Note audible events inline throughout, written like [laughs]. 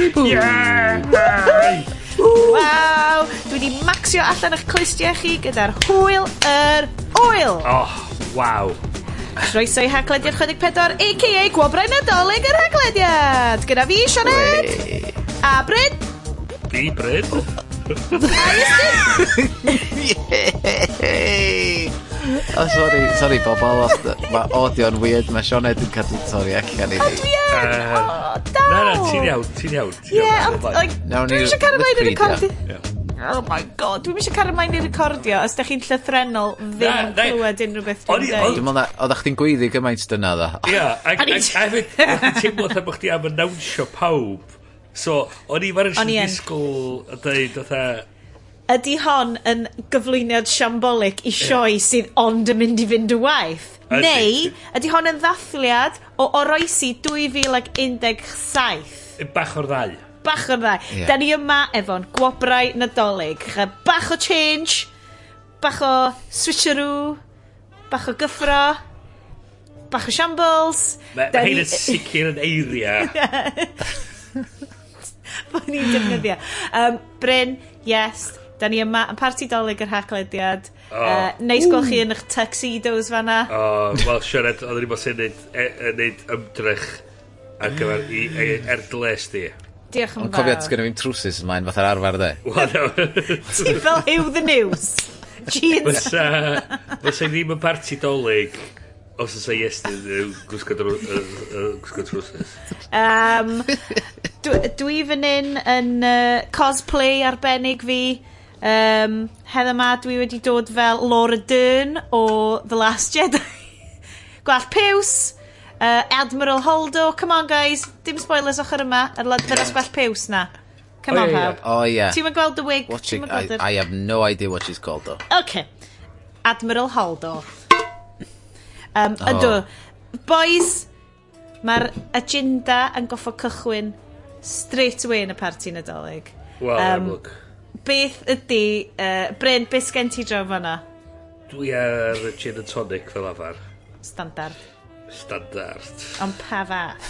Bibw! Yeah! Waw! Dwi wedi maxio allan eich clustiau chi gyda'r hwyl yr oil! Oh, waw! Croeso i Haglediad 64, a.k.a. Gwobrau Nadolig yr Haglediad! Gyda fi, Sionet! A Bryn! Fi, Bryn! [laughs] [laughs] Oh, sorry, sorry, bobl. Mae audio'n weird. Mae Sionet yn cadw torri allan i ni. O, dwi Ie! O, daw! Na, na, ti'n iawn, ti'n iawn. Ie, ond, like, Nawn ni eisiau cario mlaen i Wikipedia. recordio. Oh my god, dwi'n eisiau cario mlaen i recordio os da chi'n llythrenol ddim yn na. clywed unrhyw beth O'n dwi'n i- o'n- Dwi'n meddwl na, oeddach chdi'n gweiddi gymaint dyna dda. Ie, ac ac- ac hefyd, o'n i'n teimlo lle bod chdi am annawnsio pawb. So, o'n i fan O'n i yn. yn disgwyl a dweud, o'n ydy hon yn gyflwyniad siambolic i sioe sydd ond yn mynd i fynd y waith? Ydy. Neu, ydy hon yn ddathliad o oroesi 2017? Bach o'r ddau. Bach o'r ddau. Yeah. Da ni yma efo'n gwobrau nadolig. Bach o change, bach o switcheroo, bach o gyffro, bach o shambles. Mae ma hyn yn sicr yn eiria. [laughs] Mae ni'n defnyddio. Um, Bryn, yes, Da ni yma yn parti dolyg yr haglediad. O. Uh, neis gweld chi yn eich tuxedos fanna. O, wel, Sioned, oedden ni'n bod sy'n neud, e, e, neud ymdrech ar gyfer i, e, erdles di. Diolch yn fawr. Ond cofio at gynnu fi'n trwsus ymlaen fatha'r arfer de. [laughs] Wel, no. Ti fel yw the news. Jeez. Fysa ddim yn parti dolyg os oes ei estyn gwisgo trwsus. Um, dwi, dwi fan hyn yn uh, cosplay arbennig fi Um, hedda ma dwi wedi dod fel Laura Dern o The Last Jedi. [laughs] Gwallt Piws, uh, Admiral Holdo, come on guys, dim spoilers ochr yma, yr ladfyras gwallt Piws na. Come oh, on yeah, pawb. Oh yeah. Ti'n gweld The Wig? Watching, I, her? I have no idea what she's called though. Okay. Admiral Holdo. Um, oh. Ydw. Boys, mae'r agenda yn goffo cychwyn straight away yn y parti Nadolig. Wel, um, look beth ydy... Uh, Bryn, beth sgen ti draw fanna? Dwi ar y gin and tonic fel afar. Standard. Standard. Ond pa fath?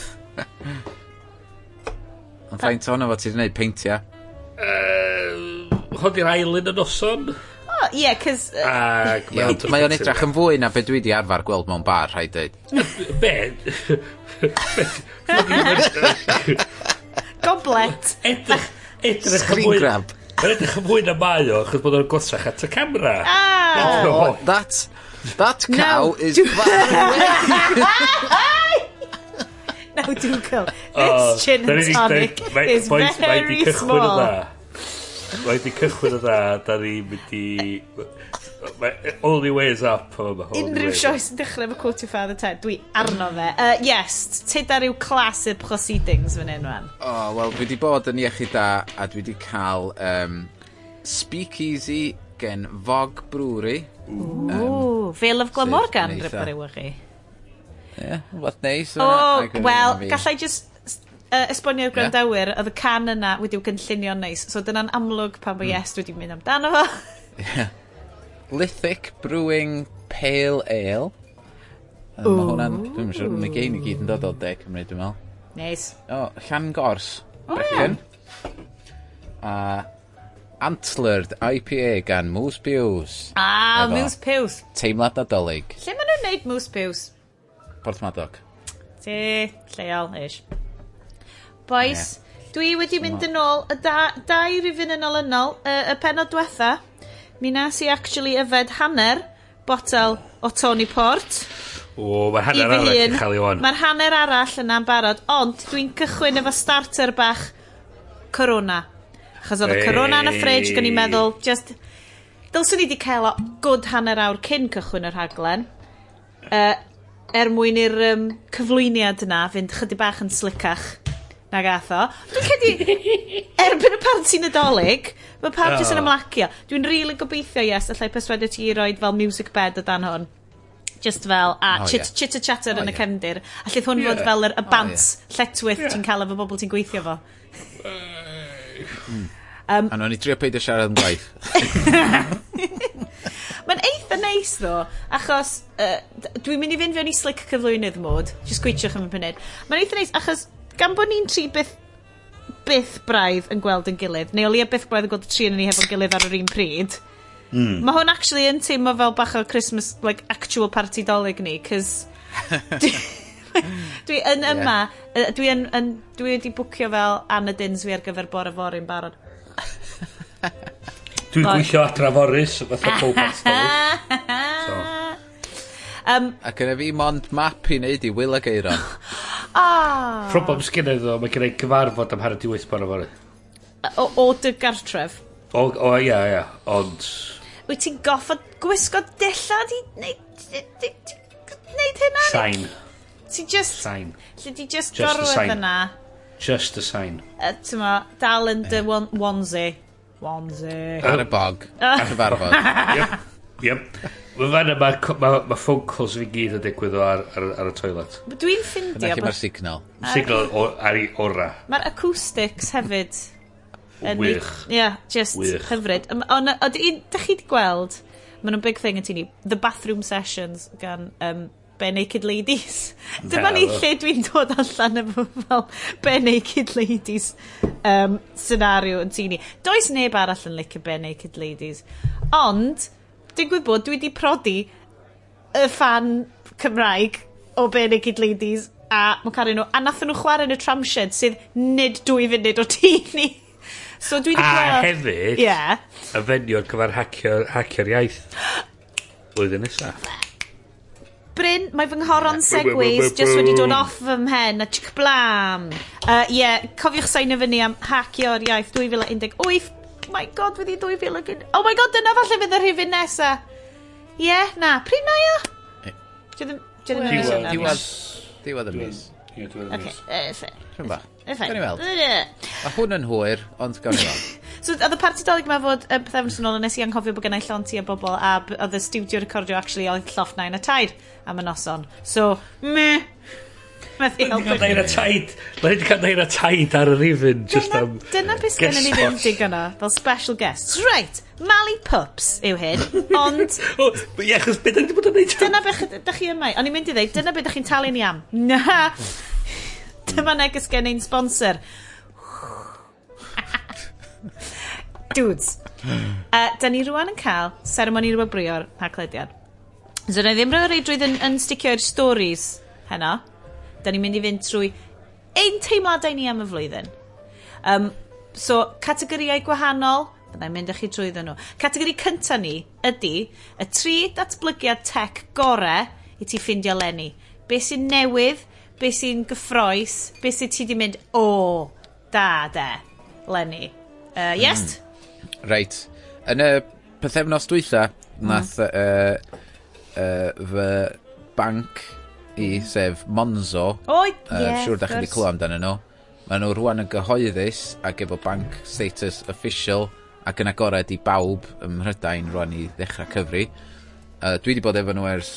Ond faint o'n fo ti wedi gwneud peintiau? Uh, Hodi'r ail yn y noson? O, oh, ie, yeah, cys... Uh, Ag, yeah, mae o'n edrych yn fwy na be dwi wedi arfer gweld mewn bar, rhaid dweud. be? Goblet. Edrych, edrych yn fwy... Screen grab. Mae'n edrych yn fwy na mae o, achos bod o'n gosach at y camera. Ah! Oh, that, that cow no, is far away. [laughs] Now Dougal, go. This oh, chin and tonic is very small. Mae di cychwyn o dda. Mae di cychwyn o dda. Da ni mynd i... Mae only ways up o ma Unrhyw sioes yn dechrau efo quote your father Ted. Dwi arno fe. Uh, yes, tyd ar yw clas clasur proceedings fan hyn rwan O, oh, wel, dwi wedi bod yn iechyd da a dwi wedi cael um, speakeasy gen Fog Brewery. Ooh, um, Vale of Glamorgan rybwyr yw chi. Ie, yeah, what neis. O, oh, wel, gallai just uh, esbonio i'r gwrandawyr, yeah. oedd y can yna wedi'w gynllunio'n neis. So dyna'n amlwg pan bod mm. yes wedi mynd amdano fo. yeah. Lithic Brewing Pale Ale. Um, mae hwnna'n, dwi'n siŵr, mae gein i gyd yn dod o de Cymru, dwi'n meddwl. Neis. O, Llan Gors. O, ie. A Antlered IPA gan Moose Pews. A, Efo Moose Pews. Teimlad nadolig. Lle maen nhw'n neud Moose Pews? Port Madoc. Ti, lleol, ish. Boys, dwi wedi mynd yn ôl y da- dau rifin yn olynol, y, y penod diwetha. Mi nas i actually yfed hanner botel o Tony Port. O, mae hanner arall yn cael ei wan. Mae'r hanner arall yna'n barod, ond dwi'n cychwyn efo starter bach corona. Chos oedd y corona yn y ffridge, gan i'n meddwl, just... Dylswn i wedi cael o good hanner awr cyn cychwyn y rhaglen. Uh, er mwyn i'r um, cyflwyniad yna fynd chydig bach yn slicach. Na gath o. Dwi'n credu, erbyn y pan nadolig, mae pawb jyst yn ymlacio. Dwi'n rili really gobeithio, yes, allai perswadio ti i roed fel music bed o dan hwn. Just fel, a oh, chit, yeah. chitter chatter oh, yn yeah. y cefndir. A lle hwn yeah. fod fel yr y bant oh, yeah. lletwyth yeah. ti'n cael efo bobl ti'n gweithio fo. Um, a nhw'n i drio peidio siarad yn gwaith. [laughs] Mae'n eitha neis ddo, achos uh, dwi'n mynd i fynd fewn i slick cyflwynydd mod. Just gwytiwch am y punud. Mae'n eitha neis, achos gan bod ni'n tri byth, byth braidd yn gweld yn gilydd, neu o leia byth braidd yn gweld y tri yn ni hefo'n gilydd ar yr un pryd, mm. mae hwn actually yn teimlo fel bach o Christmas, like, actual party dolyg ni, cys... [laughs] dwi yn yma, yeah. dwi yn, yn dwi wedi bwcio fel Anna Dinsby ar gyfer bore fory'n barod. Dwi'n gweithio adra fory, fatha pob [laughs] athol. So. Um, A gyda fi mond map i wneud i Will ag Eiron. [gasps] ah. Problem sgynnai ddo, mae gen i gyfarfod am hanner di wyth bore fory. O, o dy gartref? O, o, ia, ia, ond... Wyt ti'n goffod gwisgo dillad i wneud hynna? Sain. Ti just... Sain. Lle di just, just gorwedd yna? Just a sign. Uh, Tyma, dal yn dy onesie. Onesie. Ar y bog. [laughs] Ar y farfod. Yep. Yep. Mae fan yma, mae ma phone calls fi gyd yn digwydd o ar, ar, ar y toilet. Dwi'n ffindio... Yna lle mae'r signal. Signal o, ar ei ora. Mae'r acoustics hefyd. Wych. Ie, yeah, just Wych. hyfryd. Ond, ydych chi wedi gweld, mae nhw'n big thing yn tini, The Bathroom Sessions gan um, Bare Naked Ladies. Dyma ni lle dwi'n dod allan efo fel Bare Naked Ladies um, scenario yn tini. Does neb arall yn licio Bare Naked Ladies. Ond, digwydd bod, dwi wedi prodi y fan Cymraeg o Benig i Ladies a mae'n Mocario nhw, a nath nhw chwarae yn y tramshed sydd nid dwy funud o tŷ ni. [laughs] So dwi wedi gweld... A hefyd, yeah. y fenion gyfer hacio'r hacio iaith blwyddyn nesaf. Bryn, mae fy nghoron segways just wedi dod off fy mhen a chic blam. Uh, yeah, cofiwch sain y fyny am hacio'r iaith 2018 my god, wedi 2000 ag un... Oh my god, dyna falle fydd y rhifin nesa. Ie, yeah, na. Pryd na ia? Dwi ddim yn meddwl. Diwad. Diwad y mis. Ie, dwi'n meddwl. Oce, Rhywun ba. Gawn ni weld. Mae hwn yn hwyr, ond gawn ni weld. [laughs] So, oedd y parti dolyg yma fod y pethau yn ôl, nes i anghofio bod gennau llonti a bobl, a oedd y studio recordio actually oedd lloff nain a taid am y noson. So, meh. Methu helpu. Mae'n dair a taid. Mae'n cael dair a taid ar y rifin. Just am Dyna beth sydd ni ddim digon o. Fel special guests. Right. Mali Pups yw hyn. Ond... [laughs] Ie, chos beth ydych ydy bod yn neud? Dyna beth ydych chi yma. O'n i'n mynd i ddeud, dyna beth ydych chi'n talu ni am. Na. Dyma neges gen i'n sponsor. [laughs] Dudes. Uh, da ni rwan yn cael seremoni rwybrio'r haglediad. So, na ddim rhywbeth reidrwydd yn, yn sticio i'r stories heno da ni'n mynd i fynd trwy ein teimladau ni am y flwyddyn. Um, so, categoriau gwahanol, byddai'n mynd â chi trwy nhw. Categori cynta ni ydy y tri datblygiad tech gore i ti ffindio lenni. Be sy'n newydd, be sy'n gyffroes, be sy'n ti di mynd, o, oh, da, de, lenni. Uh, yes? Mm. Reit. Yn y pethefnos dwytha, mm. nath uh, uh, fy banc i, sef Monzo. O, ie, uh, yes, Siwr da chi wedi clywed amdano nhw. Mae nhw rwan yn gyhoeddus ac efo bank status official ac yn agored i bawb ym Mhrydain rwan i ddechrau cyfri. Uh, dwi wedi bod efo nhw ers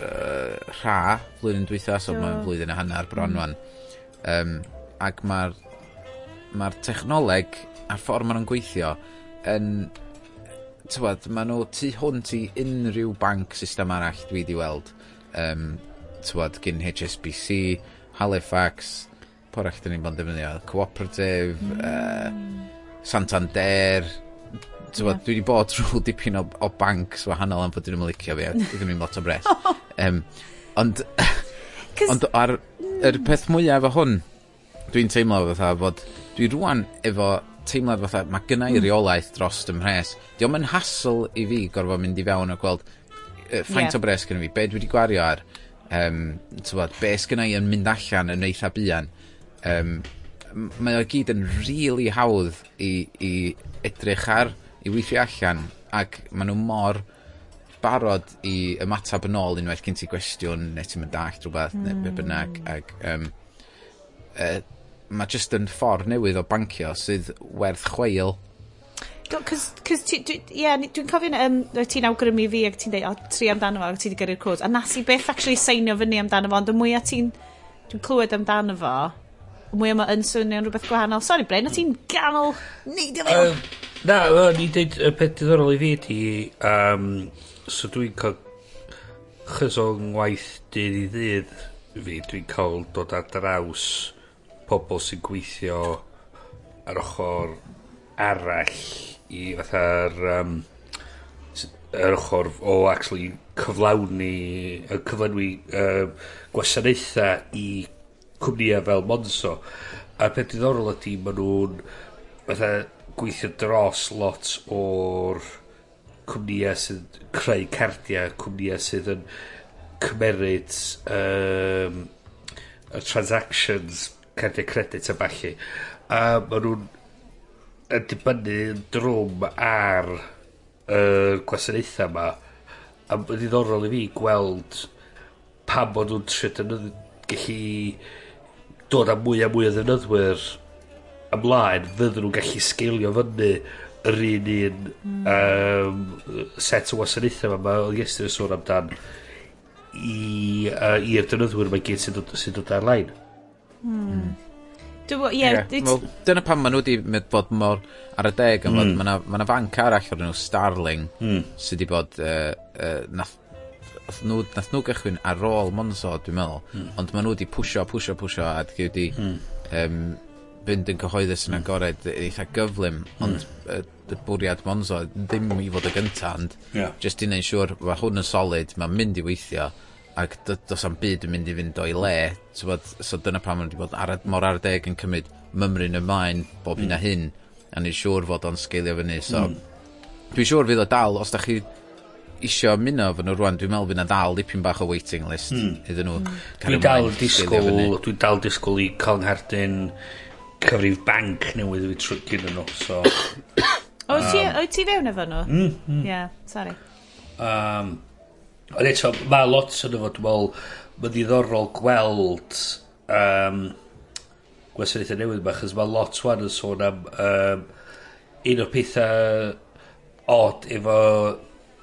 uh, rha flwyddyn dwytha, so no. mae'n flwyddyn a hanner bron mm. Um, ac mae'r ma technoleg a'r ffordd maen nhw'n gweithio yn... tywed, maen nhw tu hwnt i unrhyw banc system arall dwi wedi weld. Um, twad, gyn HSBC, Halifax, porach dyn ni'n bod yn defnyddio, Cooperative, mm. uh, Santander, Tywod, yeah. dwi wedi bod trwy [laughs] dipyn o, o banks wahanol am fod dyn nhw'n licio fi a [laughs] ddim yn lot o bres. um, ond, [laughs] ond ar, yr peth mwyaf efo hwn, dwi'n teimlo fatha fod, dwi rwan efo teimlad fatha, mae gynna i reolaeth dros ym mhres. Di o'n hassle i fi gorfod mynd i fewn a gweld uh, faint yeah. o bres gyda fi, be dwi wedi gwario ar um, tywod, be sgynna i yn mynd allan yn eitha buan, um, mae o gyd yn rili hawdd i, i edrych ar, i weithio allan, ac maen nhw mor barod i ymatab yn ôl unwaith gen ti gwestiwn, neu ti'n mynd dallt rhywbeth, mm. neu be bynnag, hmm. ac um, uh, mae jyst yn ffordd newydd o bancio sydd werth chweil Cos ti, dwi, dwi'n cofio, um, ti'n awgrymu fi ac ti'n dweud, o, tri amdano fo, ac ti'n gyrru'r cwrs. A nas i beth actually seinio fyny amdano fo, ond y mwyaf ti'n, dwi'n clywed amdano fo, y mwyaf mae yn swnio'n rhywbeth gwahanol. Sorry, Bren, o ti'n ganol neud i fewn. Um, na, o, ni dweud, y peth diddorol i fi di, um, so dwi'n cael chys o ngwaith dydd i ddydd fi, dwi'n cael dod ar draws pobl sy'n gweithio ar ochr arall i fatha'r um, yr ochr o actually cyflawni y cyflenwi uh, gwasanaethau i cwmnïau fel Monzo. A peth diddorol ydy maen nhw'n fatha gweithio dros lot o'r cwmnïau sydd creu cardiau cwmnïau sydd yn cymeryd um, y transactions cardiau credit a falle a maen nhw'n yn dibynnu yn drwm ar y uh, gwasanaethau yma a mae'n ddiddorol i fi gweld pa bod nhw'n trio dynyddu gallu dod â mwy a mwy o ddefnyddwyr ymlaen fydden nhw'n gallu sgilio fyny yr un un mm. um, set o wasanaethau yma mae oedd Iestyn yn sôn amdan i'r uh, dynydwyr mae gyd sy'n dod, sy dod ar-lein mm. Dwi ie wyt... Wel dyna pam maen nhw wedi mynd bod mor ar y deg mm. bod ma' hmm. ma' 'na fanc arall o'r nhw Starling... mm. sydd wedi bod uh, uh, nath nath nhw nath nw gychwyn ar ôl Monzo dwi'n meddwl. mm. Ond maen nhw wedi pwysio, pwysio, pwysio, a 'di wedi... mm. um, fynd yn cyhoeddus yn hmm. agored eitha gyflym ond hmm. yy y bwriad Monzo ddim i fod y gynta ond... yeah. just i wneud siŵr mae hwn yn solid mae'n mynd i weithio ac does am byd yn mynd i fynd o'i le bod, so dyna pam maen wedi bod ar, mor ar deg yn cymryd mymryn ymlaen bob hyn mm. a hyn a ni'n siŵr fod o'n sgeilio fyny so mm. dwi'n siŵr fydd o dal os da chi isio muno fy nhw rwan dwi'n meddwl fydd na dal dipyn bach o waiting list mm. iddyn nhw mm. dwi'n dal disgwyl dwi'n dal disgwyl i cael ngherdyn cyfrif banc newydd i trwy gyda nhw so [coughs] o um, ti, o ti fewn efo nhw? Mm, mm. yeah, sorry um, Ond eto, mae lot yn efo, dwi'n meddwl, mae'n ddiddorol gweld um, gwasanaethau newydd yma, chys mae lot swan yn sôn am um, un o'r pethau od efo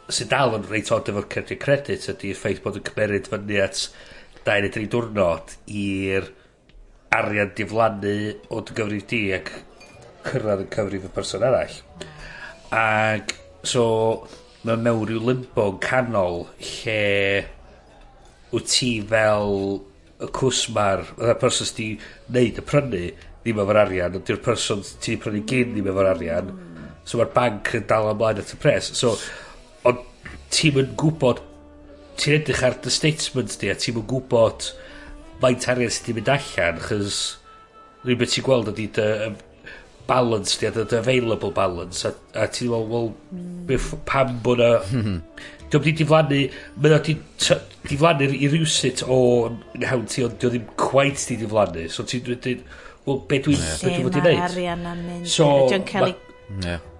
sy'n dal yn reit od efo'r credit credit ydy'r ffaith bod yn cymeryd fyny at 2 neu 3 diwrnod i'r arian diflannu o dy gyfrif di ac cyrraedd yn cyfrif y person arall. Ac so mae mewn rhyw limbo canol lle wyt ti fel y cwsmar, y person sydd wedi neud y prynu, ddim efo'r arian, ond yw'r person ti wedi prynu gyn ddim efo'r arian, so mae'r banc yn dal ymlaen at y pres. So, ond ti'n yn gwybod, ti'n edrych ar dy statements di, a ti'n yn gwybod faint arian sydd wedi mynd allan, chys rhywbeth ti'n gweld ydy dy, balance di a dod available balance a, a ti'n meddwl wel mm. pam bod na [laughs] diolch wedi diflannu mae o diflannu i rhywsit o hawn ti ond diolch ddim quite di diflannu so ti'n dweud wel be dwi'n yeah. be dwi'n fod i wneud arian am mynd so,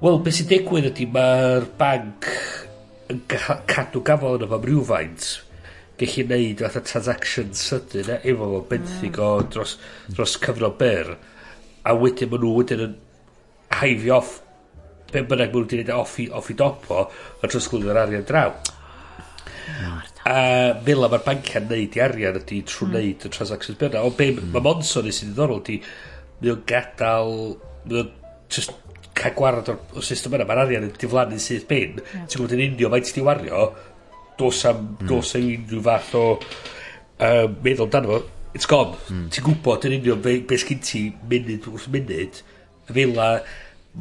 wel beth sy'n digwydd ydy mae'r banc yn cadw gafel yna fam rhywfaint gallu neud fatha transaction sydyn e, efo fo benthyg o dros, dros cyfnod byr a wedyn maen nhw wedyn yn haifio off be' bynnag ma' nw 'di neud off 'i off 'i dop o a trosglwyddo'r arian draw. A fel mae'r bancia'n neud 'i arian ydi trw hmm. neud y transactions byna o be' ma' hmm. Monzo neud sy'n ddiddorol 'di mae o'n gadael mae o'n just cael gwarad o'r, o'r system yna mae'r arian yn diflannu sydd bin yeah. ti'n gwybod yn unio faint ti wario dos am mm. dos am unrhyw fath o uh, meddwl dan fo it's gone. Mm. Ti'n gwybod yn union be, be sgyn ti munud wrth munud. Y fila,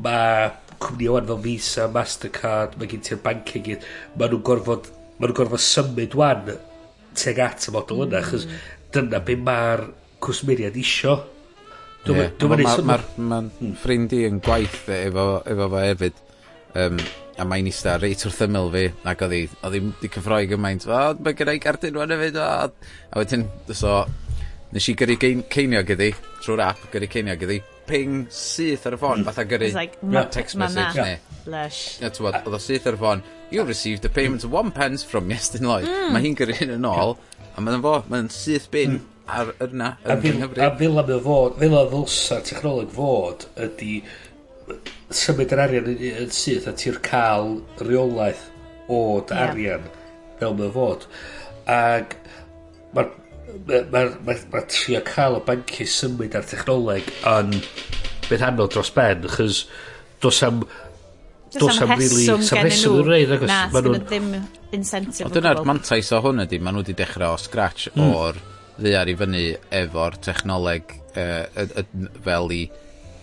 mae cwmni o'n fel Visa, Mastercard, mae gen ti'r banking, gyd. mae nhw'n gorfod, mae nhw'n gorfod symud wan teg at y model yna, achos mm. dyna be mae'r cwsmeriad isio. Mae'r yeah. ma, ma, ma ffrind i yn gwaith efo, efo fo hefyd. Um, a mae'n eista reit wrth ymyl fi ac oedd hi, oedd hi wedi cyffroi gymaint o, mae gyda i gardyn rwan hefyd o, a wedyn, so Nes i gyrru gein- ceiniog iddi trw'r ap gyrru ceiniog iddi ping syth ar y ffon fatha gyrru like text message na. Lush. Ie, t'mod, oedd o syth ar y ffôn, you received a payment of one pence from Iestyn Lloyd. Mae hi'n gyrru hyn yn ôl, a mae'n fo, mae'n syth bin mm. ar yna, A yn fil, a fel am y fod, fel a ddylsa technoleg fod ydy symud yr arian yn, syth a ti'n cael reolaeth o'r dy arian fel mae fod. Ac mae'r mae'r ma, ma, ma trio cael y bancu symud ar technoleg yn beth anodd dros ben, chys dos am dos am rili sam reswm yn rhaid agos. Na, sydd ddim incentive. Ond dyna'r mantais o hwn ydy, maen nhw wedi dechrau o scratch mm. o'r ddear i fyny efo'r technoleg uh, fel i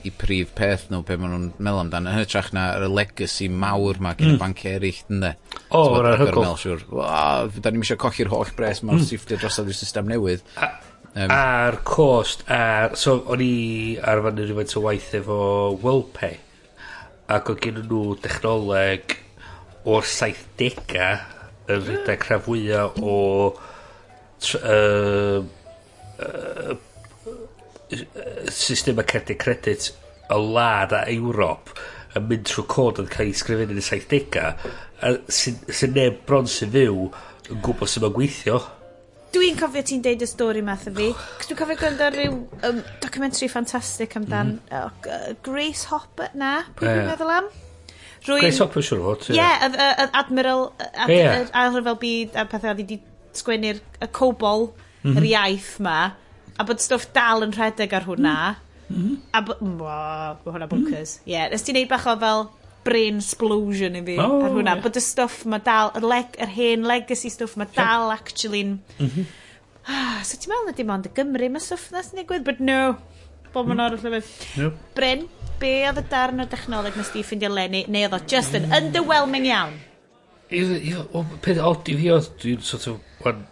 i prif peth nhw be maen nhw'n meddwl amdano yn hytrach na y legacy mawr ma gen y mm. banc eraill ynddo o oh, yr hygol siwr da ni'n eisiau colli'r holl bres ma'r mm. sifftio drosodd i'r system newydd a, um, a'r cost a'r, so o'n i arfer nid rhywfaint o waith efo WorldPay ac o'n gen nhw dechnoleg o'r 70au yn rhedeg rhaid fwyaf o uh, uh, systema cerdyn credit y lad a Ewrop yn mynd trwy cod yn cael ei sgrifennu yn y 70au sy'n sy neb bron sy'n fyw yn gwybod sy'n ma'n gweithio dwi'n cofio ti'n deud y stori math o fi oh. Cos dwi'n cofio gwrando rhyw um, documentary ffantastig amdan mm. oh, Grace Hopper na pwy yeah. meddwl am Rwy'n... Grace Hopper siwr fod ie yeah, Admiral ad, yeah. a rhyfel byd a pethau oedd wedi sgwennu'r y cobol mm -hmm. yr mhm. iaith ma A bod stwff dal yn rhedeg ar hwnna. Mm. Mm-hmm. A bod... Mwa, hwnna bonkers. Mm-hmm. Ie, mm. yeah, nes ti neud bach o fel brain explosion i fi oh, ar hwnna. Yeah. Bod y stwff ma dal, yr, leg, yr hen legacy stwff ma dal yeah. actually'n... Mm -hmm. Ah, so ti'n meddwl na dim ond y Gymru mae stwff na sy'n digwydd, but no. Bob yn mm. arall efo. Yep. Bryn, be oedd y darn o dechnoleg nes ti ffindio lenni, neu oedd o just yn underwhelming iawn? Peth od i fi oedd, dwi'n sort of, wan,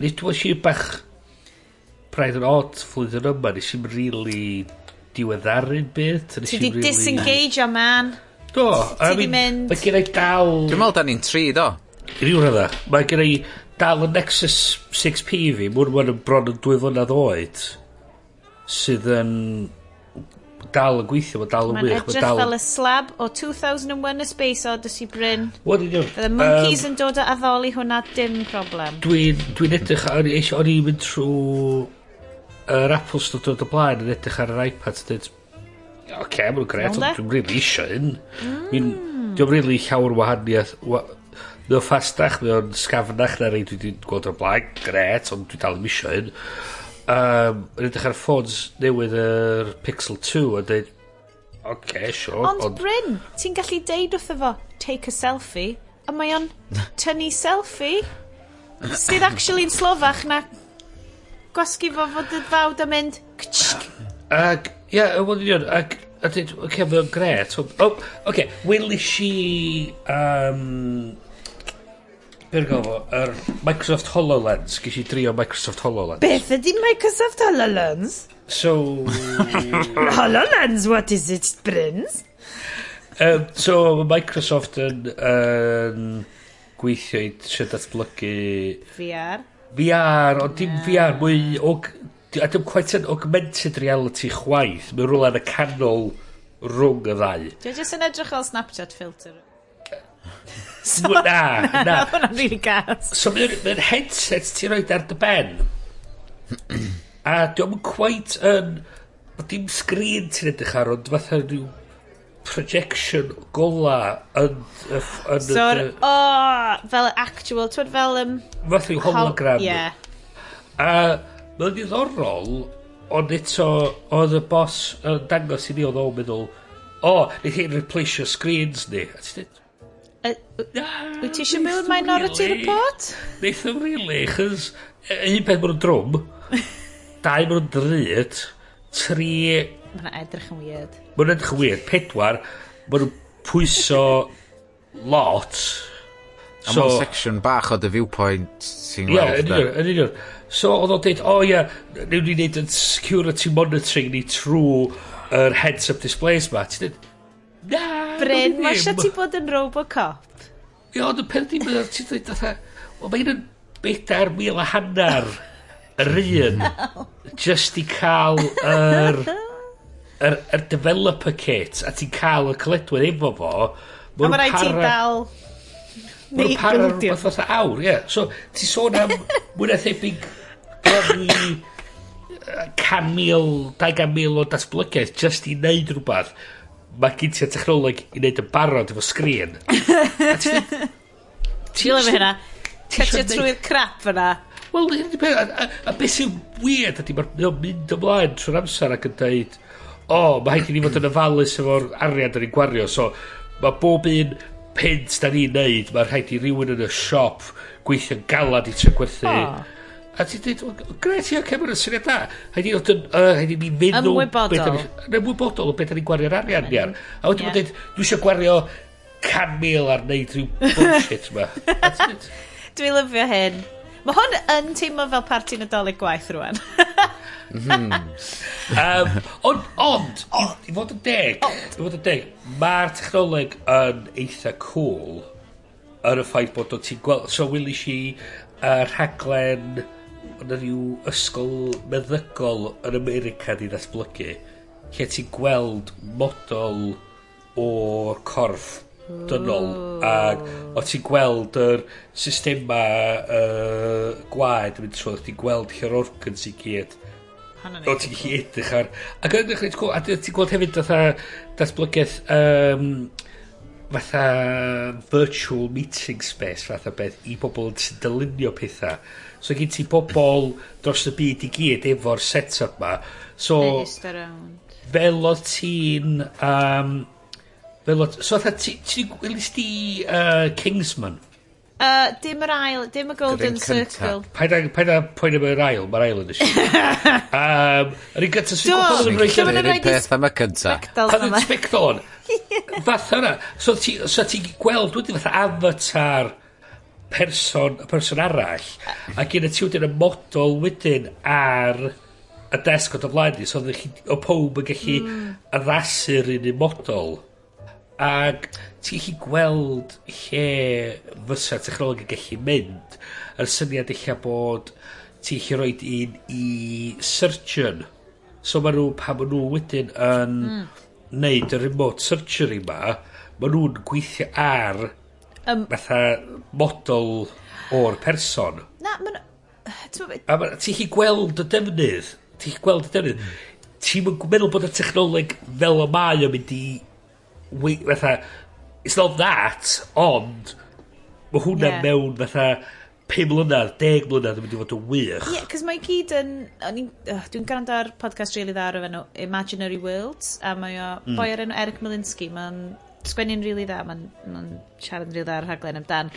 nid was i bach braidd yn odd flwyddyn yma, nes i'n really diweddaru'n byd. Ti di really... disengage o man. Do. Ti di mynd. Mae gen i dal... Dwi'n meddwl da ni'n tri, do. Rhyw rhydda. Mae gen i dal y Nexus 6P fi, mwyn mwyn yn bron yn dwy flynedd oed, sydd yn dal yn gweithio, mae dal yn wych. Mae'n edrych dal... fel y slab o 2001 A Space Odyssey Bryn. What did you... The monkeys um, yn dod a addoli hwnna dim problem. Dwi'n dwi edrych, o'n i'n mynd trwy yr Apple Store dod o blaen yn edrych ar yr iPad dweud oce, okay, mae'n gret, ond dwi'n rili isio un. Mm. Dwi'n rili llawer wahaniaeth. Wa, mae o'n ffastach, mae o'n sgafnach na rei dwi wedi gweld o'r blaen, gret, ond dwi'n dal yn isio un. Um, yn edrych ar ffôns newydd yr Pixel 2 a dweud, oce, okay, sure. Ond, ond Bryn, ti'n gallu deud wrtho fo, take a selfie, a mae o'n tynnu selfie sydd actually yn slofach na gwasgu fo fod y fawd a mynd... Ac, ie, wel union, ac, a dweud, oce, okay, mae'n gret. O, oh, oce, okay, welis i, um, be'r gofo, yr Microsoft HoloLens, gys i drio Microsoft HoloLens. Beth ydy Microsoft HoloLens? So... [laughs] HoloLens, what is it, Brins? Um, so, Microsoft yn, yn gweithio i trio datblygu... VR? VR, ond dim Vee Are mwy o... A dim quite an augmented reality chwaith. Mae'n rhywle yn y canol rhwng y ddau. Dwi'n jyst yn edrych fel Snapchat filter. [laughs] so, na, na. Na, [laughs] hwnna'n rili gas. So mae'n headset ti'n rhoi ar dy ben. [clears throat] a dwi'n quite yn... Dim sgrin ti'n edrych ar, ond fatha rhyw projection gola yn... yn so, o, oh, fel actual, twyd fel... Um, Fath yw hologram. Yeah. A mae'n ddiddorol, ond eto oedd y boss yn dangos i ni oedd o'n meddwl, o, oh, nid hi'n your screens ni. A ti dweud, Wyt ti eisiau mewn minority report? Neitham really, chys e, un peth mae'n drwm, [laughs] dau mae'n dryd, tri... Mae'n edrych yn weird. Mae'n edrych yn weird. Pedwar, ma' nw'n pwyso lot. So, A mae'n section bach o dy viewpoint sy'n yeah, weld. Ie, yn union. So, oedd o'n dweud, o oh, ie, yeah, newn ni wneud yn security monitoring ni trwy yr heads-up displays ma. Ti'n dweud, na, Bryn, mae eisiau ti bod yn Robocop. Ie, ond y peth ddim yn ti'n dweud, o, mae un yn bedair mil a hannar yr un, [laughs] just i cael yr... Er, [laughs] yr, yr developer kit a ti'n cael y coledwedd efo fo a mae rhaid ti dal Mae'n para rhywbeth fatha awr, ie. Yeah. So, ti sôn am [laughs] mwyn a thebyg blygu camil, 200,000 o datblygiaeth just i wneud rhywbeth. Mae gen ti technoleg i wneud yn barod efo sgrin. [laughs] Ti'n lyfio hynna. Cetio trwy'r crap yna. Wel, a beth sy'n weird ydy, mae'n mynd ymlaen trwy'r amser ac yn dweud, o, oh, mae rhaid i ni fod yn ofalus efo'r arian 'dan ni'n gwario, so mae bob un pint da ni'n neud, mae rhaid i rhywun yn y siop gweithio'n galad i tre gwerthu... O. A ti'n dweud, wel, gret, ia, okay, mae'n syniad da. Haid i fod yn, uh, haid i ni meddwl... Ymwybodol. Yn ymwybodol o beth ni'n gwario'r arian, ni ar. A wedyn yeah. dweud, dwi eisiau gwario can mil ar neud rhyw bullshit ma. [laughs] Dwi lyfio hyn. Mae hwn yn teimlo fel parti Nadolig gwaith rwan. [laughs] um, ond, ond, i fod yn deg, i fod yn deg, mae'r technoleg yn eitha cool yn y ffaith bod o'n ti'n gweld... So, wyli si uh, rhaglen yn rhyw ysgol meddygol yn America di ddatblygu, lle ti'n gweld model o'r corff dynol ac o ti'n gweld yr systema uh, gwaed yn mynd trwy, ti'n gweld lle'r organs i gyd O, ti'n gallu edrych ar... Ac yn edrych cool. A ti'n gweld hefyd fatha datblygaeth um, fatha virtual meeting space fatha beth i bobl sy'n dylunio pethau. So gyd ti bobl dros y byd i gyd efo'r set-up ma. So, fel o ti'n... Um, fel o... So, fatha, ti'n... Ti, ti, ti, ti, ti, ti, Kingsman? Uh, dim yr ail dim y Golden Circle. Paid a paid â poeni am yr ail mae'r ail yn y shit. [laughs] yym yr un gynta sy'n i'n gweld yn yr un peth am y cynta. Yn y sbectol. [laughs] Fatha yna. So ti, so ti gweld wedi fatha avatar person, person arall a gen y ti wedyn y model wedyn ar y desg o dy flaen ni so oedd chi o pob yn gallu mm. addasu'r un model ac ti'n gallu gweld lle fysa technolog yn gallu mynd. Yr syniad eich bod ti'n gallu rhoi un i surgeon. So maen nhw, pa maen nhw wedyn yn mm. neud y remote surgery ma, maen nhw'n gweithio ar um, fatha model o'r person. Na, ma'n... A ma, ti'n chi gweld y defnydd. Ti'n chi gweld y defnydd. Hmm. Ti'n meddwl bod y technoleg fel y mae yn mynd i we, fatha, it's not that, ond, mae hwnna yeah. mewn fatha, 5 mlynedd, 10 mlynedd yn mynd i fod yn wych. Ie, yeah, cos mae gyd yn... Uh, Dwi'n gwrando ar podcast really dda o'r enw Imaginary Worlds, a mae o mm. boi ar enw Eric Malinsky, mae'n sgwennu'n really dda, mae'n ma siarad yn really dda ar rhaglen amdan.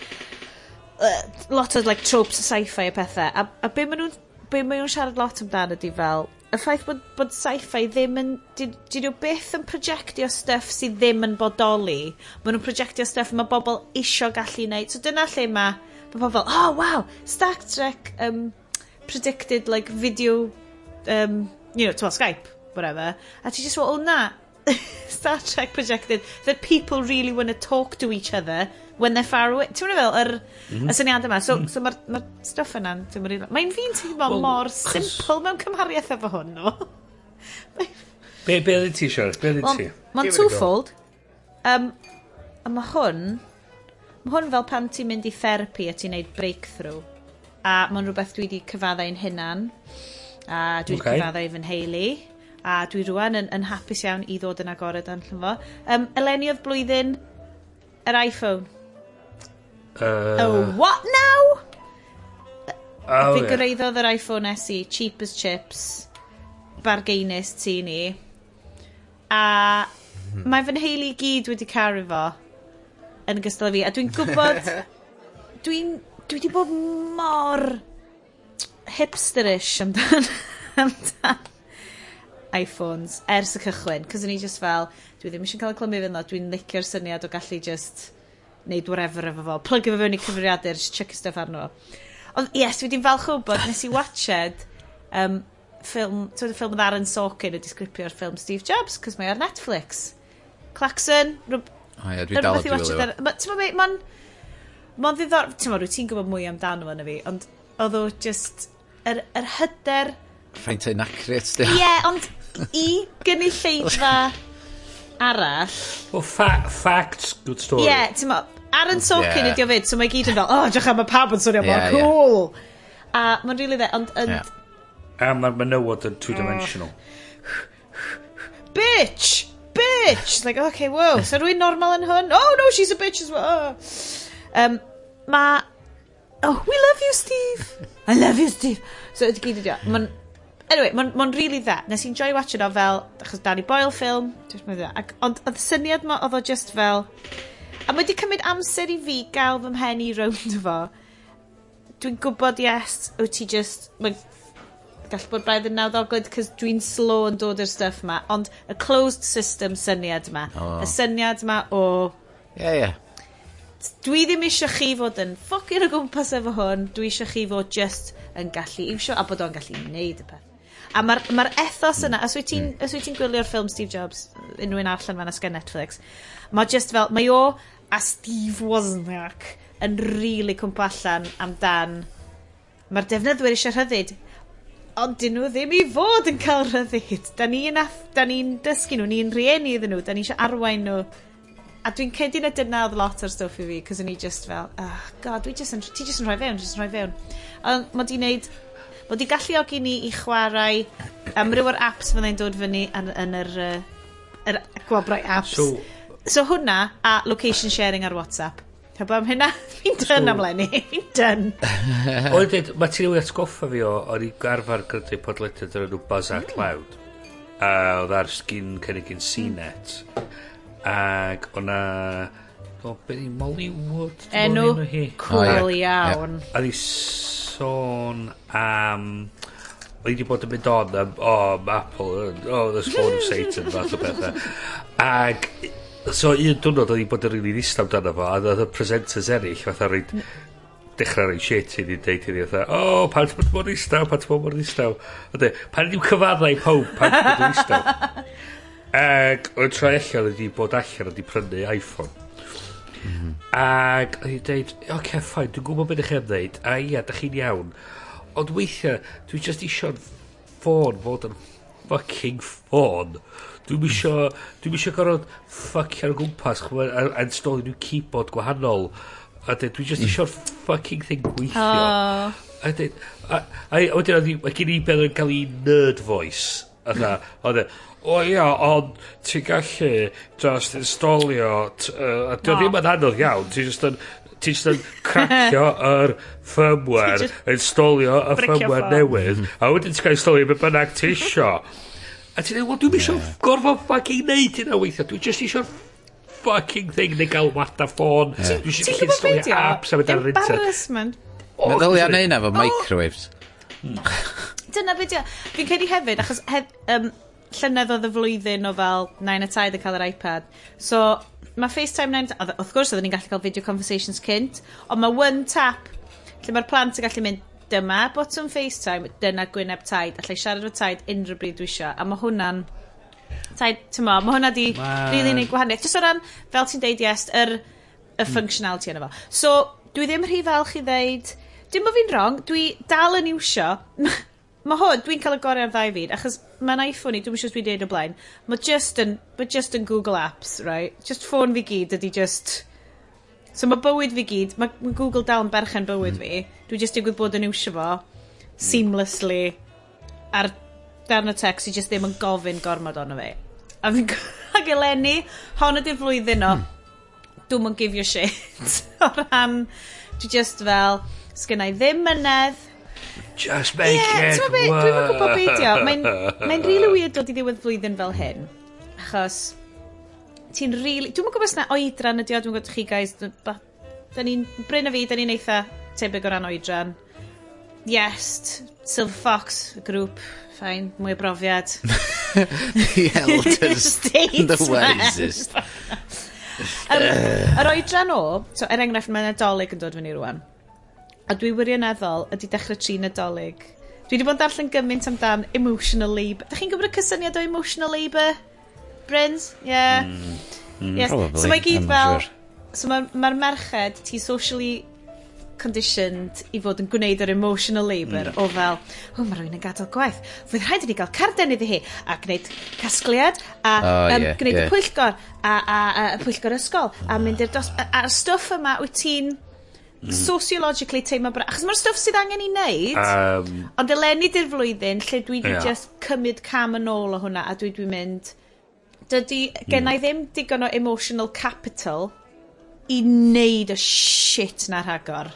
Uh, lot o like, tropes sci-fi a pethau. A, a be maen nhw'n be mae nhw'n siarad lot amdano ydy fel y ffaith bod, bod sci-fi ddim yn... Di, nhw byth yn projectio stuff sydd ddim yn bodoli. Maen nhw'n projectio stuff mae bobl isio gallu wneud. So dyna lle mae ma pobl, oh wow, Star Trek um, predicted like video, um, you know, to Skype, whatever. A ti just fel, oh, na, [laughs] Star Trek projected that people really want to talk to each other when they're far away. Ti'n mynd fel, yr, mm. y syniad yma. So, so mae'r ma stuff yna, ti'n mynd Mae'n fi'n teimlo well, mor simple mewn cymhariaeth efo hwn, no? [laughs] be, be ydy ti, Sian? Be ydy ti? Mae'n twofold. Um, a mae hwn, mae hwn fel pan ti'n mynd i therapy a ti'n neud breakthrough. A mae'n rhywbeth dwi wedi cyfaddau'n yn hunan. A dwi wedi okay. cyfaddau fy nheulu a dwi rwan yn yn hapus iawn i ddod yn agored yn fo. Um, eleni oedd blwyddyn yr Iphone. Uh... Oh, what now? Oh, Fe gyreiddodd yr iPhone SE, cheap as chips, bargainus tu ni. A hmm. mae fy nheulu i gyd wedi caru fo yn gystal fi. A dwi'n gwybod, [laughs] dwi'n, dwi wedi bod mor hipsterish amdan, [laughs] amdan iPhones ers y cychwyn, cos o'n i just fel, dwi ddim eisiau cael y clymu fynd o, dwi'n licio'r syniad o gallu just neud whatever efo fo, plug efo fewn i cyfriadur, just chucky stuff arno fo. Ond yes, fi di'n falch o bod, nes i watched um, ffilm, ti'n ffilm oedd Aaron Sorkin y disgrifio'r ffilm Steve Jobs, cos mae ar Netflix. Claxon, rhywbeth oh, yeah, dwi dal wedi wylio. Ti'n meddwl, mae'n... Mae'n ddiddor... Ti'n meddwl, ti'n gwybod mwy amdano fo na fi, ond oedd o just... Yr, yr hyder rhaid yn accurate, di. Ie, yeah, ond i gynulleidfa arall... Well, fa facts, good story. Ie, yeah, ti'n mo, Aaron Sorkin yeah. ydi o fyd, so mae gyd yn fel, oh, diolch am y pub yn swnio yeah, mor cool. Yeah. A mae'n rili really dde, ond... And... Yeah. A mae'r menywod yn two-dimensional. [sighs] bitch! Bitch! It's like, okay, wow, so rwy'n normal yn hwn? Oh, no, she's a bitch as well. Um, ma... Oh, we love you, Steve! [laughs] I love you, Steve! So, ydy gyd ydi o. Mae'n Anyway, mae'n ma really dda. Nes i'n joio watching o fel, achos Danny Boyle ffilm, ac, ond oedd syniad ma oedd o just fel, a mae wedi cymryd amser i fi gael fy mhen i rownd fo. Dwi'n gwybod, yes, wyt ti just, mae'n gall bod braidd yn nawddoglyd cos dwi'n slow yn dod i'r stuff ma, ond y closed system syniad ma, oh. y syniad ma o... Ie, yeah, ie. Yeah dwi ddim eisiau chi fod yn ffocin o gwmpas efo hwn, dwi eisiau chi fod just yn gallu iwsio a bod o'n gallu wneud y peth. A mae'r ma, ethos yna, os wyt ti'n mm. Os wyt ti gwylio'r ffilm Steve Jobs, unrhyw'n allan fan asgen Netflix, mae just fel, mae o a Steve Wozniak yn rili really cwmpa allan amdan. Mae'r defnyddwyr eisiau rhyddid, ond dyn nhw ddim i fod yn cael rhyddid. Da ni'n ni, ni dysgu nhw, ni'n rieni iddyn nhw, da ni eisiau arwain nhw. A dwi'n cedi na dyna oedd lot o'r stwff i fi, cos o'n i just fel, oh, god, dwi just yn, ti just yn rhoi fewn, just yn rhoi fewn. Ond mae di wneud Bod i galluogi ni i chwarae amryw o'r apps fyddai'n dod fyny yn, yn yr, uh, yr gwobrau apps. So, so hwnna a location sharing ar WhatsApp. Heb am hynna, [laughs] fi'n dyn am Lenny, fi'n dyn. O'n dweud, mae ti'n ei atgoffa fi o, o'n i garfar gyda'i podlediad o'r enw Buzz Out mm. Loud. A oedd ar sgin cynnig yn CNET. Ac o'na... O, beth i Mollywood? Enw cwl ah, iawn. A ni sôn am... Oedd wedi bod yn mynd on am, o, oh, Apple, o, oh, the spawn of Satan, fath o bethau. Ac, so un diwrnod oedd wedi bod yn rili'n islam dan fo, a oedd y presenters eraill, fatha reid, mm. dechrau rhaid shit i ni deud i ni, fatha, o, pan ti'n bod mor islam, pan ti'n bod mor islam. Oedd e, pan ni'n cyfaddau pob, pan ti'n bod yn islam. [laughs] Ac, oedd troi allan wedi bod allan wedi prynu iPhone. Ac oedd hi'n deud, oce, okay, ffain, dwi'n gwybod beth ych chi'n dweud, a ia, da chi'n iawn. Ond weithiau, dwi just eisiau'r ffôn fod yn fucking ffôn. Dwi'n isio, dwi'n isio gorfod ffucio ar y gwmpas, a installio nhw keyboard gwahanol. A dweud, dwi just eisiau'r mm. fucking thing gweithio. Oh. A dweud, a wedyn, mae gen i beth yn cael ei nerd voice. Oedd e, O ia, ond ti'n gallu just installio, uh, a dio ddim yn anodd iawn, ti'n just yn, ti'n just yn cracio [laughs] yr firmware, installio y firmware newydd, a wedyn ti'n cael installio be bynnag ti isio. A ti'n dweud, wel, dwi'n eisiau gorfod fucking neud hynna weithio, dwi'n just eisiau fucking thing neu gael wata ffôn. Dwi'n eisiau gallu installio apps a mynd ar yr internet. Embarrassment. Meddylia neu na fo microwaves. Hmm. Dyna beth Fi'n credu hefyd, achos hef, um, llynedd oedd y flwyddyn o fel nain a taid yn cael yr iPad. So, mae FaceTime nain... Wrth gwrs, oedden ni'n gallu cael video conversations cynt, ond mae one tap, lle mae'r plant yn gallu mynd, dyma bottom FaceTime, dyna gwyneb taid, allai siarad o taid unrhyw bryd dwi eisiau, a mae hwnna'n... Taid, ti'n mo, mae hwnna di ma... rili neud gwahaniaeth. Jyst o ran, fel ti'n deud, yes, yr, y mm. functionality yna fo. So, dwi ddim rhy falch i ddeud, dim o fi'n wrong, dwi dal yn iwsio Mae hwn, dwi'n cael y gorau ar ddau fyd, achos mae'n iPhone i, dwi'n siŵr dwi'n deud o blaen, mae just yn, mae just yn Google Apps, right? Just ffôn fi gyd ydy just... So mae bywyd fi gyd, mae Google dal yn berchen bywyd hmm. fi, dwi just digwydd bod yn iwsio fo, seamlessly, ar darn y text i just ddim yn gofyn gormod ono fi. A fi'n [laughs] ag eleni, hon ydy'r flwyddyn o, hmm. dwi'n yn give you shit. [laughs] o ran, dwi just fel, sgynna i ddim mynedd, Just make yeah, it be, work. Dwi'n yn gwybod beidio. Mae'n mae really [laughs] weird dod i ddiwedd flwyddyn fel hyn. Achos, ti'n really... Dwi'n yn gwybod os na oedran ydi o, dwi'n gwybod chi guys, da ni'n, Bryn a fi, da ni'n eitha tebyg o ran oedran. Yes, Silver Fox, y grŵp, ffain, mwy o brofiad. [laughs] the elders, [laughs] the wisest. um, yr oedran o, so er enghraifft mae'n adolyg yn dod fyny rwan. A dwi wirioneddol ydi dechrau tri nadolig. Dwi wedi bod yn darllen gymaint amdan emotional labour. Dych chi'n gwybod y cysyniad o emotional labour? Brins? Yeah. Mm, yes. Hmm, probably. So mae gyd fel... Sure. So mae'r ma, merched, ti socially conditioned i fod yn gwneud yr emotional labour mm. o fel, o mae rhywun yn gadael gwaith, fydd rhaid i ni gael carden iddi hi, a gwneud casgliad, a oh, um, yeah, gwneud yeah. y pwyllgor, a, a, a, a pwyllgor ysgol, a hmm. mynd i'r dos... A'r stwff yma wyt ti'n Mm. sociologically teimlo bod... Achos mae'r stwff sydd angen i wneud, um, ond eleni di'r flwyddyn lle dwi wedi yeah. just cymryd cam yn ôl o hwnna a dwi wedi mynd, dydy gennau mm. ddim digon o emotional capital i wneud y shit na rhagor.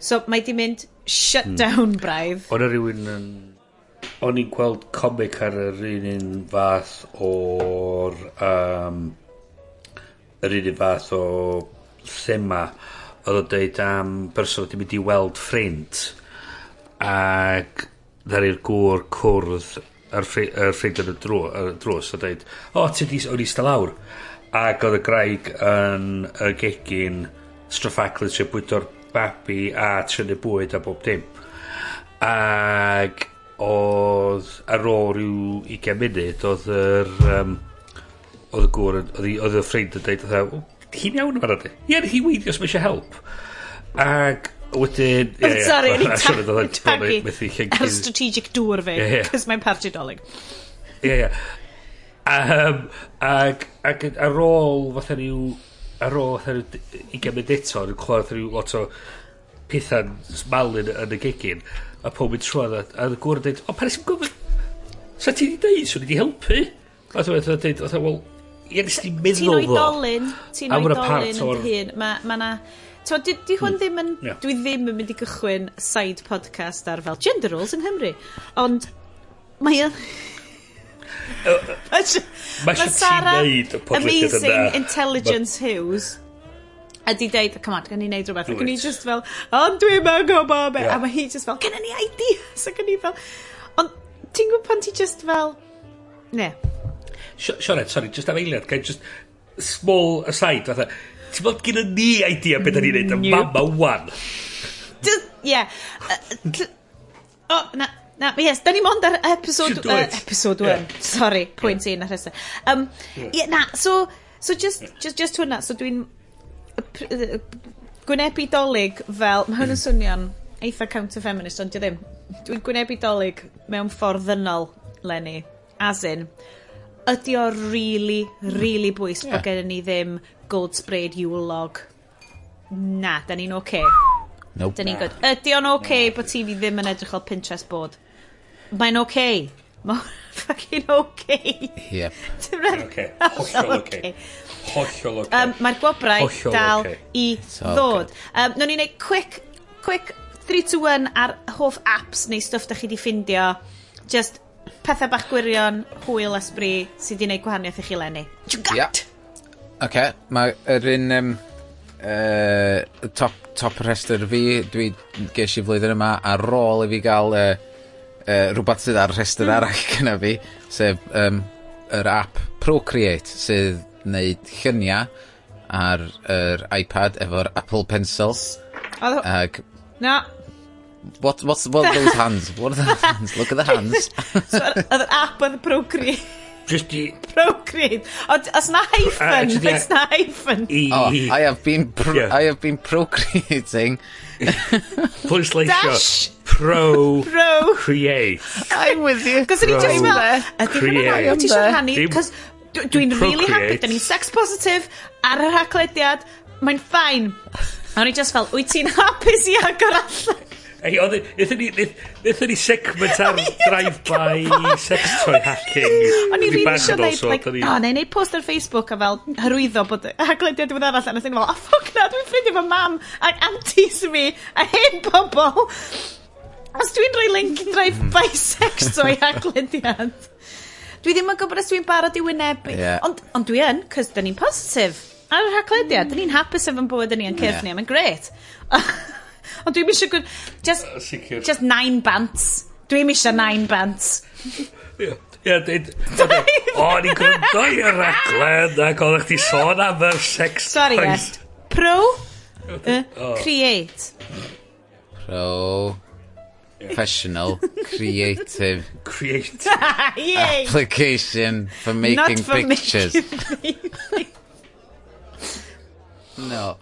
So mae di mynd shut mm. down mm. braidd. O'n rhywun yn... O'n i'n gweld comic ar yr un un fath o'r... Um, yr un un fath o thema oedd o'n deud am person wedi mynd i weld ffrind ac ddaru'r gŵr cwrdd ar ffrind yn y drw, y drws a dweud, o, ti di, o'n i lawr. Ac oedd y graig yn y gegin straffaglu tre bwydo'r babi a trynu bwyd a bob dim. Ac oedd ar ôl rhyw 20 munud, oedd yr... Um, oedd y gŵr, oedd y ffrind yn dweud, hi'n iawn yma fanna. Ie, hi weidio os mae eisiau help. Ac wedyn... Sorry, ni'n tagu ar strategic dŵr fi, cos mae'n parti dolyg. Ie, ie. Um, ac, ac ar ôl fatha rhyw ar ôl fatha rhyw 20 munud eto yn clywed rhyw lot o pethau'n smalyn yn y gegin a pob yn trwad a y gwrdd yn dweud o pan ysgwyd sa ti wedi dweud swn i wedi helpu a dwi'n dweud wel Ie, nes ti meddwl fo. Ti'n oedolyn, ti'n oedolyn yn hyn. Mae ma na... Tewa, di, di hwn ddim yn... Yeah. Dwi ddim yn mynd i gychwyn side podcast ar fel gender roles yng Nghymru. Ond mae o... [laughs] Mae Sarah Amazing Intelligence Hughes a di deud, come on, gan i wneud rhywbeth. Ac o'n i just fel, ond dwi'n mewn gwybod be. A mae hi just fel, gen i ni ideas. Ac o'n i fel, ond ti'n gwybod pan ti just fel, ne, Sio- sorry, just am eiliad, gael i small aside, fatha, ti'n bod gyda ni idea beth da ni'n neud yn Nope. fama wan. Dy- Ie. Yy, dy- O, na, na, yes, da ni mond ar episode... Shit, do it. episode 1, sorry, pwynt un ar hysau. Um, yeah. na, so, so just, just, just hwnna, so dwi'n y pr- y- gwynebu dolyg fel, mae hwn yn mm. swnio'n eitha counter-feminist, ond di ddim. Dwi'n gwynebu dolyg mewn ffordd ddynol, Lenny, as in ydy o really, really bwys yeah. bod gen ni ddim gold sprayed yule log. Na, da ni'n oce. Okay. Nope. Da ni'n good. Ydy o'n oce okay bod ti fi ddim yn edrych o Pinterest board? Mae'n oce. Okay. Mae'n [laughs] fucking oce. Okay. Yep. [laughs] Mae'n oce. Hollol oce. Hollol oce. Um, Mae'r gwobrau dal okay. i so, ddod. Okay. Um, Nw'n ni'n neud quick, quick 3, to 1 ar hoff apps neu stwff da chi di ffindio. Just pethau bach gwirion, hwyl a sbri sydd wedi gwneud gwahaniaeth i chi lenni. You got! Oce, mae yr un um, uh, top, top rhestr fi, dwi ges i flwyddyn yma ar ôl i fi gael uh, uh, rhywbeth sydd ar rhestr mm. arall [laughs] gyda fi, sef um, yr app Procreate sydd wneud lluniau ar yr iPad efo'r Apple Pencils. Oedd... Ag... Na, What, what's, what are those hands? What are those hands? Look at the [laughs] hands. so, oedd yr app yn Procreate. Just i... Procreate. Ond, os na uh, hyphen, uh, oes na hyphen. I, oh, I have been, pro yeah. I have been procreating. [laughs] Pwysleisio. Dash. Pro. Pro. Create. I'm with you. Cos o'n i just fel, ydy hwnna'n anodd ti eisiau rhannu? Cos dwi'n really happy, da ni'n sex positive ar yr haglediad, mae'n ffain. A o'n i just fel, wyt ti'n hapus i agor allan? Ei, oedd... E- Nethon ni... Nethon ni segment ar [laughs] drive-by sex toy hacking. O'n i rili eisiau neud, like, o, neu neud post ar Facebook a fel hyrwyddo bod [laughs] haglediad diwedd arall a nes i'n fel, oh, a ffoc na, dwi'n ffrindio fy mam ac aunties mi a hen bobl. Os dwi'n rhoi link drive-by hmm. [laughs] sex toy haglediad. Dwi ddim yn gwybod os dwi'n barod i wynebu. Yeah. Ond on dwi yn, cys da ni'n positif. Ar yr haglediad, da ni'n hapus efo'n bywyd, da yn cyrff yeah. ni, mae'n gret. Ond dwi'n eisiau gwir... Just, uh, sicr. just nine bants. Dwi'n eisiau nine bants. Ie, dweud... O, i'n gwrando i'r raglen ac oeddech chdi sôn am yr sex Sorry, toys. yes. Pro, uh, create. Pro, professional, creative, creative [laughs] application for making for pictures. [laughs] Making no.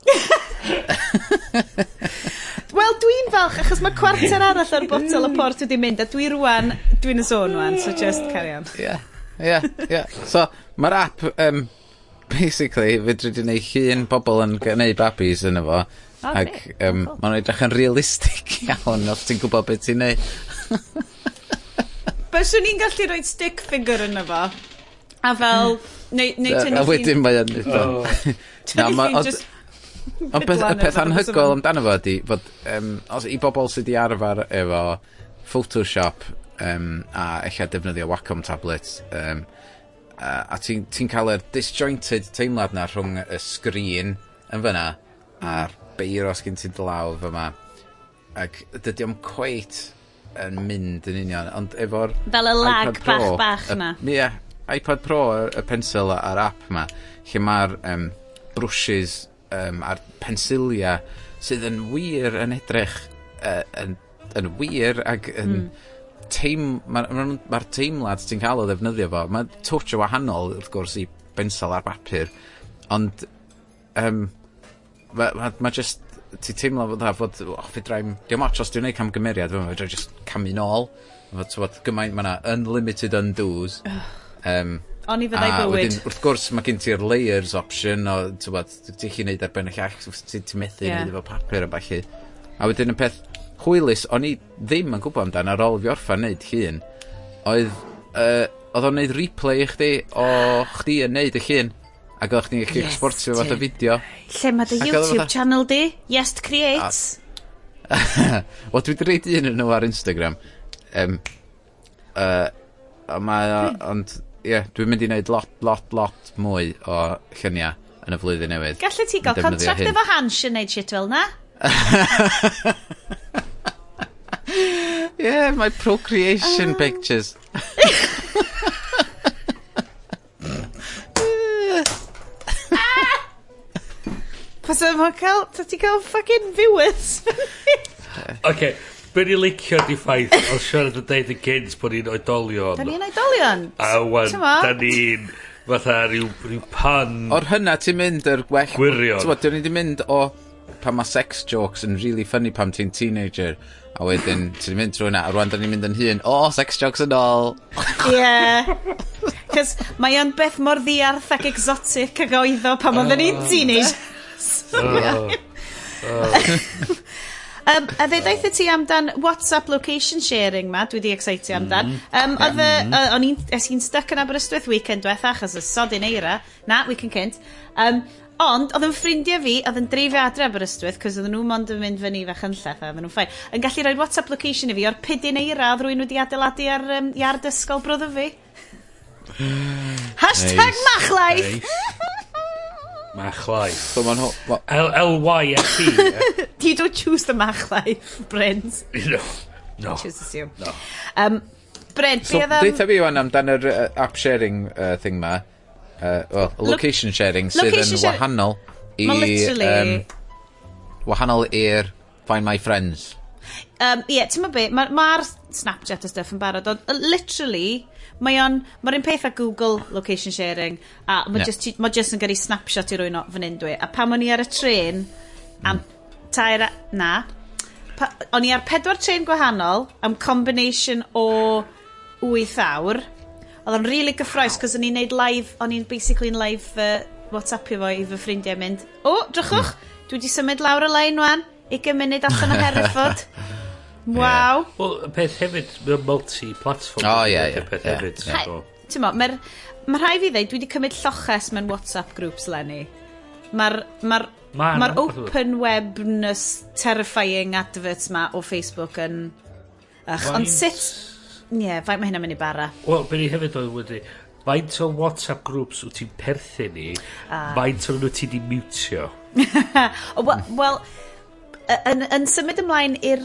[laughs] Wel dwi'n falch achos mae cwarter [laughs] arall ar botel o port wedi mynd a dwi rwan, dwi'n y zone rwan, so just carry on. Ie ie ie so mae'r app, um, basically fedri di neu' llun pobol yn gwneud babis yn efo, fo ac yym cool. mae'n edrych yn realistig [laughs] iawn os ti'n gwybod beth ti'n neud. [laughs] Byswn i'n gallu rhoi stick figure yn efo, a fel hmm. neu neu tynnu. A wedyn mae o'n neud o. Na ma' [laughs] Ond peth, y peth anhygol amdano fo ydi fod um, os i bobl sydd wedi arfer efo Photoshop um, a eich defnyddio Wacom tablets um, a a ti'n ti cael yr disjointed teimlad 'na rhwng y sgrin yn fyna a'r beiro gen ti'n do' fy fyma ac dydy o'm cweit yn mynd yn union ond efo'r... Fel y lag iPad bach Pro, bach 'na. Y, ie. iPad Pro y y pencil a'r app yma, lle mae'r um, brwsys um, a'r pensilia sydd yn wir yn edrych uh, yn, yn wir ac yn mm. teim, mae'r ma, ma, ma teimlad ti'n cael o ddefnyddio fo mae twtio wahanol wrth gwrs i bensel ar bapur ond um, mae ma, ma just ti teimlo fod dda fod oh, fi draim diolch ots os dwi'n neud camgymeriad fe mae'n just camu nôl fod, fod gymaint mae yna unlimited undos um, O'n i fyddai bywyd. Wedyn, wrth gwrs, mae gen ti'r layers option o, ti'n bod, ti'n chi wneud ar ben y llall, ti'n methu yeah. wneud efo papur a falle. A wedyn y peth hwylus, o'n i ddim yn gwybod amdano ar ôl fi orffa'n wneud llun, oedd, uh, oedd o'n wneud replay i chdi o chdi yn wneud y llun. Ac oedd chdi'n gallu yes, exportio fath o fideo. Lle mae dy YouTube fatha... channel di? Yes Creates. [laughs] Wel, dwi wedi reid un yn nhw ar Instagram. Um, uh, mae o, ond ie, dwi'n mynd i wneud lot, lot, lot mwy o lluniau yn y flwyddyn newydd. Gallu ti gael contract hyn. efo Hans yn neud shit fel na? Yeah, my procreation uh... pictures. Pas yma cael, ta ti cael fucking viewers. Oce, Be ni'n licio di ffaith Oedd siarad yn deud y gynt bod ni'n oedolion. Da ni'n oedolion. A wan, da ni'n fatha rhyw, rhyw pan... O'r hynna ti'n mynd yr gwell... Gwirion. Ti'n bod, ni'n mynd o pan mae sex jokes yn really funny pam ti'n teenager. A wedyn, ti'n mynd trwy hwnna, a rwan da ni'n mynd yn hun, o, oh, sex jokes yn ôl. [laughs] Ie. Yeah. Cos mae o'n beth mor ddiarth ac exotic ag oeddo pan oedden ni'n teenager. Oh. oh. [laughs] oh. Um, a fe ddaeth ti amdan WhatsApp location sharing ma, dwi di excitio amdan. Um, oedd y, mm-hmm. yy, o'n i'n, es i'n stuck yn Aberystwyth weekend diwetha, achos y sodyn eira, na, weekend cynt. Um, ond, oedd yn ffrindiau fi, oedd yn dreifio adre Aberystwyth, cos oedd nhw mond yn mynd fyny fach yn lleth, a oedden nhw'n ffain, yn gallu rhoi WhatsApp location i fi o'r pidyn eira oedd rwy'n wedi adeiladu ar um, iard ysgol broddo fi. [sighs] Hashtag Neis, machlaeth! neis. Mach. So ma'n ho... Ma L-Y-F-E. You [laughs] don't choose the mach life, Brent. No. No. Choose you. No. Um, Brent, so, be oedd am... Deitha um, fi wan amdan yr uh, app sharing uh, thing ma. Uh, well, location sharing sydd yn wahanol i... Ma literally... Um, wahanol i'r Find My Friends. Um, Ie, yeah, ti'n ma be, mae'r ma Snapchat a stuff yn barod, ond literally mae o'n, mae'r un peth a Google location sharing, a mae yeah. just, ma just yn gyrru snapshot i rwy'n o fan hyn dwi. A pam o'n i ar y tren, mm. am mm. tair, na, pa, o'n i ar pedwar tren gwahanol, am combination o 8 awr, oedd o'n really gyffroes, cos o'n i'n neud live, o'n i'n basically yn live uh, whatsappio fo i fy ffrindiau mynd, o, oh, drychwch, mm. dwi wedi symud lawr y lein wan, 20 munud allan o [laughs] Hereford. Waw. Wel, y peth hefyd, mae'n multi-platform. O, ie, ie. peth hefyd. Ti'n mo, mae'r... ma rhai fi ddeud, dwi wedi cymryd lloches mewn WhatsApp groups, Lenny. Mae'r ma ma ma open webness terrifying adverts ma o Facebook yn... Ych, ond sut... Ie, yeah, faint mae hynna'n mynd i bara. Wel, beth ni hefyd oedd wedi... Faint o WhatsApp groups wyt ti'n perthyn i, ah. faint o'n nhw ti di mutio. [laughs] Wel, yn, yn symud ymlaen i'r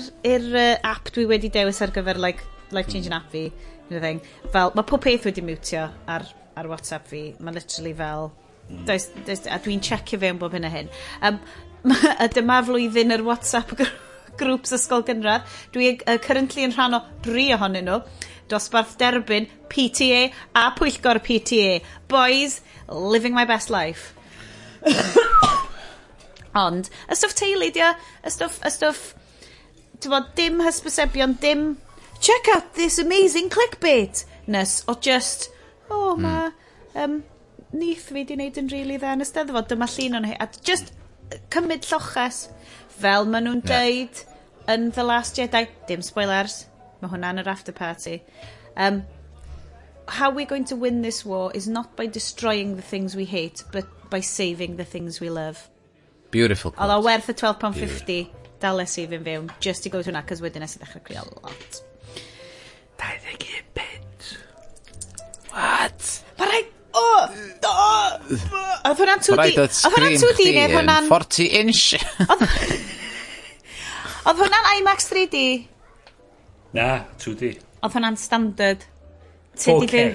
uh, app dwi wedi dewis ar gyfer like, life changing hmm. app fi thing, fel mae pob peth wedi mutio ar, ar WhatsApp fi mae literally fel hmm. does, does, a dwi'n checio fe bob hyn a hyn. Um, [laughs] a dyma flwyddyn yr WhatsApp [laughs] grŵps ysgol gynradd. Dwi uh, currently yn rhan o dri ohonyn nhw dosbarth derbyn PTA a pwyllgor PTA boys living my best life. [laughs] Ond, y stwff teulu 'di o. Y stwff, y stwff, t'mod, dim hysbysebion, dim check out this amazing clickbait, nes o just, o hmm. ma, um, nith fi 'di wneud yn rili dda yn y 'Steddfod, dyma llun o'n hi, a just, cymryd lloches, fel ma' nhw'n deud yn The Last Jedi, dim spoilers, mae hwnna yn yr after party, um, how we're going to win this war is not by destroying the things we hate, but by saving the things we love. Beautiful quote. Oedd o werth y £12.50 dales i fy'n fyw, just i gwybod hwnna, cos wedyn nes i ddechrau creu lot. 21 pence. What? Mae rai... O! O! Oedd hwnna'n 2D... Rhaid oedd Oedd hwnna'n screen 2D chdi neu oedd yn hwnna'n... 40 inch. Oedd hwnna'n IMAX 3D? Na, 2D. Oedd hwnna'n standard. 4K.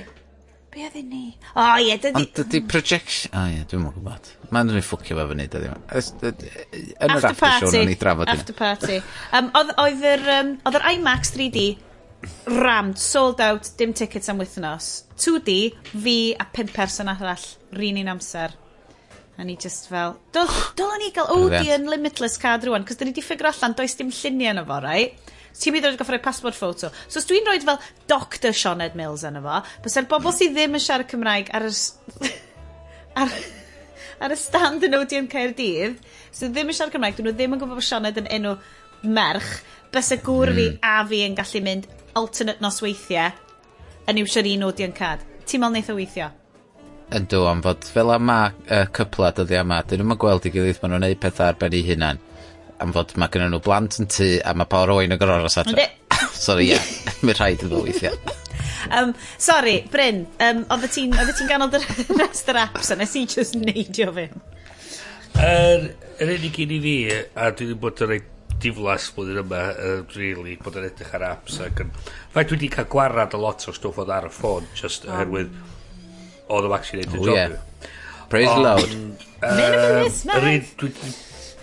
Be' odden ni? O ie dydy... Ond dydy mm. projection... o ie dwi'n mwyn gwybod. Mae'n dwi'n ffwcio fe fyny dydy. Ys- yd- yn yr after show nawn ni drafod hyn. After party. Um, odd oedd yr um, odd yr IMAX 3D rammed, sold out, dim tickets am wythnos. 2D, fi a pimp person arall, rin un amser. A ni just fel, dylen [sighs] ni gael OD yn Limitless card rwan, cos dyn ni di ffigur allan, does dim lluniau yna fo, right? Ti'n mynd i ddod goffod rhoi passport photo. So os dwi'n rhoi fel Dr Sioned Mills yna fo, bys e'r bobl sydd ddim yn siarad Cymraeg ar y... [laughs] ar, ar y stand yn ODM Caerdydd, sydd ddim yn siarad Cymraeg, dyn nhw ddim yn gwybod bod Sioned yn enw merch, bys y gŵr fi hmm. a fi yn gallu mynd alternate nosweithiau yn iwsio'r un ODM cad. Ti'n meddwl wneud o weithio? Yndw, am fod fel yma ma uh, cypla dyddi yma, dyn nhw'n gweld i gilydd maen nhw'n gwneud pethau ar ben eu hunain am fod mae gynnyn nhw blant yn tŷ a [laughs] [laughs] mae pa rywun yn gor'o' aros adre. Yndi. Sori ie, mi rhaid yn fo weithia'. Um, sorry, Bryn, um, oeddet ti'n ti ganol dy [laughs] rest yr apps a nes i just neidio fy'n. Yr er, unig un i fi, a dwi wedi bod yn rhaid diflas blwyddyn yma, uh, really, bod yn edrych ar apps. Ac yn, fai dwi wedi cael gwarad a lot o stwff oedd ar y ffôn, just oherwydd oedd o'n actually neud y job. Oh. Praise the Lord. Minimalist Yr un, dwi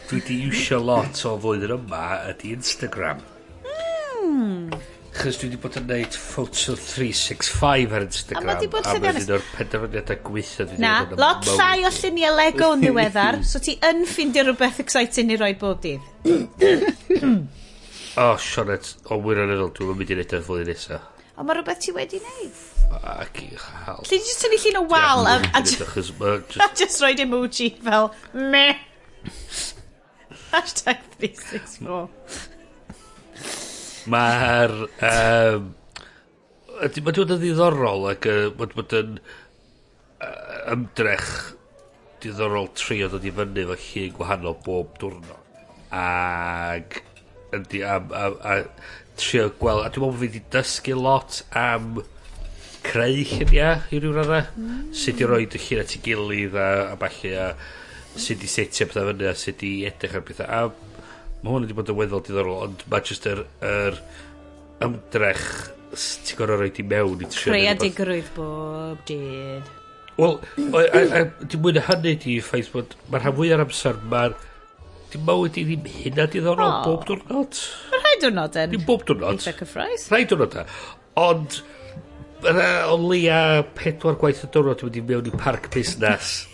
dwi di iwsio lot o flwyddyn yma ydy Instagram. Hmm. Chos dwi wedi bod yn neud photo 365 ar Instagram. A ma di bod lle ddewis. A o'r penderfyniadau gweithio dwi wedi Na, lot llai o lluniau Lego yn ddiweddar, so ti yn ffindio rhywbeth exciting i roi bob dydd. o, oh, Sionet, o oh, wirioneddol, dwi'n mynd i wneud y flwyddyn nesaf. Ond mae rhywbeth ti wedi wneud. Ac i chael. Lle ti jyst yn llun o wal a, a, just [laughs] roed emoji fel meh. Hashtag 364. Mae'r... Ehm, um, Mae dwi'n ddiddorol ac uh, bod yn uh, ymdrech diddorol trio dod i fyny fo llun gwahanol bob diwrnod. Ag yndi, am, am, a trio gweld, a dwi'n meddwl bod fi wedi dysgu lot am creu lluniau i ryw radda. mm. sut i roed y llun at ei gilydd a, a falle a, sut i setio pethau fyny a sut i edrych ar pethau. A mae hwn wedi bod yn weddol diddorol, ond mae jyst yr, yr ymdrech ti'n gorau roi di mewn i trio. Creadigrwydd bob dydd. Wel, di mwyn hynny di ffaith bod mae'r rhan fwy ar amser mae'r dim mywyd i ddim hynna diddorol oh. bob diwrnod. Mae rhai diwrnod yn. dim bob diwrnod. Eitha cyffroes. Rhai diwrnod e. Ond, o leia pedwar gwaith y diwrnod wedi mewn i parc busnes. [laughs]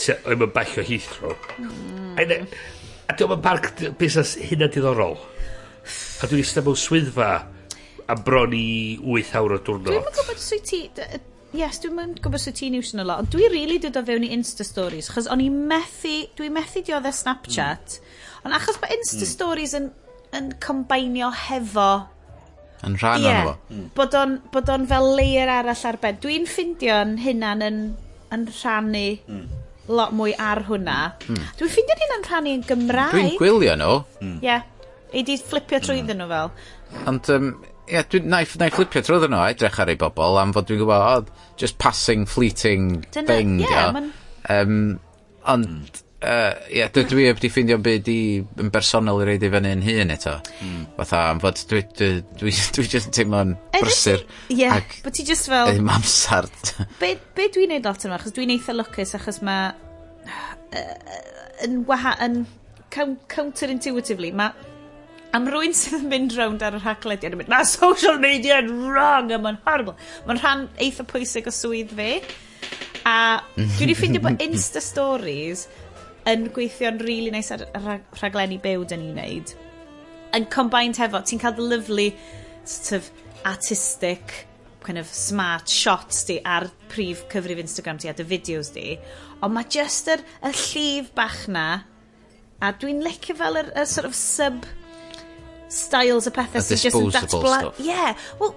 Oedd yn bell o Heathrow. Mm. A dwi'n yn parc busnes hynna diddorol. A dwi'n eistedd mewn swyddfa am bron i 8 awr o diwrnod. Dwi'n gwybod swy ti... Yes, dwi'n mynd gwybod swy ti'n iwsio yn y lot. Ond dwi'n really dod o fewn i Insta Stories, chos o'n i methu, dwi'n methu dioddau e Snapchat. Mm. Ond achos mae Insta. Hmm. Stories yn, yn combinio hefo Yn rhan yeah, o'n fo. Hmm. Bod o'n, bod on fel layer arall ar ben. Dwi'n ffindio'n hynna'n yn, yn rhannu mm lot mwy ar hwnna. Mm. Dwi'n ffeindio'n hyn yn rhannu'n Gymraeg. Dwi'n gwylio nhw. Hmm. Ie. Mm. Yeah. I di flipio trwyddyn hmm. mm. nhw fel. Ond, um, yeah, dwi, na, na i flipio trwy nhw, edrych ar ei bobl, am fod dwi'n gwybod, oh, just passing, fleeting Dyna, thing. Ie, yeah, man... um, Ond, mm uh, ie dwi dwi 'eb 'di ffeindio'm byd i yn bersonol i reid i fyny 'yn hun eto. Hmm. Fatha am fod dwi dwi dwi [laughs] dwi just yn teimlo'n brysur... Ie, bo' ti just fel... ...ddim amsar. [laughs] Be, be dwi'n neud lot yma, achos dwi'n eitha lwcus, achos mae... Uh, yn waha... yn counterintuitively, mae am rwy'n sydd yn mynd rownd ar y rhaglediad yn mynd, mae social media yn wrong a mae'n horrible. Mae'n rhan eitha pwysig o swydd fi. A [laughs] dwi wedi ffeindio bod Insta Stories yn gweithio'n rili really neis ar y rhag rhaglenni byw dyn ni'n neud. Yn combined hefo ti'n cael the lovely sort of artistic kind of smart shots di ar prif cyfrif Instagram ti a dy fideos di ond mae just yr, y llif bach na a dwi'n licio fel y, y sort of sub styles y pethau sy'n just yn datbla... Yeah, well,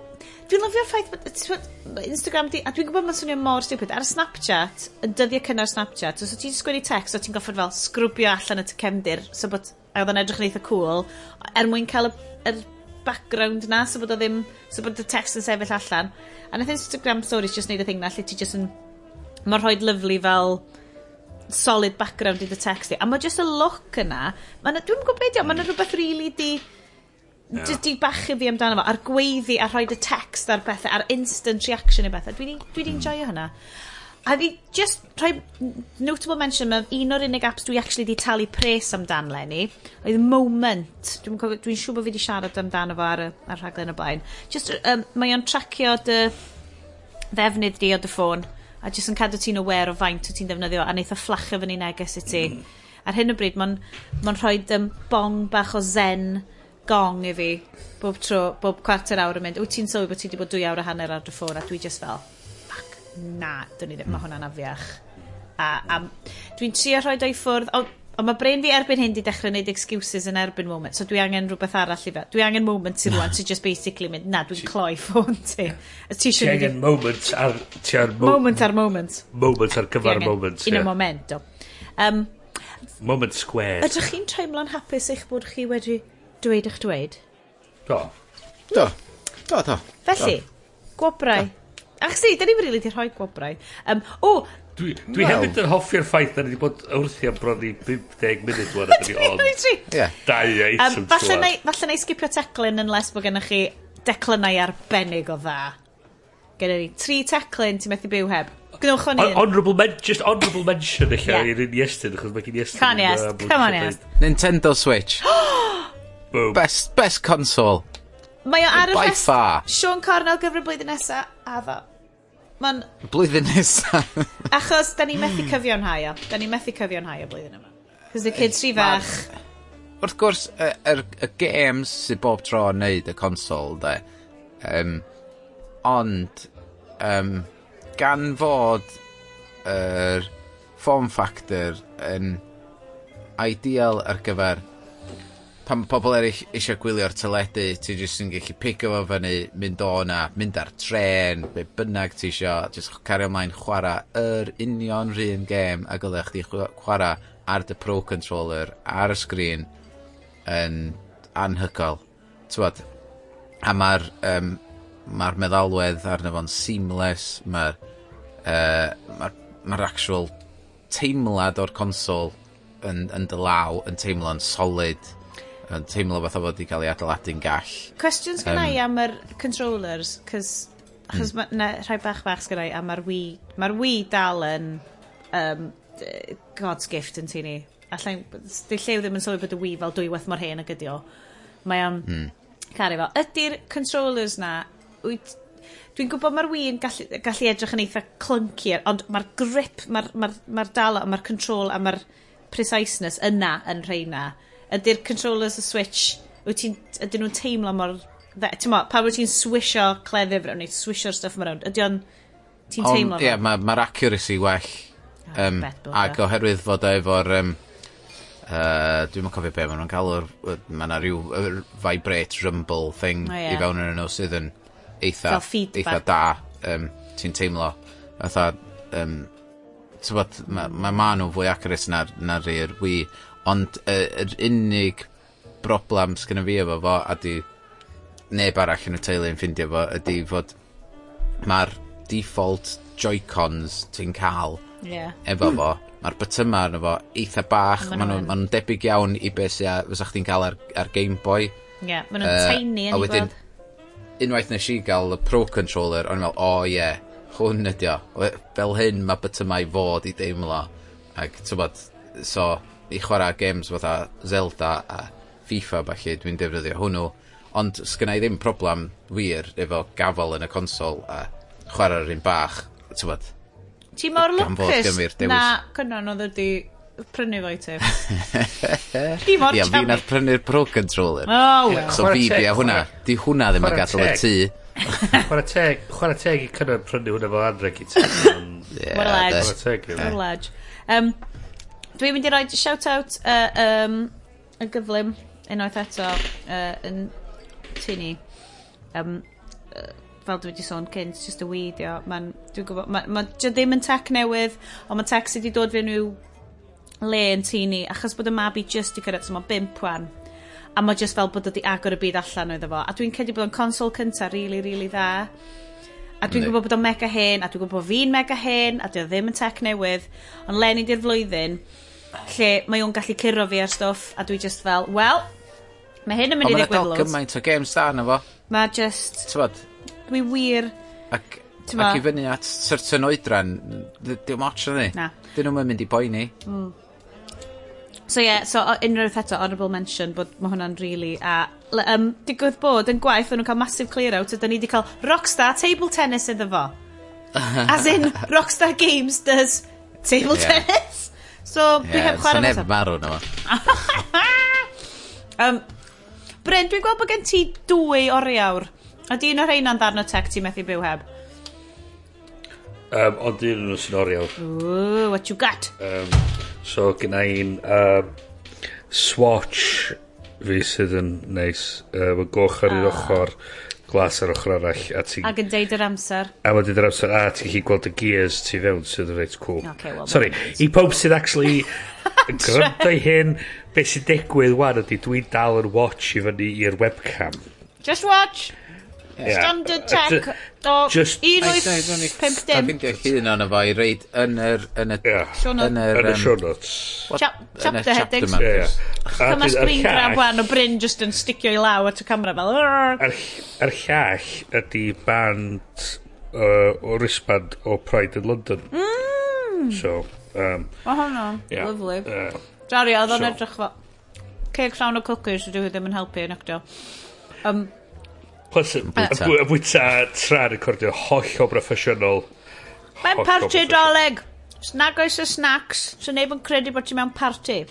Dwi'n lyfio'r ffaith, bod- t'mod, ma' Instagram di, a dwi'n gwybod mae'n swnio mor stupid, ar y Snapchat, yn dyddiau cynnar Snapchat, os so, ti'n sgwennu text, o ti'n goffod fel sgrwbio allan at y cefndir, so bod, a oedd yn edrych yn eitha cool, er mwyn cael y, yr background na, so bod o ddim, so bod y text yn sefyll allan. A nath Instagram stories just neud y thing na, lle ti just yn, mae'n rhoi lyflu fel, solid background i dy text i. A mae just y look yna, ma' 'na- gwybod beth yw, mae'n rhywbeth really di jyst di bachu fi amdano fo, a'r gweiddi, a rhoi y text ar bethau, a'r instant reaction i bethau. Dwi wedi mm. hynna. A fi just rhoi notable mention mae un o'r unig apps dwi actually di talu pres amdan Lenny. oedd Moment. Dwi'n dwi, dwi siŵr bod fi di siarad amdano fo ar y ar rhaglen y blaen. Just, um, mae o'n tracio dy ddefnydd di o dy ffôn, a jyst yn cadw ti'n aware o faint o ti'n defnyddio, a neitha fflachio fyny neges i ti. Mm. Ar hyn o bryd, mae'n ma, rhoi um, bong bach o zen gong i fi bob tro, bob cwarter awr yn mynd, wyt ti'n sylwi bod ti wedi bod dwy awr a hanner ar dy ffôn a dwi just fel, fuck, na, dyn ni ddim, mae hmm. hwnna'n afiach. A, a dwi'n trio rhoi o ffwrdd, ond Ond mae brain fi erbyn hyn di dechrau wneud excuses yn erbyn moment, so dwi angen rhywbeth arall i fe. Dwi angen moment i rwan, ti just basically mynd, na, dwi'n cloi ffôn ti. Ti angen moment ar... Ti ar mo moment ar moment. Moment ar cyfar moment. Un o moment, o. Um, moment square. Ydych chi'n teimlo'n hapus eich bod chi wedi dweud eich dweud. Do. Do. Do, do. Felly, gwobrau. Ach si, da ni'n rili really di rhoi gwobrau. Um, o, oh, Dwi, dwi well. hefyd yn hoffi'r ffaith da ni wedi bod wrthi am bron i 50 munud wan a ni on dau item um, falle, na, falle na i sgipio teclyn yn les bod gennych chi declynau arbennig o dda. Gennych ni tri teclyn ti'n methu byw heb. Gwnewch o'n un. Honorable mention, just honorable mention eich yeah. i'n un Iestyn, achos mae gen Iestyn. Can Iest, come on Iest. Nintendo Switch. [gasps] Boom. Best, best console. Mae o ar y By far. Sean Cornell gyfr y blwyddyn nesa, a ddo. Mae'n... Blwyddyn nesa. [laughs] achos, da ni methu cyfio'n hau o. Da ni methu cyfio'n hau o blwyddyn yma. Cos y kids rhi fach. Wrth gwrs, y, y, y games sydd bob tro yn neud y consol, de. Um, ond, um, gan fod yr er form factor yn ideal ar gyfer pan pobl eraill eisiau gwylio'r teledu, ti jyst yn gallu pigo fo fyny, mynd o na, mynd ar tren, be bynnag ti eisiau, jyst cario ymlaen chwarae yr union rhywun gêm a gylech chdi chwarae ar dy Pro Controller, ar y sgrin, yn anhygol. Tywod, a mae'r um, mae meddalwedd arno fo'n seamless, mae'r uh, mae, mae actual teimlad o'r consol yn, yn dy law yn teimlo'n solid yn teimlo fatha fod i cael ei adeiladu'n gall. Cwestiwn sgan um, i am yr controllers, cos achos mm. ma, rhai bach bach sgan i, am yr Wii, Mae'r Wii dal yn um, God's gift yn tini. Allain, di llew ddim yn sylwi bod y Wii fel dwywaith mor hen ag ydi. Mae o'n mm. caru fo. Ydy'r controllers na, wyt, dwi'n gwybod mae'r Wii yn gallu, gallu edrych yn eitha clunky, ond mae'r grip, mae'r ma r, ma, r, ma r dal, mae'r control a mae'r preciseness yna yn rheina ydy'r controllers y Switch, wyt ti'n, ydyn nhw'n teimlo mor... Ti'n mo, pa wyt ti'n swisho cleddyf rhawn, neu swisho'r stuff yma rhawn, ydy o'n... Ti'n teimlo Ie, yeah, mae'r ma accuracy well. Oh, um, ac oherwydd fod efo'r... Um, uh, dwi'n cofio be maen nhw'n cael o'r mae yna rhyw uh, vibrate rumble thing oh, yeah. i fewn yn nhw sydd yn eitha, eitha da um, ti'n teimlo fatha um, tywod, mae ma, ma nhw fwy accurate na'r na, na Wii Ond yr uh, er unig broblem sgynna fi efo fo, a di neb arall yn y teulu yn ffindio fo, ydy fod mae'r default Joy-Cons ti'n cael yeah. efo fo. Mae'r bytyma arno fo eitha bach, maen nhw'n ma nhw debyg iawn i beth sy'n fysa chdi'n cael ar, ar Game Boy. Ie, yeah, maen nhw'n uh, tiny yn i wedyn, unwaith nes i gael y Pro Controller, o'n i'n meddwl, o oh, ie, yeah, hwn ydi o. Fel hyn mae bytymau fod i deimlo. Ac, ti'n bod so i chwarae games fatha Zelda a FIFA falle, dwi'n defnyddio hwnnw. Ond sgynna i ddim problem wir efo gafel yn y consol a chwarae'r un bach, tywed. Ti mor lwcus na dewis. cynnon oedd ydi prynu fo i ti. [laughs] Ti mor Ie, fi nath prynu'r Pro Controller. oh, well. So fi teg, bia hwnna. Di hwnna ddim yn gadael y teg. tŷ. Chwarae teg, chwarae teg i cynnar prynu hwnna fo adreg i ti Wel, de. Chwarae teg, ie. Ledge. Um, Dwi'n mynd i roi shout-out uh, um, y gyflym unwaith eto uh, yn tu ni. Um, uh, fel dwi wedi sôn cynt, just y weidio. Mae'n, dwi'n gwybod, mae'n ma, ddim yn tech newydd, ond mae tech sydd wedi dod fe nhw le yn tu ni, achos bod y mabi just i cyrraedd, so mae bimp wan. A mae just fel bod wedi agor y byd allan oedd efo. A dwi'n cedi bod yn consol cyntaf, rili, really, rili really dda A dwi'n gwybod bod o'n mega hen, a dwi'n gwybod bod fi'n mega hen, a dwi o ddim yn tech newydd. Ond Lenny di'r flwyddyn, lle mae o'n gallu curo fi ar stwff, a dwi just fel, wel, mae hyn yn mynd i ddigwydd loads. Ond mae'n gymaint o games da na fo. Mae just... Tybod? Dwi wir... Ac, ac i fyny at certain oedran, dim ots na ni. Na. Dyn nhw'n mynd i boeni. Mm. So ie, yeah, so o- unrhyw eto, honourable mention bod ma' hwnna'n really A le- um, digwydd bod yn gwaith, o'n nhw'n cael massive clear-out, ydyn ni wedi cael Rockstar Table Tennis iddo fo. [laughs] As in, Rockstar Games does Table Ie. Tennis. So, dwi heb chwarae so neb yn marw na fo. [laughs] Um, Bryn, dwi'n gweld bod gen ti dwy oriawr. A di un o'r rheina'n ddarn o tech ti methu byw heb? Um, ond un nhw sy'n oriel. Ooh, what you got? Um, so, gyna i'n um, swatch fi sydd yn neis. Um, yn goch ar un ah. ochr, glas ar ochr arall. A ti, Ac yn deud yr amser. A mae'n deud yr amser. A ti'n chi gweld y gears tu fewn sydd yn reit cool. Okay, well, Sorry, i pob sydd actually [laughs] yn gryfdau hyn, beth sy'n digwydd wan ydy dwi'n dal yn watch i fyny i'r webcam. Just watch! Yeah. Standard tech o 1851. Da ffindio hun o'n efo i reid yn yr... Yn y show notes. Chapter headings. Dyma screen grab wan o Bryn just yn sticio i law at y camera fel... Yr llall ydy band o risband o Pride in London. Mm. So... Um, o hwnnw, yeah. lovely. Uh, Dario, oedd o'n edrych fel... Cake llawn o cookies, dwi ddim yn helpu yn actio. Um, Plus, y bwyta tra recordio holl o broffesiynol. Mae'n party doleg. Snag oes y snacks. So neb yn credu bod ti mewn party.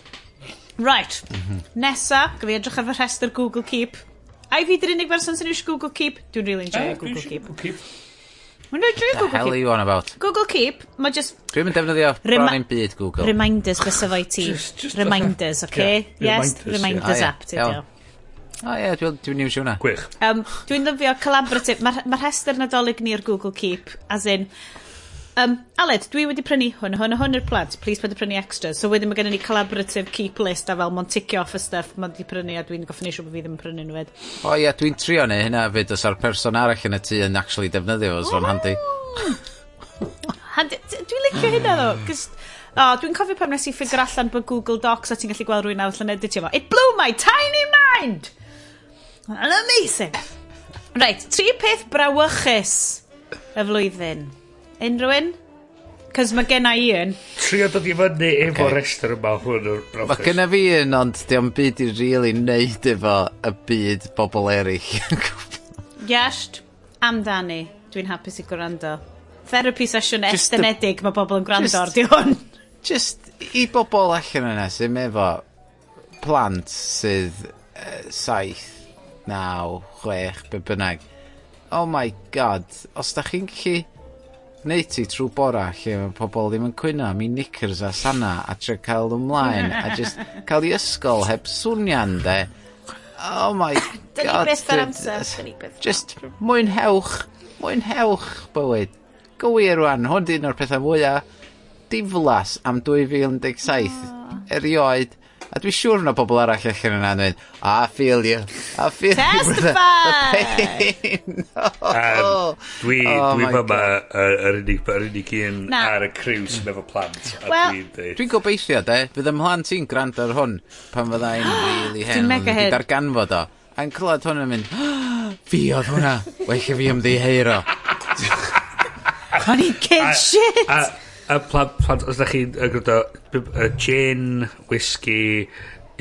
Right. Mm -hmm. Nesa, gyda edrych ar fy rhestr Google Keep. A i fi dy'r unig person sy'n eisiau Google Keep. Dwi'n really enjoy uh, Google Keep. Google Keep. Mae'n rhaid Google Keep. The hell are you on about? Google Keep, mae just... Dwi'n mynd defnyddio bron ein byd Google. Reminders bys efo i ti. Reminders, okay? Yeah, yes, reminders, yeah. reminders app. Ah, ti'n O ie dwi dwi'n iwsio hwnna. Gwych. Um, dwi'n lyfio collaborative. Mae'r ma rhestr nadolig ni'r Google Keep. As in, um, Aled, dwi wedi prynu hwn, hwn, hwn yw'r plant. Please pwyd prynu extras. So wedyn mae gennym ni collaborative keep list a fel mae'n ticio off y stuff mae wedi prynu a dwi'n goffi neisio bod fi ddim yn prynu nhw fed. O ie, dwi'n trio neu hynna fyd os ar person arall yn y tŷ yn actually defnyddio os fo'n handi. handi. Dwi'n licio hynna ddo. Cys, O, oh, dwi'n cofio pam nes i ffigur allan bod Google Docs a ti'n gallu gweld rhywun arall yn editio fo. It blew my tiny mind! Yn amazing! Right, tri peth brawychus y flwyddyn. Unrhyw un? Cys mae gen i un. Trio dod i fyny efo okay. restr yma hwn o'r brofes. Mae gen i fi un, ond diolch byd i really neud efo y byd bobl eraill. Iasht, [laughs] amdani. Dwi'n hapus i gwrando. Therapy sesiwn estynedig mae bobl yn gwrando ar di hwn. [laughs] Just i bobl allan yna sy'n efo plant sydd uh, saith naw, chwech, be' bynnag. Oh my God, os da chi'n gallu neud ti trwy bora lle mae pobl ddim yn cwyno am i knickers a sana a tre cael nw mlaen a just [laughs] cael 'u ysgol heb sŵnian 'de oh my [coughs] God. 'Dyn ni byth ar amser. 'Dyn ni byth. Jyst mwynhewch, mwynhewch bywyd. Go rwan, hwn 'di un o'r pethau mwyaf diflas am dwy fil un deg saith erioed. A dwi'n siŵr 'na pobl arall allan yna'n dweud, I feel you. I feel you brother. Testify! um, [laughs] dwi oh dwi'm yma fyma yr unig yr unig un ar y criw sy'n efo plant a dwi'n deud... Dwi'n gobeithio de fydd 'ym mhlant i'n gwrando ar hwn pan fydda i'n [gasps] really hen. Dwi'n mega hen. darganfod o a'n clywed hwn yn mynd [gasps] fi oedd hwnna well i fi ymddiheiro. O'n i'n kid shit! y plant, plant, os da chi'n uh, gwrando, uh, gin, whisky,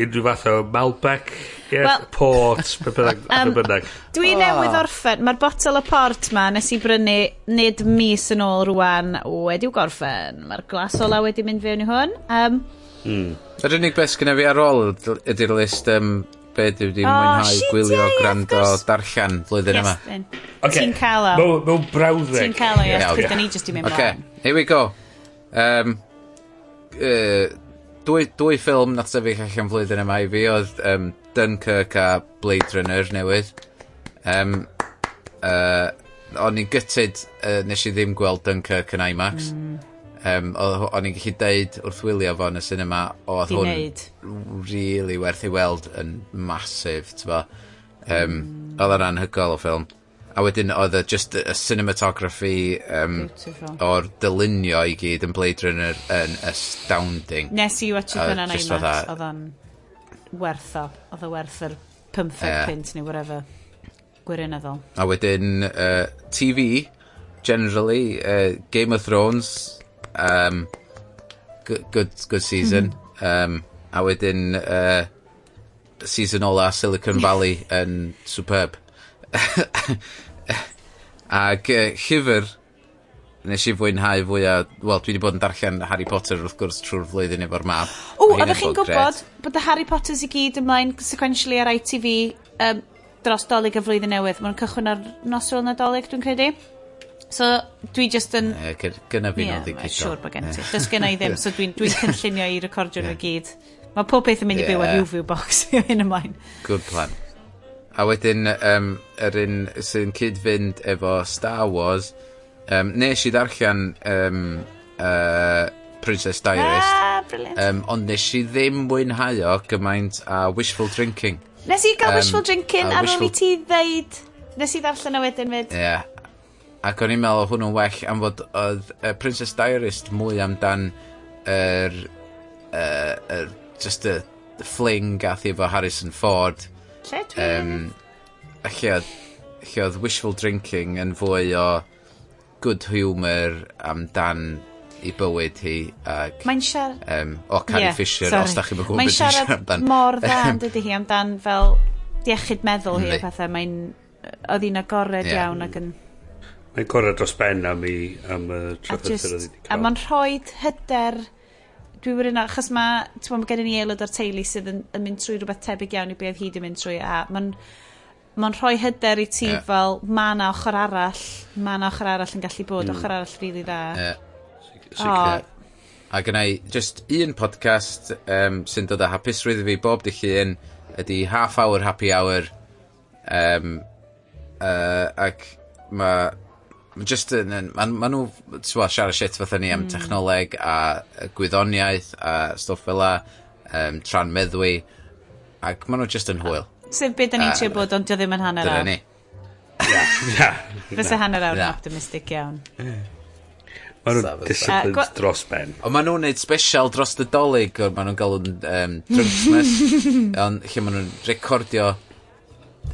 unrhyw fath o Malbec, yeah, well, port, be bynnag. Um, [laughs] bynnag. Dwi oh. Ah. newydd orffen, mae'r botel o port ma nes i brynu nid mis yn ôl rwan wedi'w gorffen. Mae'r glas ola wedi mynd fewn i hwn. Um, mm. Yr unig beth gyda fi ar ôl ydy'r list um, be dwi wedi oh, mwynhau gwylio yeah, gwrando darllen flwyddyn yes, yma. Okay. Ti'n cael o. Mewn brawddeg. Ti'n cael o, yes, yeah, yeah. ni jyst i mynd okay. Here we go. Um, uh, dwy, dwy ffilm nath sefyll allan flwyddyn yma i fi oedd um, Dunkirk a Blade Runner newydd. Um, uh, o'n i'n gytid, uh, nes i ddim gweld Dunkirk yn IMAX. Mm. Um, o'n i'n gallu deud wrth wylio fo yn y cinema, oedd hwn really werth i weld yn masif, ti'n Um, mm. Oedd o'n anhygol o ffilm. A wedyn oedd y just y cinematography um, Beautiful. o'r dylunio i gyd yn Blade Runner yn astounding. Nes i watch it yn an IMAX, oedd o'n werth o. Oedd o werth yr 15 yeah. pint neu whatever. gwirioneddol A wedyn uh, TV, generally, uh, Game of Thrones, um, good, good, good season. um, a wedyn uh, season ola Silicon Valley [laughs] yn superb. [laughs] ac uh, llyfr nes i fwynhau fwya, wel dwi wedi bod yn darllen Harry Potter wrth gwrs trwy'r flwyddyn efo'r mab. W, a oddach chi'n gwybod bod y Harry Potters i gyd ymlaen sequentially ar ITV um, dros dolyg y Flwyddyn Newydd. Mae'n cychwyn ar Noswyl Nadolig, dwi'n credu. So, dwi just yn... Ie, gyna fi nod i gyda. Ie, siwr bod gen ti. Does gen i ddim, so dwi'n dwi [laughs] cynllunio i recordio nhw gyd. Mae pob beth yn mynd i byw ar yeah. UV box [laughs] i hyn ymlaen. Good plan. A wedyn um, yr un sy'n cyd-fynd efo Star Wars um, nes i ddarllen um, uh, Princess Diarist. Ah brilliant. ...yym ond nes i ddim mwynhau o gymaint a Wishful Drinking. Nes i gael wishful drinking a ôl i ti ddeud... Nes i ddarllen o wedyn fyd. Ie. Yeah. Ac o'n i'n meddwl hwnnw'n well am fod oedd uh, Princess Diarist mwy amdan yr... Er, er, er, just y fling gath i efo Harrison Ford Lle dwi yn? Um, lle oedd, lle oedd wishful drinking yn fwy o good humour amdan i bywyd hi ac Mae'n siarad... Um, o Carrie yeah, Fisher, sorry. os da chi'n gwybod beth siarad amdan. mor dda [laughs] dydy hi amdan fel diechyd meddwl hi a pethau. Mae'n... Oedd hi'n agored yeah. iawn ac yn... Mae'n gorau dros ben am i... am y trafodaeth oedd hi wedi cael. A mae'n rhoi hyder... Uh, dwi wir yn achos ma' t'mo' ma' gennyn ni aelod o'r teulu sydd yn, yn mynd trwy rhywbeth tebyg iawn i beth oedd hi mynd trwy a mae'n ma'n rhoi hyder i ti yeah. fel ma' 'na ochr arall ma' 'na ochr arall yn gallu bod mm. ochr arall rili dda yeah. Sicr. a gynnau just un podcast um, sy'n dod â hapusrwydd i fi bob dy llun ydy half hour happy hour um, uh, ac mae ma' just yn yn ma' ma' nhw twa, siarad shit fatha ni am hmm. technoleg a yy gwyddoniaeth a stwff fel la, um, tran tranmeddwi ac ma' nhw just yn hwyl. Sef beth da ni'n trio bod ond dio ddim yn hanner awr. Dyna ni. Ia, [laughs] ia. Fysa hanner awr yn optimistic iawn. Maen nhw'n disciplined uh, dros ben. Ond maen nhw'n neud special dros y dolyg, maen nhw'n gael yn um, drunksmith, ond lle maen nhw'n recordio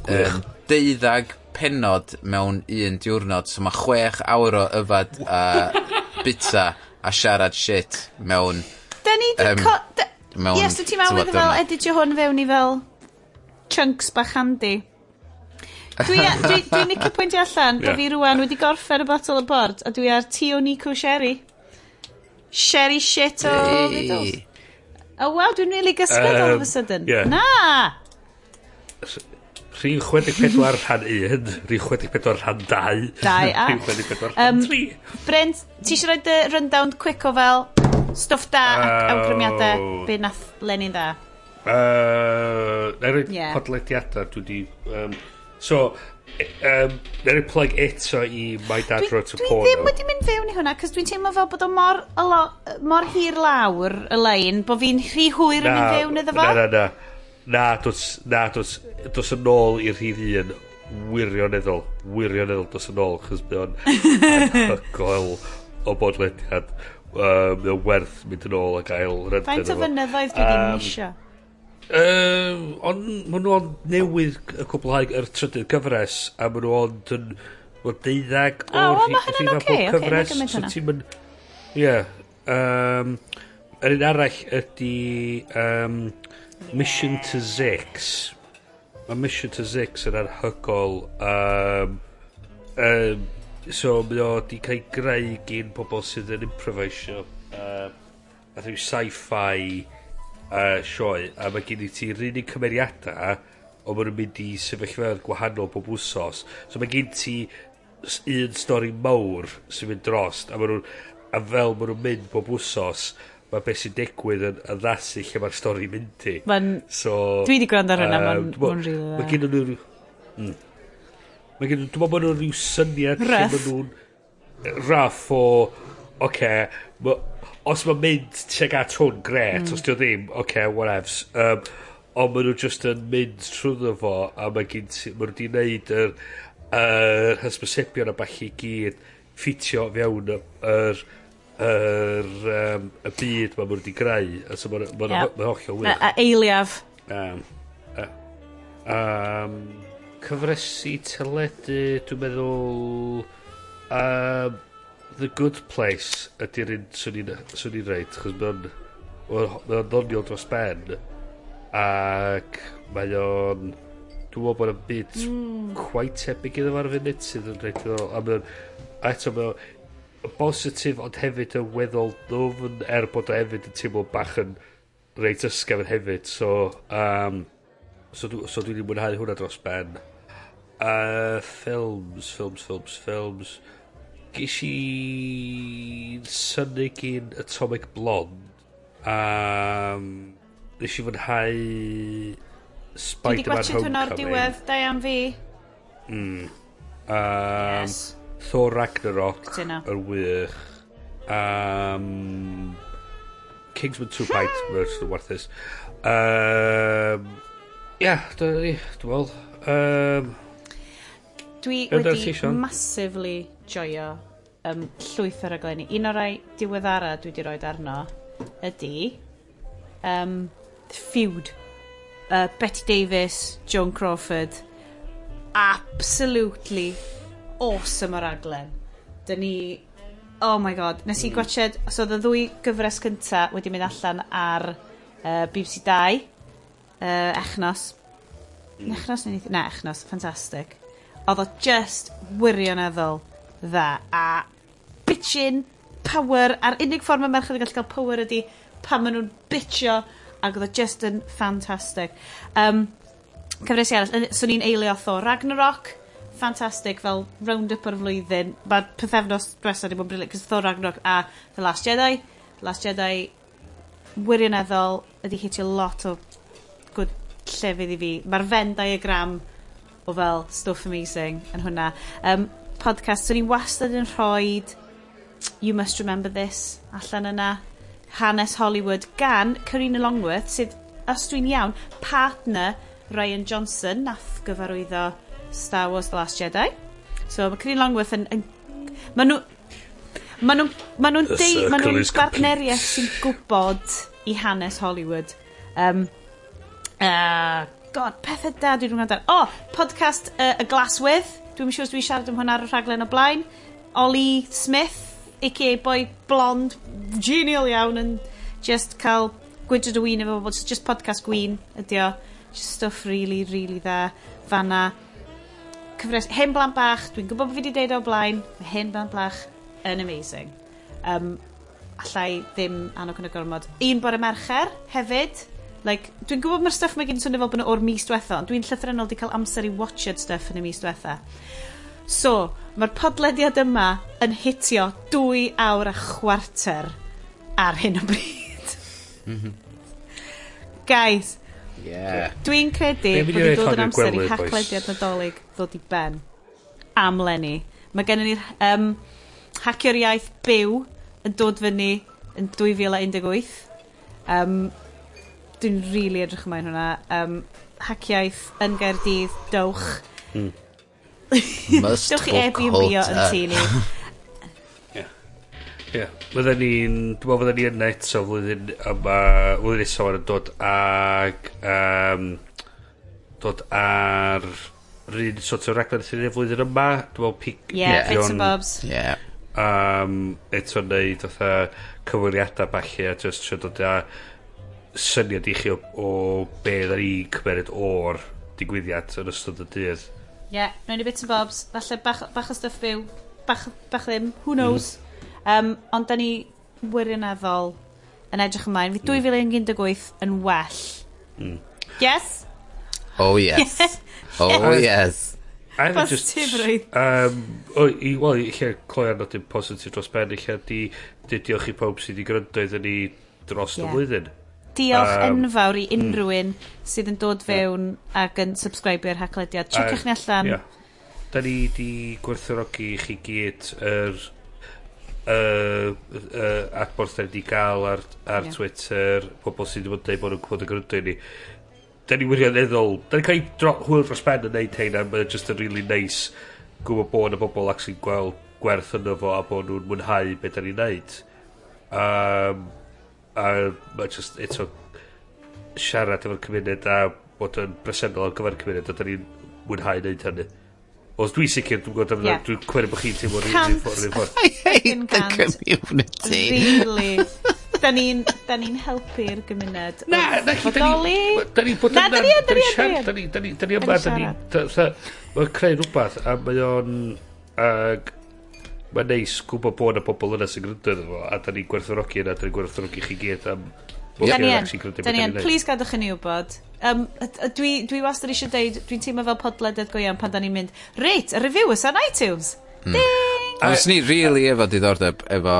um, deuddag penod mewn un diwrnod, so mae chwech awr o yfad a [laughs] bita a siarad shit mewn... Da ni di... Um, mewn... Yes, ti'n meddwl iddo fel editio hwn fewn i fel chunks bach handi. [laughs] Dwi'n dwi, dwi nicio pwyntio allan yeah. bod fi rwan wedi gorffen y botol o bord a dwi ar tio Nico Sherry. Sherry shit o Lidl. Oh wow, dwi'n really gysgod um, all of a sudden. Yeah. Na! Rhif 64 rhan 1, rhif 64 rhan 2, 2 a... rhif 64 rhan 3. Brent, ti eisiau rhoi dy rundown quick o fel stwff da uh, ac oh. awgrymiadau be nath Lenin dda? Uh, na roi yeah. podlediadau dwi di... Um, so, um, na roi plug eto i My Dad dwi, Wrote a Porno. Dwi ddim wedi mynd fewn i hwnna, cos dwi'n teimlo fel bod o mor, lo, mor hir lawr y lein, bod fi'n rhy hwyr yn mynd fewn iddo fo. Na, na, na. Na, dos, na, dos, dos yn ôl i'r rhif un wirioneddol, wirioneddol dos yn ôl, chos mae o'n anhygoel o bodlediad. Um, mae o'n werth mynd yn ôl a gael rent. Faint o fynyddoedd dwi ddim eisiau? Um, ond maen nhw'n newydd y cwblhau yr trydydd cyfres a maen nhw'n yn o deuddag o rhifau bob cyfres so ti'n mynd ie um, yr un arall ydy um, Mission to Zix. Mae Mission to Zix yn anhygol. Um, um, so, mae o di cael greu gyn pobl sydd yn improvisio. Uh, a rhyw sci-fi uh, sioe. A mae gen i ti'r unig cymeriadau o maen nhw'n mynd i sefyllfaoedd gwahanol bob wsos. So mae gen ti un stori mawr sy'n mynd drost a maen nhw'n a fel maen nhw'n mynd bob wsos mae beth sy'n digwydd yn addasu lle mae'r stori mynd i. Ma'n... So, dwi wedi gwrando ar hynna, uh, ma'n rili dda. Mae gen nhw... Mm. Mae gen nhw... Dwi'n meddwl bod nhw'n rhyw syniad lle mae nhw'n raff o... Oce, okay, os mae'n mynd tuag at hwn, gret. Mm. Os diw ddim, oce, okay, whatevs. Um, ond maen nhw just yn mynd trwyddo fo a mae gen ti... Maen nhw wedi gwneud yr... yr hysbysebion a bach i gyd ffitio fewn yr... Er, yr um, y byd mae mwyn wedi greu a so mae'n ma yep. ma hollol wych a, a eiliaf um, a, um, cyfresu teledu dwi'n meddwl um, The Good Place ydy'r un swn i'n reid chos mae'n mae'n ddoniol dros ben ac mae o'n dwi'n meddwl bod yn byd mm. quite tebyg iddo fo'r funud sydd yn reit diddorol a, a eto mae bositif ond hefyd yn weddol ddwfn er bod o hefyd yn teimlo bach yn reit ysgafn hefyd so um, so, dwi, so dwi wedi mwynhau hwnna dros ben. Uh, ffilms ffilms ffilms ffilms. Ges i synu gyn Atomic Blonde um, nes i fwynhau Spider-Man Homecoming Dwi wedi gwachod hwnna'r diwedd da am fi. Mm. um, yes. Thor Ragnarok Cytuno. yn wych. Um, Kingsman 2 Bite mae'n warthus. Um, Ia, yeah, dwi'n meddwl. Um, dwi wedi massively joio um, llwyth ar y glenni. Un o'r rai diweddara dwi wedi rhoi arno ydy um, Feud. Uh, Betty Davis, Joan Crawford. Absolutely awesome o raglen. Dyn ni... Oh my god, nes i mm. gwachod... So oedd y ddwy gyfres cynta wedi mynd allan ar uh, BBC 2, uh, echnos. Mm. Echnos neu neith... Na, echnos, Fantastic. Oedd o just wirioneddol dda. A bitchin power, a'r unig ffordd mae merched yn gallu cael power ydy pan maen nhw'n bitchio ac oedd o just yn fantastic. Um, cyfres i arall, swn so i'n eilio o Ragnarok, fantastic fel round-up o'r flwyddyn. Ma' pethefnos dwetha wedi bod yn briliant 'c'os Thor Ragnarok a The Last Jedi. Last Jedi wirioneddol ydi hitio lot o good llefydd i fi. Mae'r Venn diagram o fel stuff amazing yn hwnna. Um, podcast, so ni wastad yn rhoi You Must Remember This allan yna. Hanes Hollywood gan Carina Longworth sydd, os dwi'n iawn, partner Ryan Johnson nath gyfarwyddo Star Wars The Last Jedi. So mae Corinne Longworth yn... yn ma nhw... Ma nhw'n ma nhw deu... Ma nhw'n bartneriaeth sy'n gwybod i hanes Hollywood. Um, uh, God, pethau da dwi'n gwneud. O, oh, podcast uh, Y With. Dwi'n siŵr dwi'n siarad am hwnna ar y rhaglen o blaen. Ollie Smith, aka boi blond, genial iawn, yn just cael gwydryd o wyn efo, just podcast gwyn ydi o. Just stuff really, really dda. Fanna cyfres Hen blant Bach, dwi'n gwybod bod fi wedi deud o blaen, mae Hen blant Bach yn amazing. Um, allai ddim annog yn y gormod. Un bore mercher hefyd. Like, dwi'n gwybod mae'r stuff mae gen i swnio fel bod o'r mis diwetha, ond dwi'n llythrenol wedi cael amser i watched stuff yn y mis diwetha. So, mae'r podlediad yma yn hitio dwy awr a chwarter ar hyn o bryd. Mhm. Guys, Yeah. Dwi'n credu bod wedi dod yn amser i hachlediad nadolig ddod i ben am Lenny. Mae gennym ni'r um, hacio'r iaith byw yn dod fyny yn 2018. Um, Dwi'n rili really edrych ymlaen hwnna. Um, haciaeth yn Gaerdydd, dowch. Mm. [laughs] Must dowch i Airbnb o yn ni. [laughs] Ie. Fydden ni'n... Dwi'n meddwl fydden ni yna eto flwyddyn yma... Flwyddyn nesaf yn dod ag... Um, dod ar... Rhyn sort o raglen sy'n ei flwyddyn yma. Dwi'n meddwl pic... Ie, yeah, bits and bobs. Ie. Yeah. Um, eto wneud otha cyfwriadau falle a just sy'n dod â syniad i chi o, o be dda ni cymerid o'r digwyddiad yn ystod y dydd. Ie, yeah, wneud i bits and bobs. Falle bach, bach o stuff byw. Bach, bach ddim. Who knows? Mm. Um, ond da ni wirioneddol yn edrych ymlaen fydd dwy hmm. fil ag un deg wyth yn well. Mm. Yes? Oh yes. [laughs] oh yes. Either just, um, o, i, wel, i lle cloi ar nodyn positif dros ben, i lle di, di diolch i pob sydd wedi gryndo iddyn ni dros yeah. y flwyddyn. Diolch um, enfawr i hmm. unrhyw un mm. sydd yn dod fewn yeah. ac yn subscribe i'r haglediad. Checiwch ni allan. Yeah. Da ni di gwerthorogi i chi gyd yr er uh, uh, adborth da ni wedi gael ar, ar yeah. Twitter, pobl sydd wedi bod dweud bod nhw'n gwybod y gryndo ni. Da ni wirioneddol, da ni cael ei hwyl dros ben yn neud hyn, a mae'n just yn really nice gwybod bod y bobl ac sy'n gweld gwerth yno fo a bod nhw'n mwynhau beth da ni'n neud. Um, a mae just eto siarad efo'r cymuned a bod yn bresennol ar gyfer y cymuned a da ni'n mwynhau neud hynny. Os dwi'n sicr, dwi'n gwybod amdano, yeah. dwi'n cwerio bod chi'n teimlo un ffordd. I hate the community. Really. da ni'n ni helpu'r gymuned. Na, na chi, da ni... Da ni bod yna, da ni siarad, da ni, da ni, da ni yma, da ni... Mae'n creu rhywbeth, a mae o'n... Mae'n neis gwybod bod yna bobl yna sy'n gryndo iddo fo, a da ni'n gwerthorogi yna, da ni'n gwerthorogi chi gyd am Da ni yn. Da ni yn. Please gadwch yn ni wybod. Um, dwi, dwi wastad eisiau deud, dwi'n teimlo fel podledydd go iawn pan da ni'n mynd, reit, y review ys on iTunes. Mm. Ding! Os ni really efo diddordeb efo,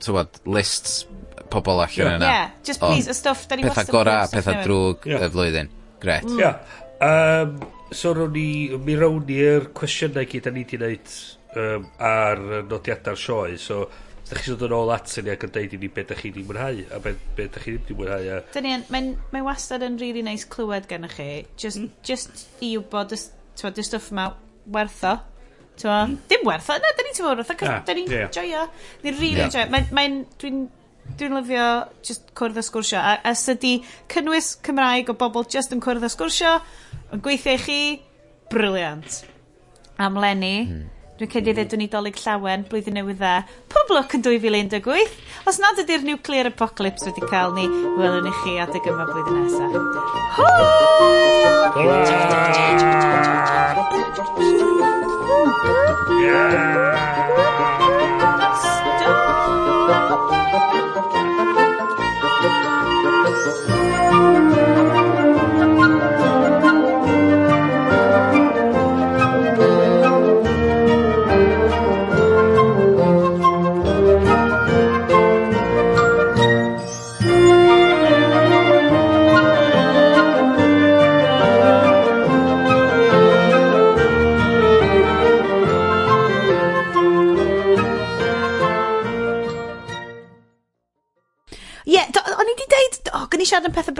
tywad, lists pobl allan yna. Yeah, just please, y stuff da ni wastad. Pethau gora, pethau drwg y flwyddyn. Gret. Mm. Yeah. Um, so rown ni, mi rown ni'r cwestiynau gyd da ni wedi wneud um, ar nodiadau'r sioe. So, da chi eisiau dod yn ôl at ni ac yn deud i ni beth dych chi wedi mwynhau a beth, beth dych chi ddim wedi mwynhau a... Dyn ni, mae'n mae wastad yn really nice clywed gennych chi just, mm. just i wybod y stwff yma wertho mm. dim wertho na, dyn ni'n teimlo wertho cos dyn ni'n yeah. joio ni'n really yeah. joio mae'n mae dwi'n dwi'n lyfio just cwrdd a sgwrsio a, a sydi cynnwys Cymraeg o bobl just yn cwrdd a sgwrsio yn gweithio i chi briliant am Lenny mm. Dwi'n credu ddyled dolyg llawen blwyddyn newydd dda. Pob lwc yn dwy fil a un deg wyth. Os nad ydy'r nuclear apocalypse wedi cael ni welwn i chi adeg yma blwyddyn nesa. Hwyl! Hwyl!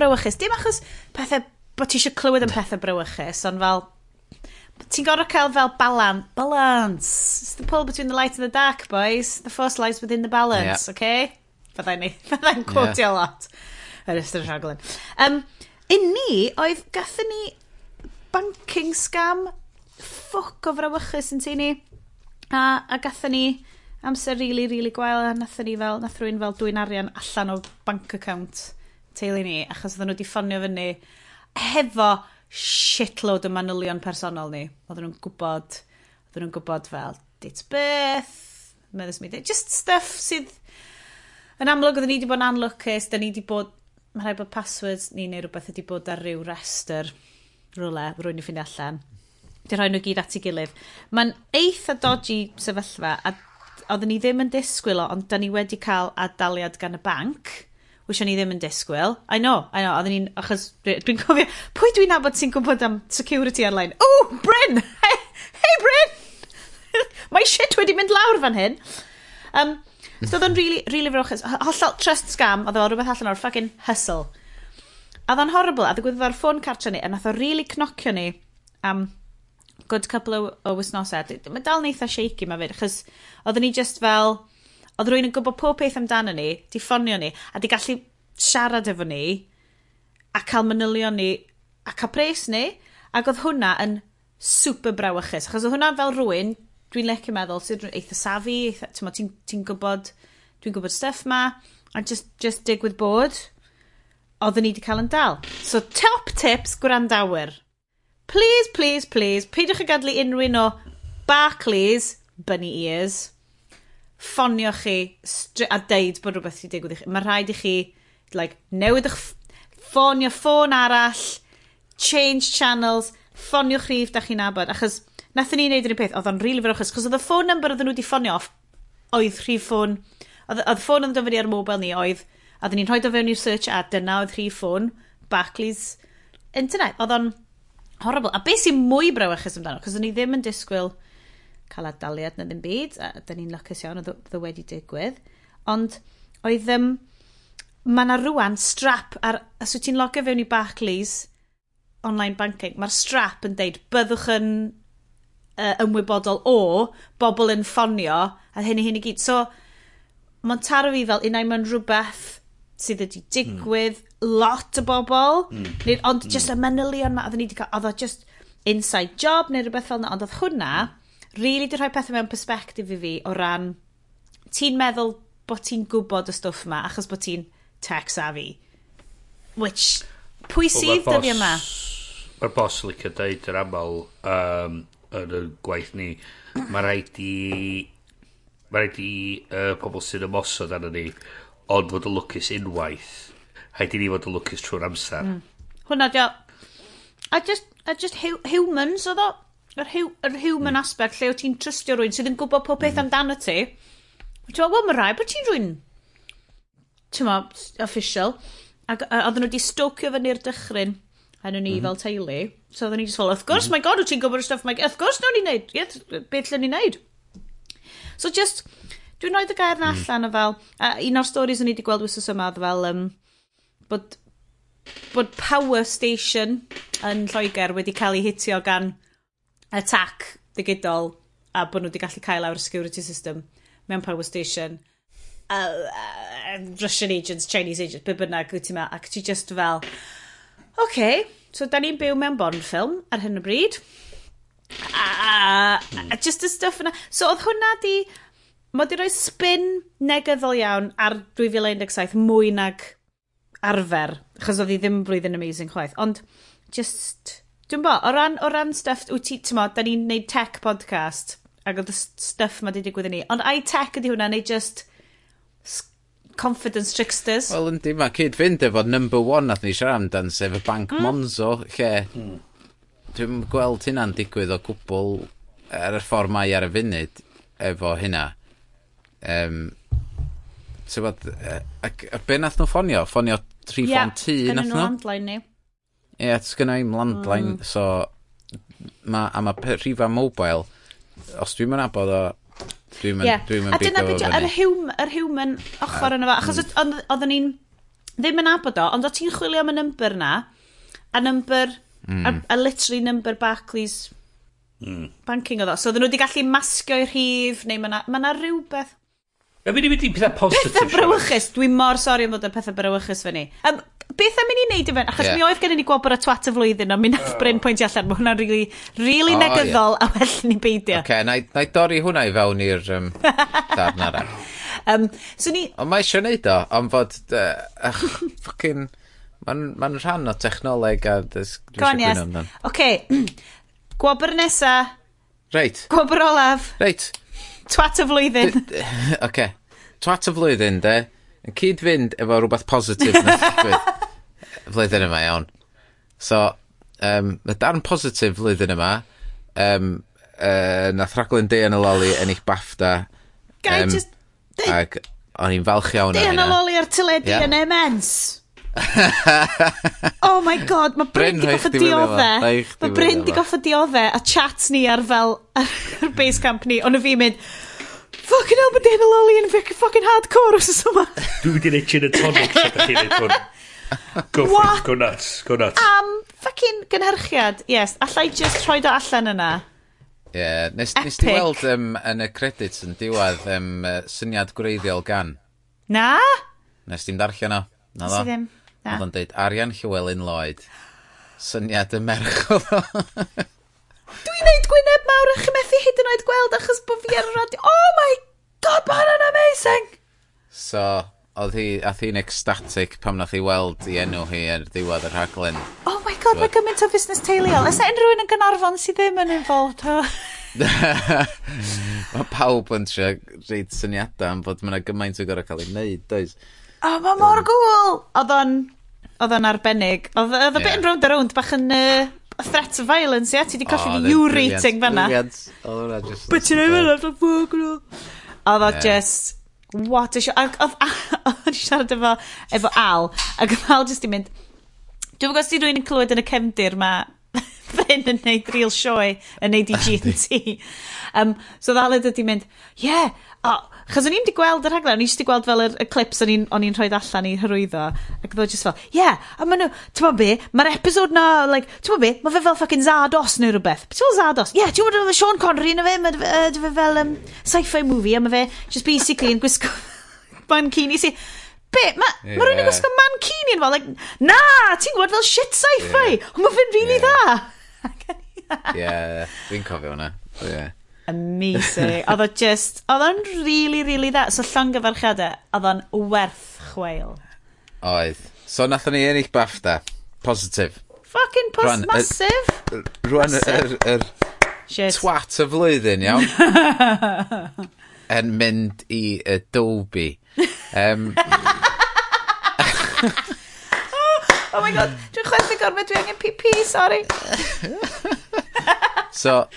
brawychus. Dim achos pethau bod ti eisiau clywed am pethau brawychus, ond fel... Ti'n gorau cael fel balan. Balance. It's the pull between the light and the dark, boys. The force lies within the balance, yeah. okay? Fyddai'n ni. Fyddai'n [laughs] quotio yeah. lot. Yr ystod y rhaglen. Um, un ni, oedd gathon ni banking scam ffoc o frawychus yn teini. A, a gathon ni amser rili, really, rili really gwael a nathon ni fel, nath rwy'n fel dwy'n arian allan o bank account teulu ni, achos oedden nhw wedi ffonio fyny hefo shitload o manylion personol ni. Oedden nhw'n gwybod, oedden nhw'n gwybod fel date birth, meddys mi, just stuff sydd... Yn amlwg, oedden ni wedi bod yn anlwcus, da ni wedi bod... Mae rhaid bod passwords ni neu rhywbeth wedi bod ar ryw rester rhywle, rwy'n i ffeindio allan. Di rhoi nhw gyd at ei gilydd. Mae'n eitha dodgy sefyllfa, a oedden ni ddim yn disgwyl o, ond da ni wedi cael adaliad gan y banc which o'n i ddim yn disgwyl. I know, I know, oedden ni'n, achos dwi'n cofio, pwy dwi'n nabod sy'n gwybod am security online? O, Bryn! Hey, hey, Bryn! [laughs] Mae shit wedi mynd lawr fan hyn. Um, so oedd o'n really, [laughs] really frochus. Hollol trust scam, oedd o rhywbeth allan o'r fucking hustle. A oedd o'n horrible, a ddigwyddodd o'r ffôn cartre ni, a nath o really cnocio ni am good couple o, o wisnosau. Mae dal neitha shaky ma fyd, achos oedden ni just fel Oedd rwy'n yn gwybod pob peth amdano ni, di ffonio ni, a di gallu siarad efo ni, a cael manylion ni, a cael pres ni, ac oedd hwnna yn super brawychus. Achos oedd hwnna fel rwy'n, dwi'n lecio meddwl, sydd eitha safi, eitha, ti'n ti, ti gwybod, dwi'n gwybod stuff ma, a just, just dig with board, oedden ni wedi cael yn dal. So, top tips gwrandawyr. Please, please, please, peidiwch y gadlu unrhyw un o Barclays, bunny ears, ffonio chi a deud bod rhywbeth wedi digwydd i chi. Mae rhaid i chi like, newid eich ffonio ffôn arall, change channels, ffonio rhif da chi'n abod. Achos nathyn ni wneud yr un peth, oedd o'n rili really fyrwchus, cos oedd y ffôn number oedden nhw wedi ffonio off, oedd rhif ffôn, oedd y ffôn yn dyfynu ar mobile ni oedd, a oedden ni'n rhoi o fewn i'r search a dyna oedd rhif ffôn, Barclays internet. Oedd o'n horrible. A beth sy'n mwy brewachus amdano, cos o'n i ddim yn disgwyl cael adaliad na ddim byd, a da ni'n lwcus iawn o ddod wedi digwydd. Ond oedd, um, mae yna rwan strap, ar, os wyt ti'n logio fewn i Barclays online banking, mae'r strap yn deud byddwch yn uh, ymwybodol o bobl yn ffonio a hyn i hyn i gyd. So, mae'n taro fi fel unai mae'n rhywbeth sydd wedi digwydd mm. lot o bobl, mm. neu, ond mm. just y manylion ma, oedden ni wedi cael, oedd o just inside job neu rhywbeth fel yna, ond oedd hwnna, really di rhoi pethau mewn perspective i fi o ran, ti'n meddwl bod ti'n gwybod y stwff yma achos bod ti'n tech savvy. Which, pwy sydd dy fi yma? Mae'r bos licio deud yr aml um, yn y gwaith ni. Mae rhaid i... Mae rhaid i uh, pobl sy'n ymosod arno ni ond fod y lwcus unwaith. Rhaid i ni fod y lwcus trwy'r amser. Mm. Hwna, dio... a just, a just hu humans, oedd o? yr hu human mm. aspect lle o ti'n trystio rwy'n sydd yn gwybod pob peth mm. amdano ti. Ti'n meddwl, wel, mae rai bod ti'n rwy'n, ti'n meddwl, official. Ac oedden nhw wedi stocio fyny'r dychryn yn ni mm -hmm. fel teulu. So oedden ni just fel, of course, mm -hmm. my god, wyt ti'n gwybod y stuff, my, of course, no, ni'n neud, yeah, beth lle ni'n neud. So just, dwi'n rhoi y gair na hmm. allan mm. o fel, a un o'r stories o'n i wedi gweld wythnos yma, fel, um, bod, bod power station yn Lloegr wedi cael ei hitio gan attack digidol a bod nhw wedi gallu cael awr security system mewn power station. Uh, a, Russian agents, Chinese agents, be bynnag wyt ti ma ac ti just fel OK, so da ni'n byw mewn Bond ffilm ar hyn o bryd. A, a, a just y stuff yna. So oedd hwnna di mae di roi spin negyddol iawn ar 2017 mwy nag arfer achos oedd hi ddim blwyddyn amazing chwaith. Ond just Dwi'n bo, o ran, o ran stuff, wyt ti, ti'n mo, da ni'n neud tech podcast, ac oedd y stuff ma di digwydd i ni, ond ai tech ydi hwnna, neu just confidence tricksters? Wel, yndi, mae cyd fynd efo number one nath ni siarad amdan, sef y Bank mm. Monzo, lle mm. dwi'n gweld hynna'n digwydd o gwbl ar er y ffordd mae ar y funud efo hynna. Um, Tybod, a, a be nath nhw ffonio? Ffonio tri yeah, ffon tŷ nath nhw? Ie, gyda nhw landline ni. Ie, yeah, sgynna i'm landline, mm. so... Ma, a mae rhifa mobile, os dwi'n mynd abod o, Dwi'n mynd yeah. dwi'm yn a dyna beth yr human, yr human ochr yna fo, achos mm. oedden ni'n ddim yn abod o, ond o ti'n chwilio am y number na, a number, mm. a, a literally number Barclays mm. banking oedd o. So oedden nhw wedi gallu masgio i'r rhif, neu mae yna ma rhywbeth. Na fi'n mynd i pethau positif. Pethau brawychus, Dwi'n mor sori am fod yn pethau brawychus fe ni. Um, beth am mynd i wneud i fe? Achos yeah. mi oedd gen i ni gwybod bod y twat y flwyddyn, ond mi nath Bryn pwynt allan, mae hwnna'n really, really oh, negyddol, yeah. a well ni beidio. Oce, okay, na, na i dorri hwnna i fewn i'r um, [laughs] darn arall. um, so ni... Ond mae eisiau neud o, ond fod... Uh, fucking... Mae'n ma rhan o technoleg a... Gwan, yes. Oce, [clears throat] gwobr nesa. Reit. Gwobr olaf. Reit. Twat y flwyddyn. [laughs] Oce. Okay. Tro at y flwyddyn, de, yn cyd-fynd efo rhywbeth positif nath [laughs] flwyddyn yma, iawn. So, um, y darn positif flwyddyn yma, um, uh, nath raglen Day yn y Loli yn eich BAFTA. Gai, um, just... jyst Ac o'n i'n falch iawn o Dian y Loli ar tyledu Ie. yn emens. [laughs] oh my god, mae Bryn di goffa dioddau. Mae Bryn di goffa dioddau a chat ni ar fel, [laughs] ar base camp ni, ond y fi mynd, Fucking hell, mae Dana Lolly yn fic fucking hardcore os oes yma. Dwi wedi gwneud gin y tonic tra da chi'n gwneud hwn. Go, for, What? go nuts, go nuts. Am fucking gynhyrchiad, yes. allai just troi do allan yna. Ie, nes, nes ti weld um, yn y credits yn diwedd um, syniad gwreiddiol gan. Na? Nes ti'n darllen o? Na Nes i ddim. Oedd Na. o'n deud Arian Llywelyn Lloyd. Syniad y merch o. [laughs] Dwi'n neud gwyneb mawr a chi methu hyd yn oed gweld achos bod fi ar y radio. Oh my god, mae hwnna'n amazing! So, oedd hi, ath hi'n ecstatic pam nath hi weld i enw hi ar ddiwedd y rhaglen. Oh my god, mae gymaint o busnes teuluol. Ys unrhyw un yn gynarfon sydd ddim yn involved, ho? [laughs] mae pawb yn trio reid syniadau am fod mae'na gymaint o gorau cael ei wneud, does? O, oh, mae mor gwl! Oedd o'n... Oedd o'n arbennig. Oedd y yeah. bit yn round a round bach yn... Uh, a threat of violence, ie? Ti di colli oh, you rating fanna. But ti'n ei fyna, dwi'n ffwg nhw. Oedd o just... What a show. [laughs] Oedd o'n siarad efo, efo Al, ac oedd Al just i mynd... Dwi'n gwybod sydd rwy'n clywed yn y cefndir ma [laughs] Bryn yn neud real sioe yn neud i GT. um, so ddaled ydi mynd, yeah, oh, Chos o'n i'n 'di gweld y rhaglen, o'n i'n 'di gweld fel yr y clips o'n i'n o'n i'n rhoid allan i hyrwyddo, ac oedd o jyst fel ie, yeah, a maen nhw, ti'n t'mod be, mae'r episod 'na like ti'n t'mod be, mae fe fel fucking Zardos neu rhywbeth. Be' ti Zardos? Ie, yeah, ti'n gwbod efo Sean Connery na fe, mae fe yy fe fel um, sci-fi movie a mae fe just basically yn gwisgo [laughs] mankini sy be, ma, yeah. ma rwy'n yn gwisgo mankini yn fel, like, na, ti'n gwybod fel shit sci-fi, yeah. ond mae fe'n rili really yeah. dda. [laughs] Ie, yeah, dwi'n cofio hwnna. Yeah amazing. [laughs] Oedd o just, oedd o'n really, really dda. So llongyfarchiadau, oedd o'n werth chweil. Oedd. So nathon ni ennill BAFTA. Positif. Fucking pos rwan, massive. Rwan, yr... Er, er, twat y flwyddyn, iawn. [laughs] yn mynd i Adobe. Um, [laughs] oh my god, dwi'n chwerthu gorfod dwi angen PP, sorry. so,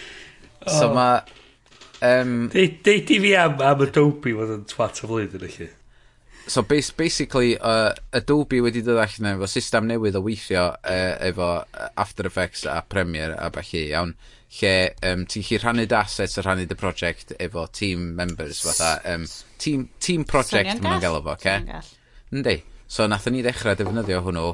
so oh. mae Um, Deud i fi am, am Adobe fod yn twat o flwyddyn felly. So basically, uh, Adobe wedi dod allan efo system newydd o weithio uh, efo After Effects a Premiere a bellu iawn lle um, ti'n chi rhannu assets a rhannu dy project efo team members fatha um, team, team project so, ma'n gael efo okay? yndi so nathon ni ddechrau defnyddio hwnnw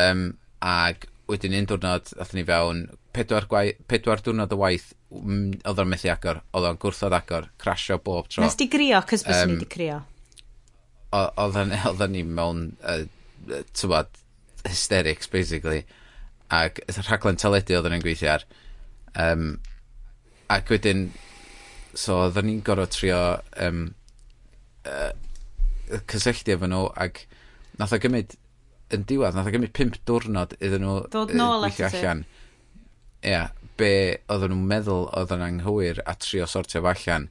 um, ag wedyn un diwrnod nathon ni fewn pedwar, gwaith, pedwar diwrnod o waith Mm, oedd o'n methu agor, oedd o'n gwrthod agor, crasio bob tro. Nes di grio, cys bys um, ni di grio? Oedd o'n [laughs] ni mewn, uh, tywad, hysterics, basically. Ac rhaglen teledu oedd o'n gweithio ar. Um, ac wedyn, so oedd o'n ni'n gorfod trio um, uh, cysylltu efo nhw, ac nath o gymryd, yn diwedd, nath o gymryd pimp diwrnod iddyn nhw Dod nôl uh, weithio allan. Ia, be oedden nhw'n meddwl oedd yn anghywir a trio sortio fo allan.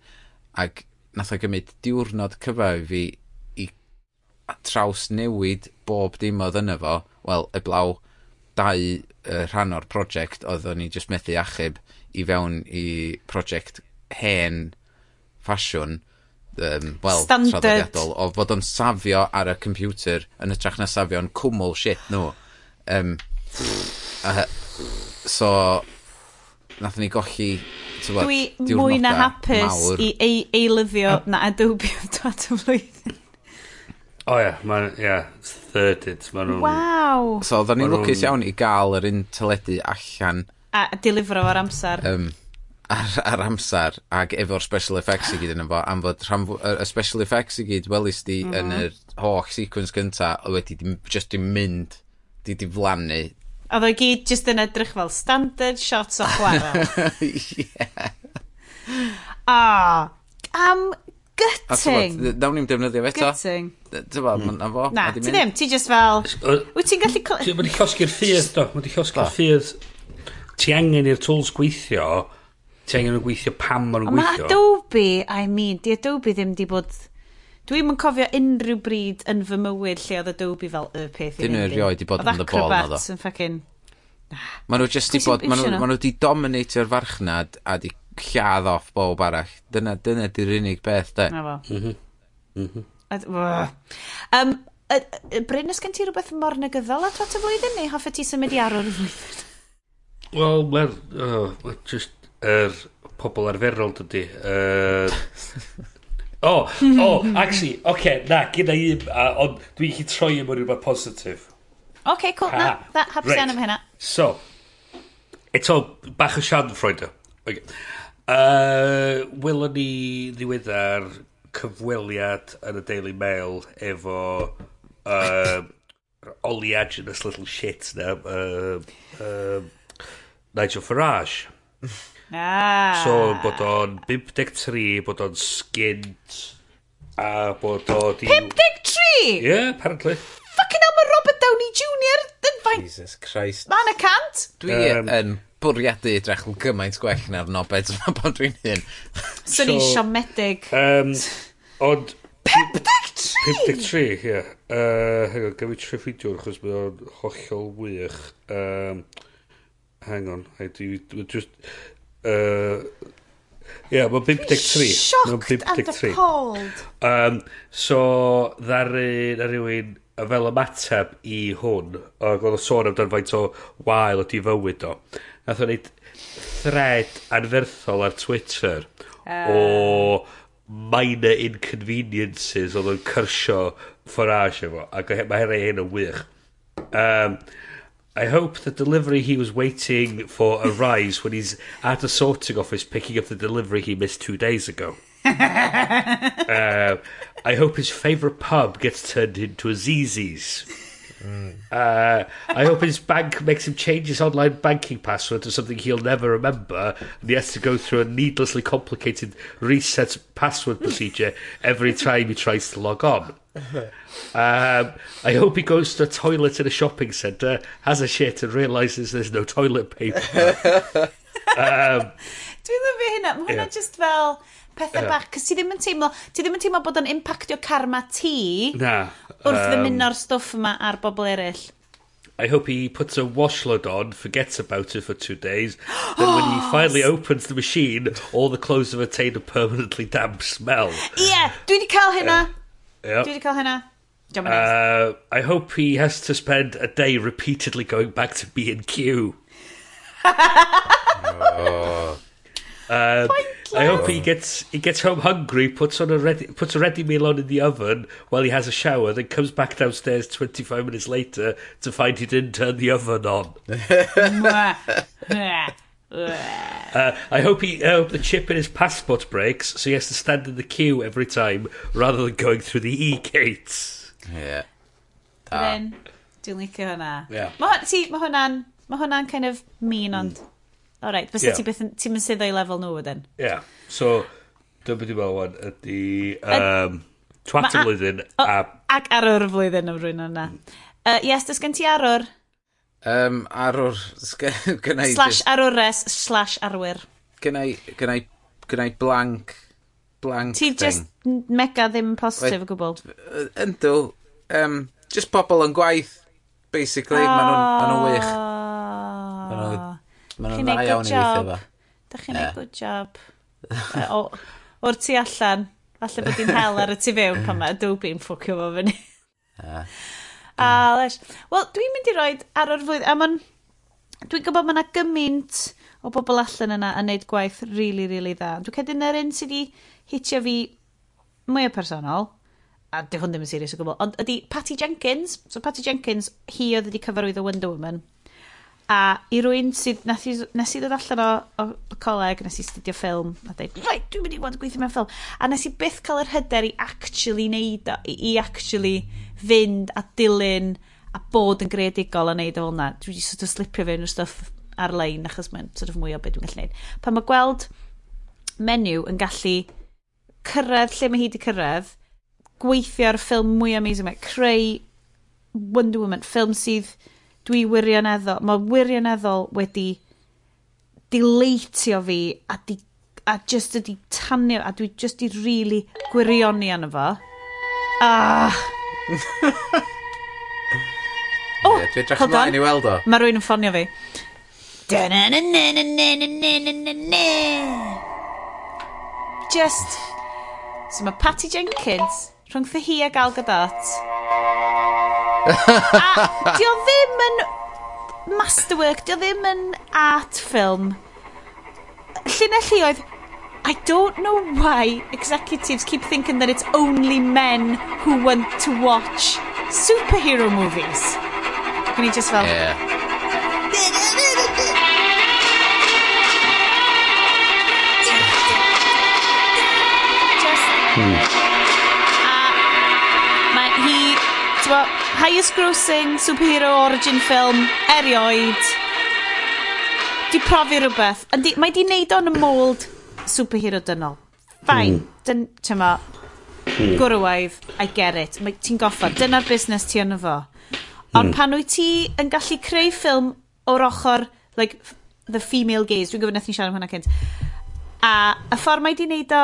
Ac nath o gymryd diwrnod cyfa i fi i traws newid bob dim oedd yna fo. Wel, eblaw dau uh, rhan o'r prosiect oeddwn ni just methu achub i fewn i prosiect hen ffasiwn um, wel, Standard. traddodiadol, o fod o'n safio ar y computer yn ytrach na safio'n cwmwl shit nhw. Um, uh, so, nath ni golli tywod, Dwi mwy na hapus mawr. i ei, eilyfio na Adobe [laughs] o dwad y flwyddyn. O oh, ia, yeah, mae'n, ia, yeah, thirded. mae'n nhw'n... Waw! So, oedden ni'n lwcus iawn i gael yr un teledu allan. A dilifro o'r amser. Um, ar, ar amser, ac efo'r special effects i gyd yn efo, am fod rhan, y special effects i gyd welys di mm -hmm. yn yr holl sequence gynta, a wedi just di mynd, di di flannu, Oedd o gyd jyst yn edrych fel standard shots o chwarae. [laughs] yeah. A, am gutting. A nawn ni'n defnyddio fe eto. Gutting. Ti'n bod, na fo. Na, ti ddim, ti just fel... Wyt ti'n gallu... Mae di cosgu'r ffydd, do. Mae wedi cosgu'r ffydd. Ti angen i'r tools gweithio, ti angen nhw gweithio pam maen nhw'n gweithio. Mae Adobe, I mean, di Adobe ddim di bod Dwi'm yn cofio unrhyw bryd yn fy mywyd lle oedd Adobe fel y peth i Dyn nhw erioed i bod yn the ball na ddo. Yn ffacin... Ma nhw just i bod, ma nhw, ma nhw di dominatio'r farchnad a di lladd off bob arall. Dyna, dyna di'r unig beth, de. Na fo. Um, Bryn, ys gen ti rhywbeth mor negyddol at y flwyddyn neu hoffa ti symud i arwr y flwyddyn? Wel, mae'r... Oh, just yr er, pobl arferol dydy. Uh, O, oh, o, oh, actually, oce, okay, na, gyda i, uh, ond dwi'n chi troi e yn rhywbeth positif. Oce, okay, cool, ha, na, na hapus right. am hynna. So, eto, bach o sian okay. uh, Welon ni ddiweddar cyfweliad yn y Daily Mail efo uh, [laughs] oleaginous little shit na, uh, uh, Nigel Farage. Ah. So, bod o'n 53, bod o'n skint, a bod o... Di... 53? Yeah, apparently. Fucking hell, mae Robert Downey Jr. yn fain... Jesus Christ. Mae y cant. Dwi um, yn bwriadu edrych yn gymaint gwell na'r nobed yma [laughs] bod dwi'n hyn. Swn i'n siomedig. Um, ond... 53? 53, ie. Yeah. Uh, hang on, gaffi tre ffidiwr, achos mae o'n hollol wych. Um, hang on, I do, just... Uh, Ie, yeah, mae'n 53. Mae'n 53. Um, so, ddari na rhywun fel ymateb i hwn, ac oedd o sôn amdano faint o wael ydi fywyd o. Nath o'n neud thread anferthol ar Twitter uh. o minor inconveniences oedd o'n cyrsio fforage efo, ac mae hynny hyn yn wych. Um, I hope the delivery he was waiting for arrives when he's at a sorting office picking up the delivery he missed two days ago. [laughs] uh, I hope his favourite pub gets turned into a ZZ's. Uh, I hope his bank makes him change his online banking password to something he'll never remember, and he has to go through a needlessly complicated reset password procedure every time he tries to log on. Um, I hope he goes to a toilet in a shopping centre, has a shit, and realises there's no toilet paper. [laughs] um, Dwi'n lyfio hynna. Mae hynna yeah. just fel pethau yeah. bach. Cos ti ddim yn teimlo, ti ddim yn teimlo bod o'n impactio karma ti. Na wrth ddymuno'r stwff yma ar bobl eraill. I hope he puts a washload on, forgets about it for two days, [gasps] then when he finally opens the machine, all the clothes have attained a permanently damp smell. Ie, yeah, dwi wedi cael hynna. Yeah. Yep. Dwi wedi cael hynna. Uh, I hope he has to spend a day repeatedly going back to B&Q. [laughs] oh. Um, I hope he gets he gets home hungry, puts on a ready puts a ready meal on in the oven while he has a shower, then comes back downstairs twenty five minutes later to find he didn't turn the oven on. [laughs] uh, I hope he I hope the chip in his passport breaks, so he has to stand in the queue every time rather than going through the e gates. Yeah. Ah. Dwi'n licio hwnna. Yeah. Mae hwnna'n ma hwnna'n kind of mean hmm. ond. O reit, bys yeah. ti beth ti'n mynd sydd o'i lefel nhw wedyn? Ie, yeah. so dyma beth i'n meddwl wan ydy um, twat y flwyddyn a... Ac arwr y flwyddyn am rwy'n yna. Uh, yes, dys gen ti arwr? Um, arwr, Gynnau... Slash arwres, slash arwyr. Gynnau... Gynnau gynna i, gynna i blank, blank Ti just mega ddim positif o gwbl. Yndw, um, just pobl yn gwaith, basically, oh. maen nhw'n wych. Ah. Maen nhw'n Maen nhw'n dda iawn i weithio fo. Da chi'n yeah. good job. [laughs] o, o'r tu allan. Falle bod hi'n hel ar y tu fewn pan mae Adobe'n ffwcio fo fyny. Yeah. [laughs] a leis. Wel, dwi'n mynd i roi ar o'r flwyddyn. A ma'n... Dwi'n gwybod mae yna gymaint o bobl allan yna yn neud gwaith rili, really, rili really dda. Dwi'n cedyn yr un sydd wedi hitio fi mwy o personol, a dy hwn ddim yn serius o gwbl, ond ydy Patty Jenkins, so Patty Jenkins, hi oedd wedi cyfarwyddo Wonder Woman, A i rwy'n sydd nath i, nes i ddod allan o, o, coleg, nes i studio ffilm, a dweud, reit, dwi'n mynd i fod yn gweithio mewn ffilm. A nes i byth cael yr hyder i actually neud o, i, i actually fynd a dilyn a bod yn greadigol a neud o hwnna. Dwi wedi sort of slipio fewn y stuff ar-lein achos mae'n sort of mwy o beth dwi'n gallu neud. Pan mae gweld menyw yn gallu cyrraedd lle mae hi wedi cyrraedd, gweithio ar ffilm mwy amazing, mae creu Wonder Woman, ffilm sydd dwi wirioneddol, mae wirioneddol wedi dileitio fi a, di, a just ydi tanio a dwi just i really gwirioni anno fo. Ah! [laughs] oh, yeah, dwi'n drach ymlaen i weld o. Mae rwy'n yn ffonio fi. Just. So mae Patty Jenkins rhwngth y hi a Gal Gadot A di o ddim yn masterwork, di o ddim yn art film. Llinell i oedd, I don't know why executives keep thinking that it's only men who want to watch superhero movies. Can you just fel... Yeah. Hmm. t'mo, highest grossing superhero origin film erioed. Di profi rhywbeth. Di, mae di neud o'n y mold superhero dynol. Fain. Mm. Dyn, tyma, hmm. gwrwaidd, I get it. Ti'n goffa, dyna'r busnes ti yn fo. Ond mm. pan wyt ti yn gallu creu ffilm o'r ochr, like, the female gaze, dwi'n gofyn nath ni siarad am hwnna cynt, a y ffordd mae di neud o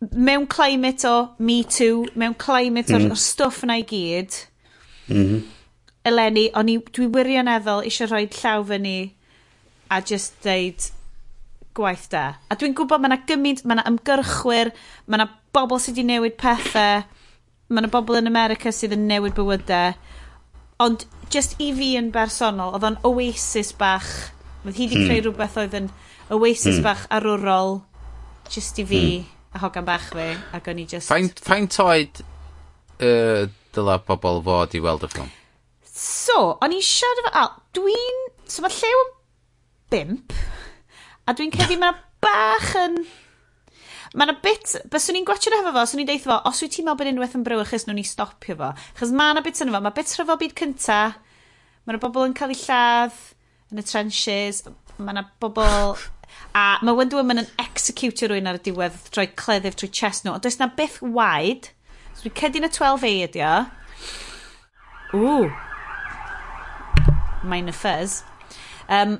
mewn climate o Me Too, mewn climate mm. o'r stwff yna i gyd, mm -hmm. eleni, o'n i, dwi wirioneddol eisiau rhoi llaw fyny a just deud gwaith da. A dwi'n gwybod mae yna gymaint, mae yna ymgyrchwyr, mae yna bobl sydd wedi newid pethau, mae yna bobl yn America sydd yn newid bywydau, ond just i fi yn bersonol, oedd o'n oasis bach, oedd hi wedi mm. creu hmm. rhywbeth oedd yn oasis mm. bach arwrol, just i fi. Mm hogan bach fi, ac o'n i just... Faint, faint oed uh, dyla pobl fod i weld y ffilm? So, o'n i'n siarad efo... Al, dwi'n... So mae llew yn bimp, a dwi'n cedi mae'n bach yn... Mae yna bit, bys o'n i'n gwachio efo fo, o'n i'n deithio fo, os wyt ti'n meddwl bod unwaith yn bryw, achos nhw'n ni stopio fo. Chos mae yna bit yn fo, mae bit rhyfo byd cynta, mae yna bobl yn cael eu lladd, yn y trenches, mae yna bobl A mae Wonder Woman yn executio rwy'n ar y diwedd trwy cleddyf, trwy chest nhw. Ond does na byth waid. So dwi'n cedi na 12A ydi o. Ww. Mae'n y ffys. Um,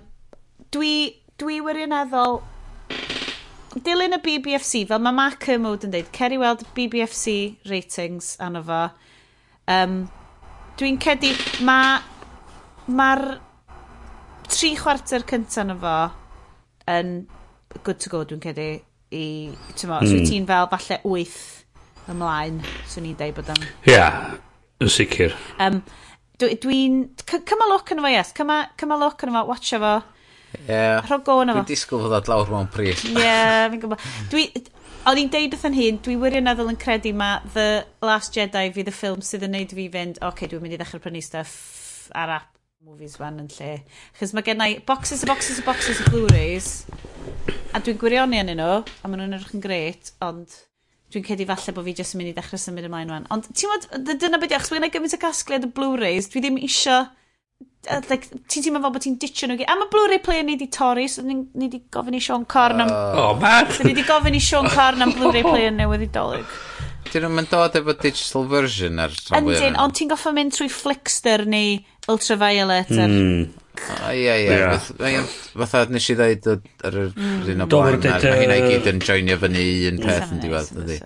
dwi, dwi wirioneddol... Dilyn y BBFC, fel mae Mark Kermode yn dweud, cer i weld BBFC ratings anno fo. Um, dwi'n cedi, mae'r ma, tri chwarter cyntaf anno fo yn good to go, dwi'n cedi, i, ti'n mo, mm. os hmm. ti'n fel falle 8 ymlaen, swn i'n deud bod yn... Ia, yeah, yn sicr. Um, dwi'n... Dwi cyma look yn fo, yes. Cyma cyma look yn fo, watcha fo. Yeah. Rho go yn fo. Dwi'n disgwyl fod ad lawr mewn pris. Ie, yeah, fi'n gwybod. Dwi... Oedd i'n deud wrth yn hyn, dwi wirioneddol yn credu ma The Last Jedi fydd y ffilm sydd yn neud fi fynd, oce, okay, dwi'n mynd i ddechrau prynu stuff ar app movies fan yn lle. Chos mae gennau boxes a boxes a boxes o Blu-rays, a dwi'n gwirioni yn nhw, a maen nhw'n edrych yn gret, ond dwi'n cedi falle bod fi jyst yn mynd i ddechrau symud ymlaen rwan. Ond ti'n modd, dyna beth achos mae'n gymaint o gasgliad y Blu-rays, dwi ddim isio... Uh, like, ti'n teimlo fel bod ti'n ditio nhw gyd. A mae Blu-ray player ni di torri, so ni, ni di gofyn i Sean Corn am... Uh, oh, man! So ni di gofyn i Sean Corn am Blu-ray player newydd i dolyg. Dyn nhw'n dod efo digital version ar... Yndyn, ond ti'n goffa mynd trwy Flickster neu Ultraviolet ar... Mm. O, ie, ie. Fatha nes i ddweud ar yr hmm. un o blaen. Mae hynna i gyd yn joinio fyny un peth yn diwedd, ydy.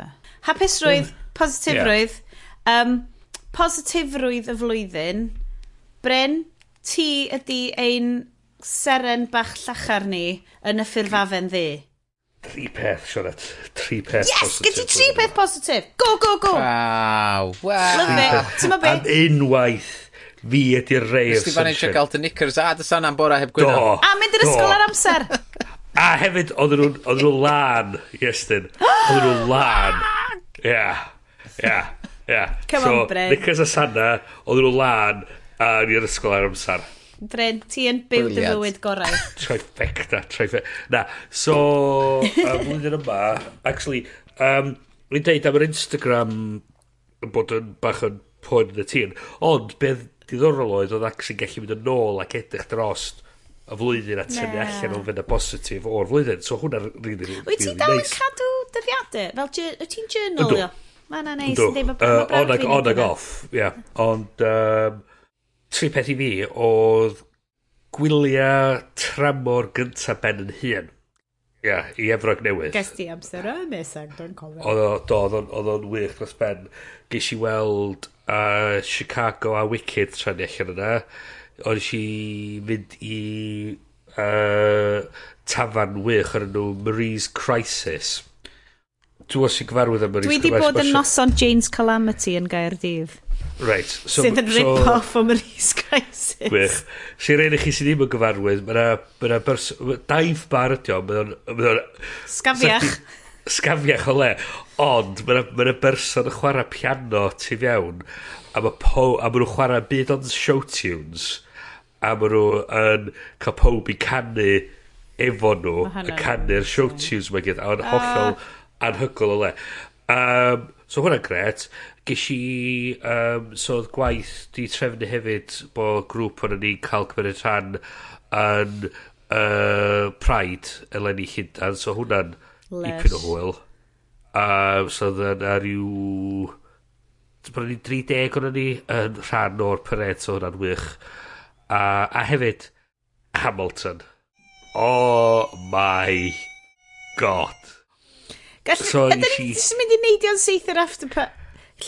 Hapusrwydd, positifrwydd. Um, positifrwydd y flwyddyn. Bryn, ti ydy ein seren bach llachar ni yn y ffurfafen ddi. Tri peth, Sionet. Tri peth yes, positif. Yes, gyd ti tri peth positif. Go, go, go. Wow. wow. Love it. Ti'n ma be? Am unwaith fi ydy'r rei Nes ti fan gael dy knickers a dy sa'n bora heb gwyno. Do. A mynd i'r ysgol ar amser. [laughs] a hefyd, oedden nhw lan, Iestyn. Oedden nhw'n lan. [gasps] Ia. Ia. Ia. Come on, Bryn. Knickers a sana, oedden nhw'n lan a ni'r ysgol ar amser. Bryn, ti yn byw dy fywyd gorau. [laughs] trifecta, trifecta. Na, so, flwyddyn yma, actually, um, Rwy'n deud am yr Instagram bod yn bach yn poen yn y tîn. Ond, beth diddorol oedd oedd ac sy'n gallu mynd yn ôl ac edrych dros y flwyddyn a tynnu yeah. allan o'n fynd y positif o'r flwyddyn. So hwnna'n rili, rili, rili Wyt ti'n dal yn cadw dyddiadau? Fel, wyt ti'n journal o? Mae yna neis yn ddim yn On ag off, ia. Ond, um, tri peth i fi oedd gwyliau tramor gyntaf ben yn hun. Ia, i Efrog newydd. Ges ti amser y ymysg, dwi'n cofio. Oedd o'n wych dros ben. Ges i weld uh, Chicago a Wicked tra ni allan yna. Oedd si fynd i uh, tafan wych ar enw Marie's Crisis. Dwi'n os i'n gyfarwydd am Marie's Crisis. Dwi wedi bod yn noson Jane's Calamity yn Gaerdydd. Right. So, sydd yn rip-off o Marie's Crisis. Gwych. Si'r un i chi sydd ddim yn gyfarwydd, mae yna bers... Daif bar ydi o. Ma Sgafiach. Sgafiach o le. Ond mae yna, na, ma berson yn chwarae piano tu fewn a mae po, a nhw'n chwarae byd ond show tunes a mae nhw yn cael pob i canu efo nhw y canu'r show tunes mae gyd a yn hollol anhygol o le um, so hwnna'n gret Ges i, um, so oedd gwaith di trefnu hefyd bod grŵp o'n ni'n cael cymryd rhan yn uh, Pride eleni Llundan, so hwnna'n ipyn o hwyl. um, so oedd yna rhyw... bod ni 30 o'n ni yn rhan o'r pared, so hwnna'n wych. Uh, a hefyd, Hamilton. Oh my god. Gallu, so, ydyn ni'n mynd i neidio yn syth yr after,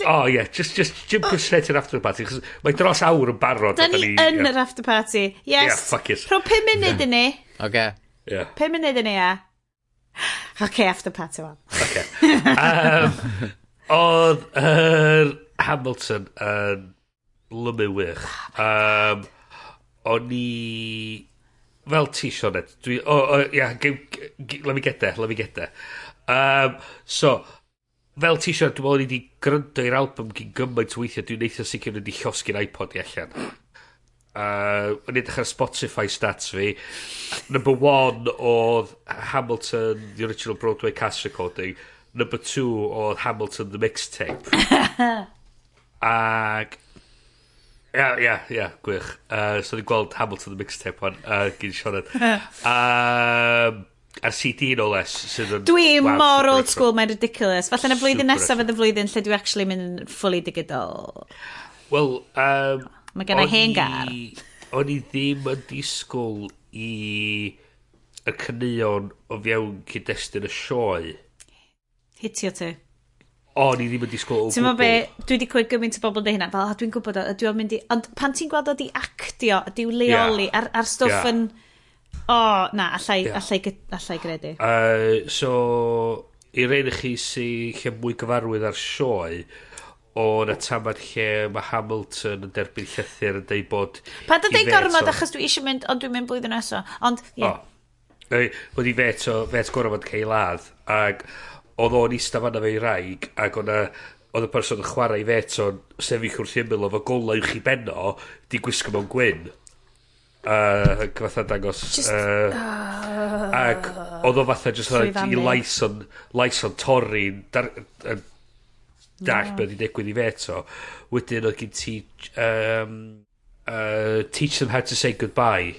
Oh, yeah, just, just jump oh. straight i'r after party, chos mae dros awr yn barod. Da ni yn yr after party, yes. Yeah, fuck it. Rho 5 munud i ni. E. Oce. 5 munud i ni, ia. OK, after party wan. OK. Um, oedd uh, Hamilton yn lymu wych. Um, o'n i... Fel ti, Sionet. Dwi... O, oh, o, oh, ia, yeah, let me get there, let me get there. Um, so, fel ti isio, dwi'n meddwl ni wedi gryndo i'r album gyn gymaint o weithiau, dwi'n neithio sicr wedi llosgu'n iPod i allan. Uh, yn edrych ar Spotify stats fi, number one oedd Hamilton, the original Broadway cast recording, number two oedd Hamilton, the mixtape. [laughs] Ac Ia, ia, ia, gwych. Uh, so ni'n gweld Hamilton the mixtape one, uh, gyn Sioned. um, a'r CD no less sydd yn dwi wow, mor old school mae'n ridiculous. Falle na flwyddyn nesaf fydd y flwyddyn lle dwi actually mynd fully digidol. Wel um, mae gen i hen gar. o'n i ddim yn disgwyl i y cynnion o fiewn cyd-destun y sioe. Hitio ti. O, ni ddim yn disgwyl o Ti'n be, dwi wedi cwyd gymaint o bobl yn hynna, fel, dwi'n gwybod, o, dwi'n mynd i... Ond pan ti'n gweld o di actio, di'w leoli, yeah. ar, ar stwff yeah. yn O, na, allai, yeah. allai, allai gredu. Uh, so, i reyn i chi sy'n lle mwy gyfarwydd ar sioe, o na tamad lle mae Hamilton yn derbyn llythyr yn dweud bod... Pa dy dweud gormod achos dwi eisiau mynd, ond dwi'n mynd blwyddyn nesaf. Ond, ie. Yeah. Oh. Oedd i fet o, fet gormod cael ladd, ac oedd o'n eista fanna fe i raig, ac o'na oedd y person yn chwarae i fet sefyll wrth ymwyl o fo golau uwch i benno, di gwisgo mewn gwyn uh, fatha dangos just, uh, uh, ah. ac oedd o fatha just fatha i Lyson Lyson torri dar, uh, dall beth i digwydd i fe to wedyn oedd gen ti um, uh, teach them how to say goodbye.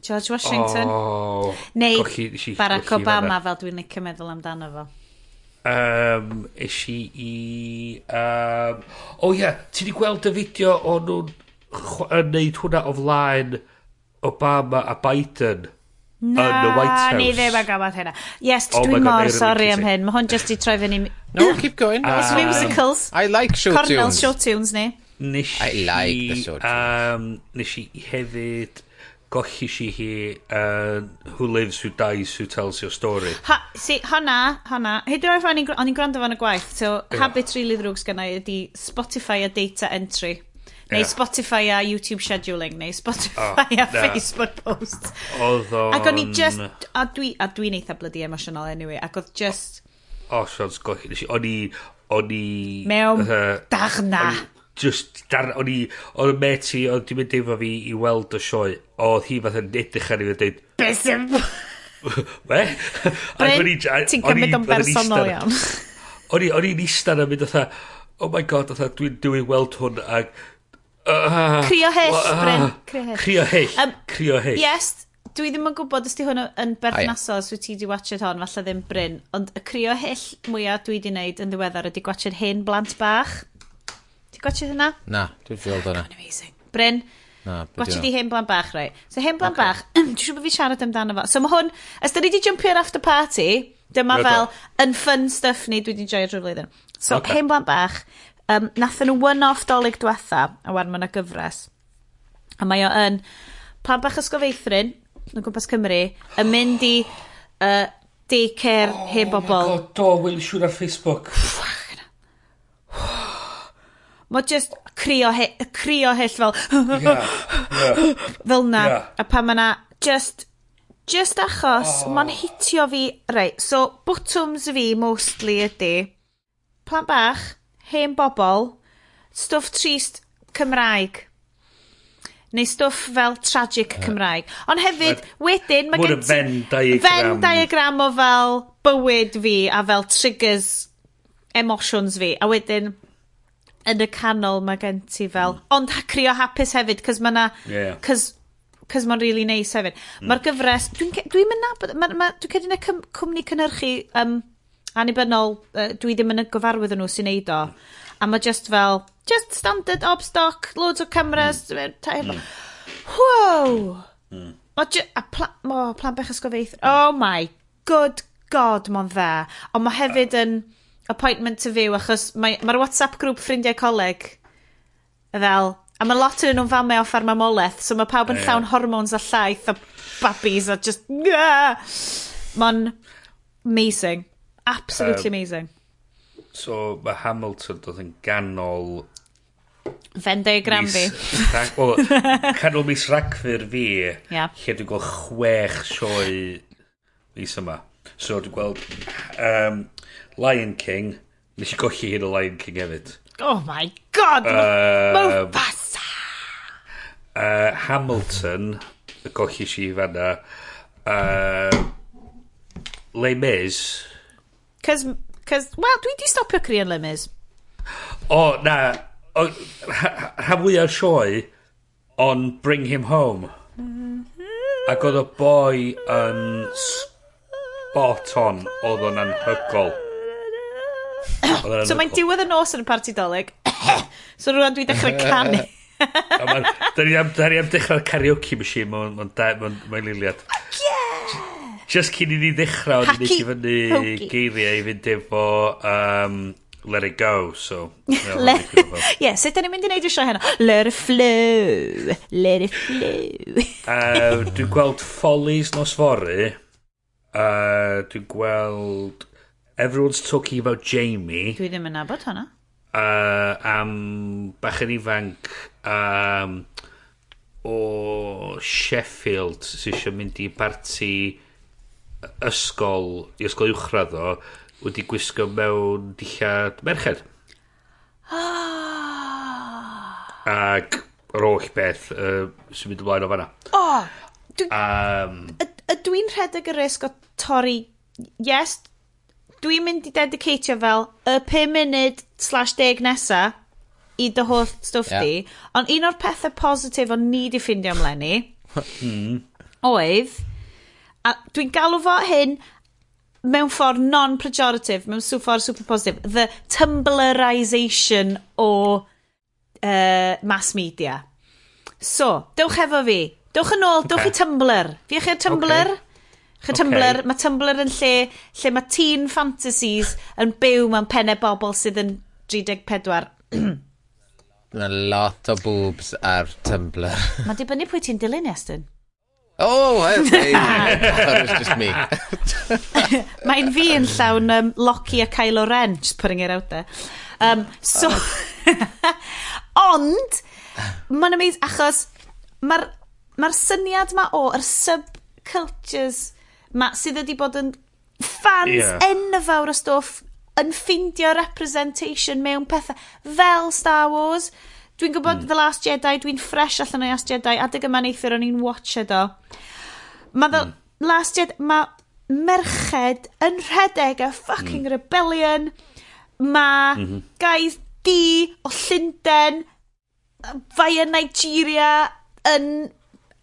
George Washington. Oh, neu gochi, ishi, Barack Obama fel dwi'n licio meddwl amdano fo. Um, eisi i um, o oh, ie yeah, ti di gweld y fideo o'n nhw'n yn neud hwnna o flaen Obama a Biden na, yn y White House. ni ddim yn gafodd hynna. Yes, oh dwi'n mor sori am hyn. Mae hwn jyst i troi fyny... No, keep going. [laughs] Uh, ah. It's musicals. I like show Cornel tunes. Cornel show tunes ni. Nish I like the show tunes. Um, nish i hefyd golli si hi uh, Who Lives, Who Dies, Who Tells Your Story. Ha, si, honna, honna, hyd yn oed o'n i'n gwrando fan y gwaith, so yeah. habit really ddrwg sgynna i ydi Spotify a data entry. Neu yeah. Spotify a YouTube scheduling, neu Spotify oh, a no. Facebook posts. Oedd o'n... Ac o'n i just... A dwi'n dwi eitha blydi emosiynol anyway, ac oedd just... O, oh, Sean's gohi. O'n i... O'n i... Mewn uh, darna. Just dar... O'n i... O'n i met i... O'n mynd efo fi i weld y sioe. Oedd hi fath yn edrych ar [laughs] i fe dweud... sy'n... We? Bryn, ti'n cymryd o'n bersonol iawn. [laughs] O'n i'n istan yn mynd o'n oh my god, dwi'n dwi'n weld hwn, ag... Uh, Crio hyll, uh, Bryn. Crio hyll. Crio hyll. Um, Crio hyll. Yes, dwi ddim yn gwybod os di hwn yn berthnasol os wyt ti wedi watched hon, falle ddim Bryn, ond y crio hyll mwyaf dwi wedi wneud yn ddiweddar ydy gwachod hyn blant bach. Ti gwachod hynna? Na, dwi'n ffiol dyna. Amazing. Bryn, Na, Watch di hen blan bach, rai. So hen blan okay. bach, [clears throat] dwi'n siŵr bod fi siarad amdano fo. So mae hwn, os da ni di jumpio ar after party, dyma fel, yn fun stuff ni, dwi di joio'r rhyw flwyddyn. So okay. hen blan bach, um, nath nhw one-off 'Dolig diwetha, a 'wan mae'n gyfres, a mae o yn plant bach ysgofeithrin, yn gwmpas Cymru yn mynd i uh, daycare oh, heb bobl. O do, welish i ar Facebook. [sighs] Mae just crio, he, crio hyll fel yeah, yeah. [laughs] fel na. Yeah. A pan mae na just just achos oh. ma'n hitio fi reit so bottoms fi mostly ydy Plan bach hen bobl, stwff trist Cymraeg. Neu stwff fel tragic Cymraeg. Ond hefyd, wedyn, mae gen ti... Diagram. Fen diagram o fel bywyd fi a fel triggers emotions fi. A wedyn, yn y canol mae gen ti fel... Mm. Ond crio hapus hefyd, cos mae na... Yeah. Cos cos mae'n really nice hefyd. Mm. Mae'r gyfres, dwi'n dwi mynd nabod, dwi'n cedi na cwmni cynhyrchu um, annibynnol, uh, dwi ddim yn y gyfarwydd nhw sy'n neud o. A mae just fel, just standard ob stock, loads o cameras, mm. mm. wow! Mm. A pla ma plan bech ysgofeith, oh my good god, mo'n dda. Ond mae hefyd yn uh. appointment to view, achos mae'r ma WhatsApp grŵp ffrindiau coleg fel, a mae lot yn nhw'n famau o ffarmamoleth, so mae pawb yn yeah. llawn hormones a llaeth a babis a just... Mae'n amazing. Absolutely um, amazing. So mae Hamilton dod yn ganol... Fendigram fi. Wel, canol mis Rhagfyr fi, yeah. lle dwi'n gweld chwech sioe mis yma. So dwi'n gweld um, Lion King, nes i golli hyn o Lion King hefyd. Oh my god, uh, Mufasa! Uh, Hamilton, y golli si fanna. Uh, Le Mis, Cos, cos, wel, dwi di stopio Korean Limmers. O, na. O, rhan fwyaf sioe on Bring Him Home. Mm-hmm. Ac oedd y boi yn spot on, oedd o'n anhygol. so mae'n diwedd y nos yn y parti dolyg. [coughs] so rwan dwi'n dechrau [laughs] canu. Da ni am dechrau'r karaoke machine, mae'n ma, ma, ma, ma, ma, ma, ma, ma, ma, ma, ma, just cyn i ni ddechrau, o'n i'n fyny geiriau i fynd efo um, Let It Go, so... [laughs] [laughs] Ie, yeah, sut da ni'n mynd i wneud eisiau heno? Let it flow, let it flow. [laughs] uh, dwi'n gweld Follies nos fory. Uh, dwi'n gweld... Everyone's talking about Jamie. Dwi ddim yn nabod hwnna. Uh, am bachyn ifanc um, o Sheffield sy'n mynd i barti ysgol, i ysgol uwchradd o, wedi gwisgo mewn dillad merched. Ah! Ac yr oll beth uh, sy'n mynd ymlaen o fanna. O! Dwi, um, dwi'n rhedeg y risg o torri yes, dwi'n mynd i dedicatio fel y 5 munud slash 10 nesa i dy holl stwff yeah. di, ond un o'r pethau positif o'n ni di ffindio ymlaen ni, hmm. oedd A dwi'n galw fo hyn mewn ffordd non-pejorative, mewn ffordd super positif, the tumblerization o uh, mass media. So, dewch efo fi. Dewch yn ôl, okay. dewch i Tumblr. Fi eich Tumblr? Okay. Chy okay. Tumblr, mae Tumblr yn lle lle mae teen fantasies yn byw mewn pennau bobl sydd yn 34. Mae lot o boobs ar Tumblr. mae dibynnu pwy ti'n dilyn, Estyn. Oh, okay. [laughs] that was just me. [laughs] Mae'n fi yn llawn um, Loki a Kylo Ren, just putting it out there. Um, so, oh. [laughs] ond, mae'n amazing, achos mae'r ma syniad ma o, yr subcultures ma, sydd wedi bod yn fans yeah. enfawr o stwff yn ffeindio representation mewn pethau fel Star Wars. Dwi'n gwybod mm. The Last Jedi, dwi'n fresh allan o'i Last Jedi, adeg yma neithio o'n i'n watch do. Mae The mm. Last Jedi, mae merched yn rhedeg a fucking mm. rebellion. Mae mm -hmm. guys di o Llundain, via Nigeria, yn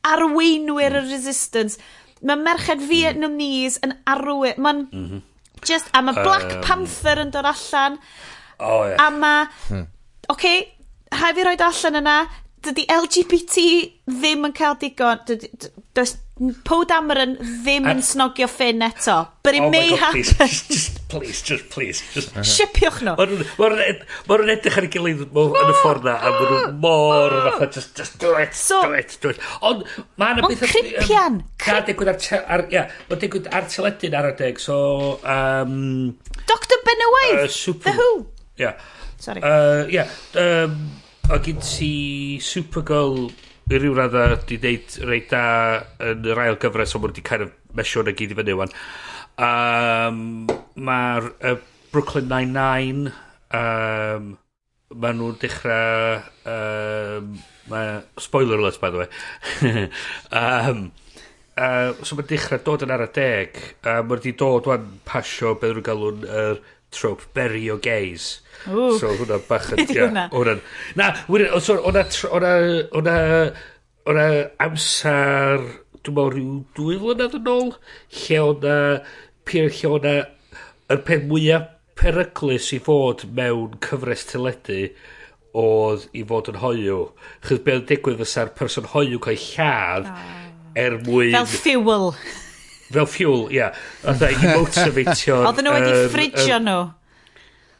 arweinwyr mm. y resistance. Mae merched Vietnamese hmm. yn arwyr. Mae'n... Mm -hmm. Just, a mae Black um, Panther yn dod allan. Oh, yeah. A mae... Hmm. Okay, heb fi roed allan yna, dydy LGBT ddim yn cael digon. Dydy, does Poe Dameron ddim yn snogio ffyn eto. But it oh may God, happen. Please, just, please, just, please. Just. [laughs] Uh -huh. Sipiwch nhw. Mae nhw'n edrych ar ei gilydd yn y ffordd na, a mae nhw mor fatha, just, just do it, so, do it, do it. Ond mae yna beth... Ond cripian. Na, digwydd ar, ar, ia, mae digwydd ar teledyn ar y deg, so... Um, Dr Ben Away, uh, The Who. Ia. Yeah. Sorry. Uh, yeah. Um, o gyd si Supergirl i ryw radda di deud reit da yn yr ail gyfres o mwyn di kind of mesio na gyd i fyny wan. Um, Mae'r uh, Brooklyn Nine-Nine um, mae nhw'n dechrau um, mae, spoiler alert by the way [laughs] um, uh, so mae'n dechrau dod yn ar y deg uh, mae'n di dod wan pasio beth nhw'n galw'n uh, trope berry o gays Ooh. So hwnna bach yn... [laughs] Ydy hwnna. Hwnna. Na, o, sorry, hwnna... Hwnna... Hwnna... Hwnna amser... Dwi'n meddwl rhyw dwy flynedd yn ôl. Lle hwnna... Pyr lle hwnna... Yr peth mwyaf peryglus i fod mewn cyfres teledu oedd i fod yn hoiw. Chyd beth yn digwydd fysa'r person hoiw cael lladd oh. er mwyn... Fel fuel. Fel fuel, ia. Yeah. Oedd [laughs] i motivatio... Oedden nhw wedi ffridio nhw.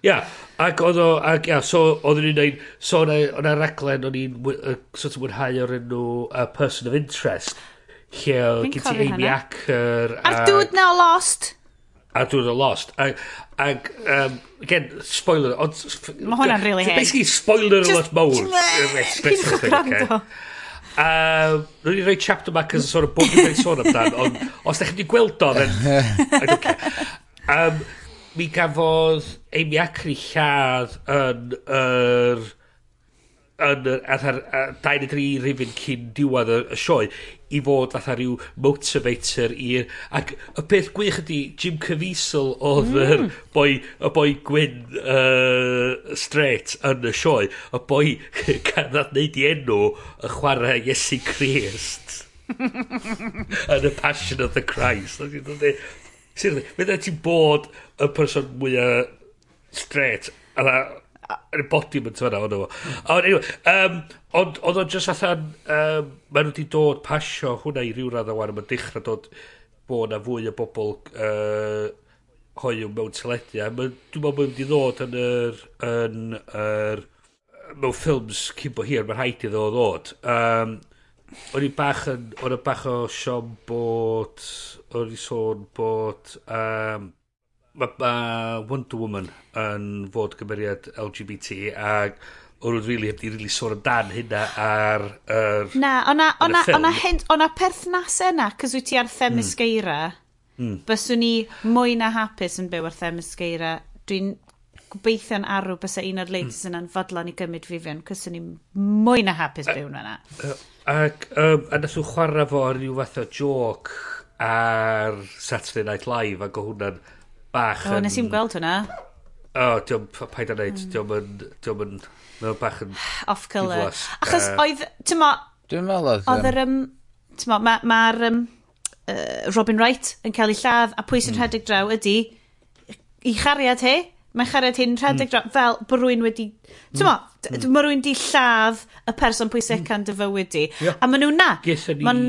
Ia, Ac oedd o, ac ia, so, oedd ni'n neud, so o'na raglen, o'n i'n uh, sort of mwynhau o'r enw uh, Person of Interest, lle oedd gen ti Amy Acker. A'r dŵd na o Lost. A'r dŵd o Lost. Ac, ac um, again, spoiler. Ond, Mae hwnna'n really hen. Basically, spoiler a lot mowr. Just, gwrando. Um, Rwy'n i'n rhoi chapter back as a sort of bob yn dweud sôn amdan, ond os da chi wedi gweld o, then [laughs] I don't care. Um, mi gafodd Amy Acri lladd yn yr yn yr atha'r 23 rifin cyn diwedd y, y sioe i fod fatha rhyw motivator i'r ac y peth gwych ydy Jim Caviezel oedd mm. yr boi y boi gwyn uh, straight yn y sioe. Y boi [laughs] gan neud i enw y chwarae Iesu Christ [laughs] yn y Passion of the Christ Seriously, fydda ti'n bod y person mwyaf straight a na yr embodiment fyna o'n nhw. Ond anyway, um, ond oedd o'n just fatha'n, um, maen nhw wedi dod pasio hwnna i ryw radd o wan mae'n dechrau dod bod na fwy o bobl uh, hoiw mewn teledu, a dwi'n meddwl mae'n wedi ddod yn yr, yn yr, mewn ffilms cyn bo hir, mae'n rhaid iddo ddod. Um, o'n i bach yn, o'n i bach o siom bod, o'n i sôn bod, um, mae ma Wonder Woman yn fod gymeriad LGBT ac o'n nhw'n rili hebdi really sôn amdan hynna ar... Er, na, o'na, o'na, o'na, o'na perthnasau na, cys wyt ti ar Themisgeira, mm. mm. byswn ni mwy na hapus yn byw ar Themisgeira. Dwi'n gobeithio'n arw bys un o'r ladies mm. yna'n fodlon i gymryd fi fewn, cys ni mwy na hapus byw yna. Uh, uh, Ac um, a nath nhw chwarae fo ar ryw fath o joc ar Saturday Night Live ac o hwnna'n bach O, nes i'n gweld hwnna. O, diolch, paid a neud, hmm. diolch yn, diolch yn, mae'n bach yn... [sighs] Off colour. Achos uh, oedd, ti'n mo... Dwi'n meddwl oedd... Oedd yr, um, ti'n mo, mae'r ma, ma um, uh, Robin Wright yn cael ei lladd a pwy sy'n mm. rhedeg draw ydy i chariad he, Mae charad hyn rhedeg mm. gram, fel bod rwy'n wedi... Ti'n mo, mm. mm. mae rwy'n di lladd y person pwysig mm. yn dy fywyd di. Yeah. A maen nhw na. Geswn ni... Man,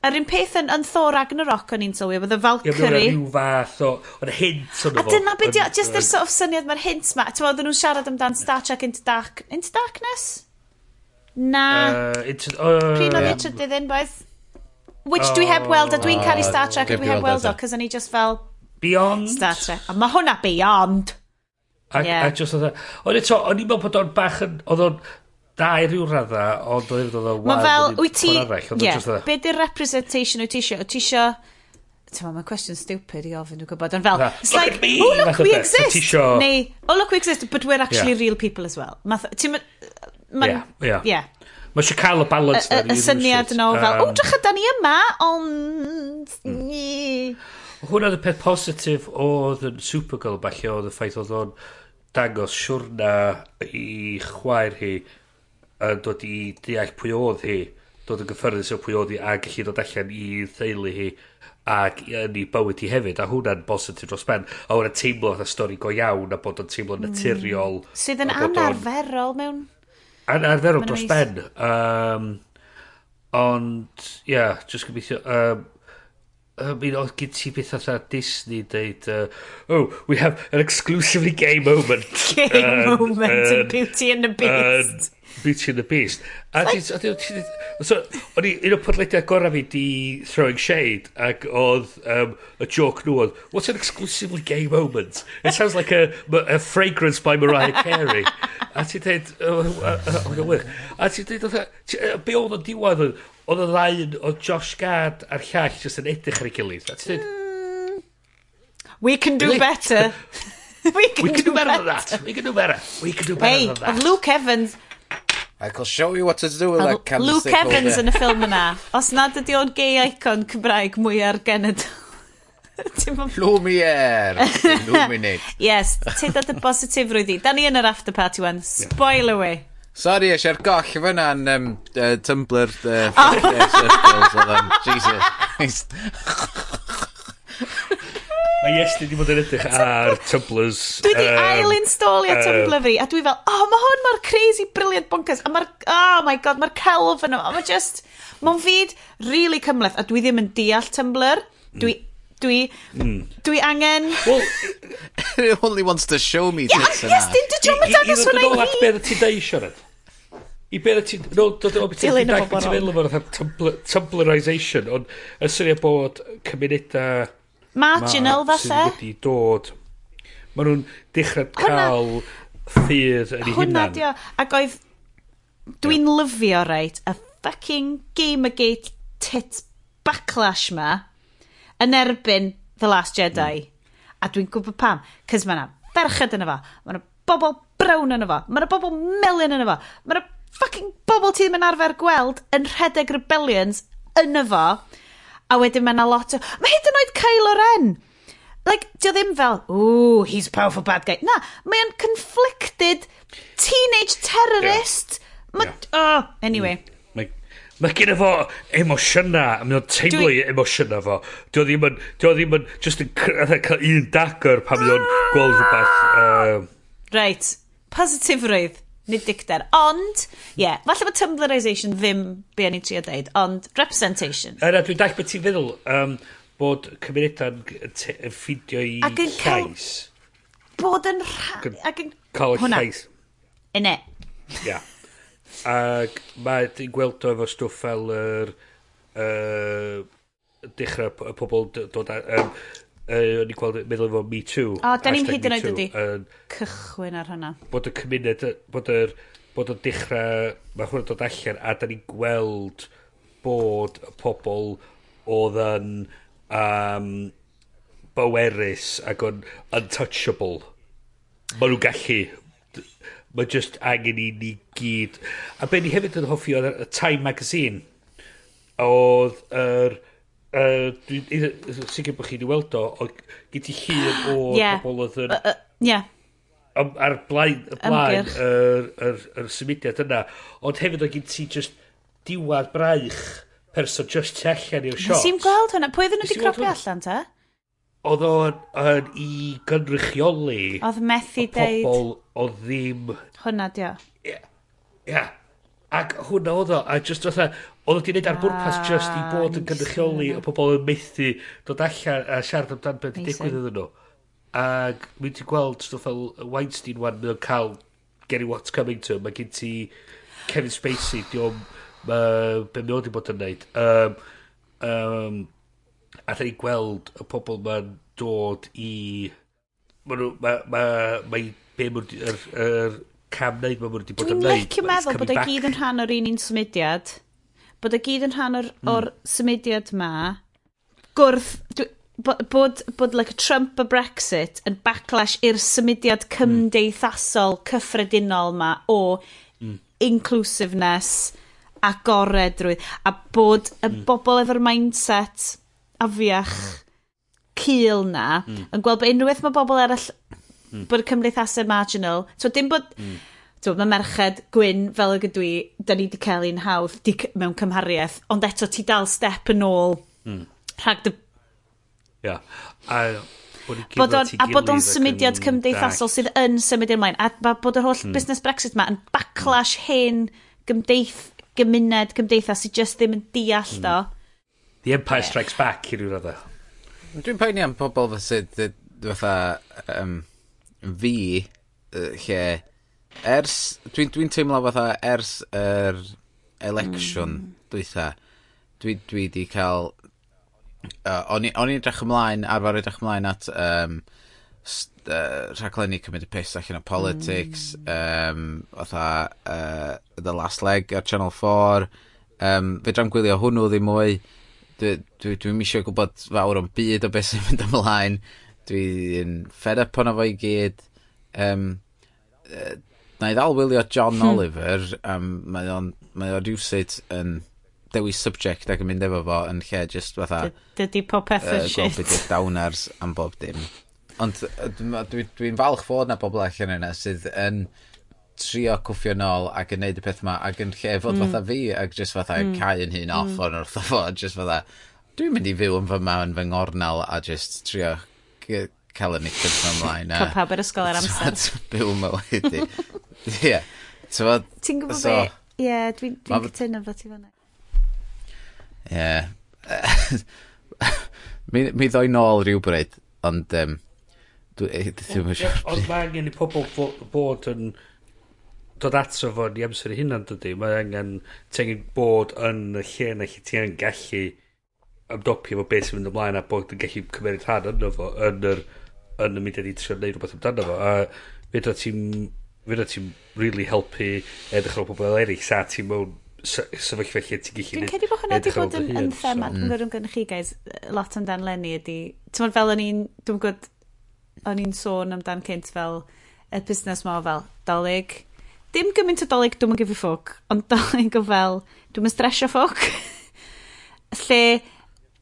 Yr un peth yn, yn Thor Ragnarok o'n i'n sylwi, oedd y Valkyrie. Ie, rhyw fath o, o'n hint o'n efo. A dyna beth, yw, just yr sort of syniad mae'r hint ma. Ti'n meddwl, nhw'n siarad amdan Star Trek Into, dark, into Darkness? Na. Uh, into, uh, Pryn oedd Richard yeah. iddyn, boedd? Which oh, dwi heb weld, a dwi'n caru uh, Star Trek, a dwi heb weld o, cos o'n i just fel... Beyond? Star Trek. A mae hwnna Beyond. A, yeah. a just oedd... E, ond eto, o'n i'n meddwl bod o'n bach yn... Oedd o'n da i ryw radda, ond oedd e o'n wael. Mae fel, wyt ti... E yeah. Be di'r representation wyt ti isio? Wyt ti isio... meddwl, mae'n cwestiwn stupid i ofyn, dwi'n gwybod, ond fel, na, it's look like, me, oh look, we beth, exist, tisho... neu, oh look, we exist, but we're actually yeah. real people as well. Math, ti'n, ma'n, yeah, yeah. Mae eisiau cael y balance y, y, y syniad yno, fel, oh, o, drach da ni yma, ond... Mm. Hwna oedd y peth positif oedd yn Supergirl, falle, oedd y ffaith oedd o'n dangos siwrna i chwaer hi yn dod i deall pwy oedd hi dod yn gyffyrddus o pwy oedd hi a gallu dod allan i ddeulu hi ac yn ei bywyd hi hefyd a hwnna'n bositif dros ben a hwnna'n teimlo fatha stori go iawn a bod o'n teimlo hmm. naturiol mm. sydd yn anarferol mewn anarferol dros ben um, ond ia yeah, just gobeithio um, I mean, oedd gyd ti beth oedd Disney deud, uh, oh, we have an exclusively gay moment. gay uh, moment uh, in Beauty and the Beast. Uh, Beauty and the Beast. A o'n i, un o'r podlediau gorau fi di Throwing Shade, ac oedd um, y joke nhw oedd, what's an exclusively gay moment? It sounds like a, a fragrance by Mariah Carey. a ti dweud, o'n oh, oh, a ti dweud, be oedd o'n diwedd oedd, oedd y ddau yn, oedd Josh Gad a'r llall jyst yn edrych ar ei gilydd. That's it. Mm. We can do really? better. [laughs] we can, we can do, do better, better than that. We can do better. We can do better hey, than that. Hey, Luke Evans. I can show you what to do with a that candlestick. Luke Evans [laughs] yn y ffilm yna. Os nad ydi o'n gay icon Cymraeg mwy ar genedl. [laughs] Lumiere. Illuminate. yes, tyd at y positif rwydi. Da ni yn yr after party one. Spoil away. Sori, eisiau'r goll fyna'n um, uh, Tumblr uh, [laughs] circles, Jesus. [laughs] Mae yes, wedi bod yn edrych ar Tumblrs. Dwi di um, ail-installio um, Tumblr fi, a dwi fel, oh, mae hwn mor crazy, brilliant bonkers, a mae'r, oh my god, mae'r celf yno, a mae just, mae'n fyd really cymleth, a dwi ddim yn deall Tumblr, dwi Dwi, mm. dwi angen... Well, [laughs] it only wants to show me yeah, tits and Yes, dyn dy John McDonald's hwnna i. I ddod yn beth ti deu, Siarad. I beth na ti'n... No, dod o beth ti'n dag beth ti'n meddwl o'r tumblerization, ond y syniad bod cymunedau... Marginal, falle? ...sydd wedi dod... Maen nhw'n dechrau cael ffydd yn ei hunan. Hwna dio. Ac oedd... Dwi'n yeah. lyfio, reit, y fucking Gamergate tit backlash ma yn erbyn The Last Jedi. Mm. A dwi'n gwybod pam, cys mae yna ferched yna fo, mae yna bobl brown yna fo, mae yna bobl melyn yna fo, mae yna fucking bobl ti ddim yn arfer gweld yn rhedeg rebellions yn y fo. A wedyn mae yna lot o... Mae hyd yn oed Kylo Ren. Like, di o ddim fel, ooh, he's a powerful bad guy. Na, mae o'n conflicted teenage terrorist. Yeah. Ma... Yeah. Oh, anyway. Mm. Mae gen fo emosiyna, a mae o'n teimlo i emosiyna fo. Dio ddim yn, dio ddim yn, just yn cael un dagor pan mae o'n gweld rhywbeth. Uh... Right, positifrwydd nid dicter. Ond, ie, yeah, falle bod Tumblrisation ddim be o'n i trio deud, ond representation. Yna, dwi'n dall beth ti'n feddwl um, bod cymunedau'n ffidio i ac yn llais. Bod yn rhan... Ac yn... Cael llais. Yne. Ia. Ac mae ti'n gweld o efo stwff fel yr... Er, uh, dechrau pobl dod... a... Um, uh, o'n i'n gweld, meddwl efo Me Too. O, da ni'n hyd yn oed ydi. Cychwyn ar hynna. Bod y cymuned, bod yr, bod o'n dechrau, mae hwnna'n dod allan, a da ni'n gweld bod y pobl oedd yn um, bowerus ac yn untouchable. Mae nhw'n gallu. Mae just angen i ni gyd. A be ni hefyd yn hoffi oedd y Time Magazine. Oedd yr... Er, Uh, dwi'n sicr bod chi wedi weld o, o gyd i llun o [gasps] yeah. pobl oedd yn... Uh, uh, yeah. Am, ar blaen, y blaen, yr, yr, yr symudiad yna. Ond hefyd o gyd ti just diwad braich person just tu allan i'r shot. Nes i'n gweld hwnna. Pwy ddyn nhw wedi cropio allan ta? Oedd o'n, on i gynrychioli... Oedd methu deud... Pobl o ddim... Hwnna, dio. Ia. Yeah. yeah. Ac hwnna oedd o. A just oedd Oedd wedi gwneud ar bwrpas ah, just i bod yn cynrychioli y pobl yn methu dod allan a siarad amdan beth i digwydd iddyn nhw. Ac mi ti gweld stwff fel Weinstein wan, mae o'n cael Gary What's Coming To, mae gen ti Kevin Spacey, di o'n be mi oedd i bod yn neud. Um, um, a rhaid gweld y pobl ma'n dod i... Mae nhw... Mae... Mae... Mae... Be mae'n... Yr... Er, er, cam neud mae mwyn wedi bod yn neud. Dwi'n lecio meddwl bod e gyd yn rhan o'r un un symudiad bod o gyd yn rhan o'r, mm. or symudiad ma, gwrth, dwi, bod, bod, bod like Trump a Brexit yn backlash i'r symudiad hmm. cymdeithasol mm. cyffredinol ma o mm. inclusiveness a goredrwydd a bod y mm. bobl efo'r mindset afiach hmm. cil na mm. yn gweld bod unrhyw beth mae bobl eraill mm. bod y cymdeithasau marginal so dim bod mm t'wo mae merched gwyn fel y gydwi, da ni wedi cael un hawdd di- mewn cymhariaeth, ond eto ti dal step yn ôl... Mm. ...rhag dy... Ia. A bod o'n, a bod o'n symudiad cymdeithasol sydd yn symud ymlaen, a ma, bod yr holl mm. busnes Brexit ma yn backlash mm. hen gymdeith, gymuned gymdeithas sydd just ddim yn deall mm. do. The Empire Strikes Back i ryw raddau. Dwi'n poeni am pobl fysydd fatha um, fi, uh, lle ers dwi'n dwi teimlo fatha ers yr election mm. dwytha dwi dwi 'di cael uh, o'n i o'n i'n edrych ymlaen arfer edrych ymlaen at um, st, uh, rhaglenni cymryd y piss allan o politics mm. um, fatha uh, The Last Leg ar Channel 4 um, fe dram gwylio hwnnw ddim mwy dwi'n dwi, dwi, dwi eisiau gwybod fawr o'n byd o beth sy'n mynd ymlaen dwi'n fed up ono fo i gyd um, uh, na i ddal wylio John hmm. Oliver, um, mae o'n mae o rhywsyd yn dewis subject ac yn mynd efo fo yn lle just fatha... Dydy popeth yn uh, shit. Gwybod downers am bob dim. Ond dwi'n dwi, dwi falch fod na bobl allan yna sydd yn trio cwffio nôl ac yn neud y peth yma ac yn lle fod mm. fatha fi ac just fatha mm. cael yn hun off mm. o'n wrth o fod just fatha dwi'n mynd i fyw yn fy ma yn fy ngornel a just trio cael y nickers ymlaen. Cael pawb yr ysgol ar [laughs] amser. Byw mywyd i. Ie. Ti'n Ti'n gwybod so, be? Ie, yeah, dwi'n dwi Ma- cytuno fo ti fanna. Ie. [laughs] mi, mi ddoi nôl rhywbryd, ond... Um, dwi ddim yn Ond mae angen i pobl fo- bod yn dod ato fo yn ei amser ei hunan dydy. Mae angen, ti bod yn y lle na lle ti angen gallu ymdopi efo beth sy'n mynd ymlaen a bod yn gallu cymeriad rhan yno fo yn yr yn y mudiad i trio neud rhywbeth amdano fo a fedra ti'n fyna ti'n really helpu edrych ar pobl eraill sa ti mewn sefyllfa lle ti'n gallu Dwi'n credu bod hwnna wedi bod yn, yn thema dwi'n gwybod gyda chi guys lot amdan Lenny ydy ti'n meddwl fel o'n i'n dwi'n gwybod o'n i'n sôn amdan cynt fel y busnes ma fel dolyg dim gymaint o dolyg dwi'n gyfi ffwc ond [laughs] dolyg o fel dwi'n stresio ffwc [laughs] lle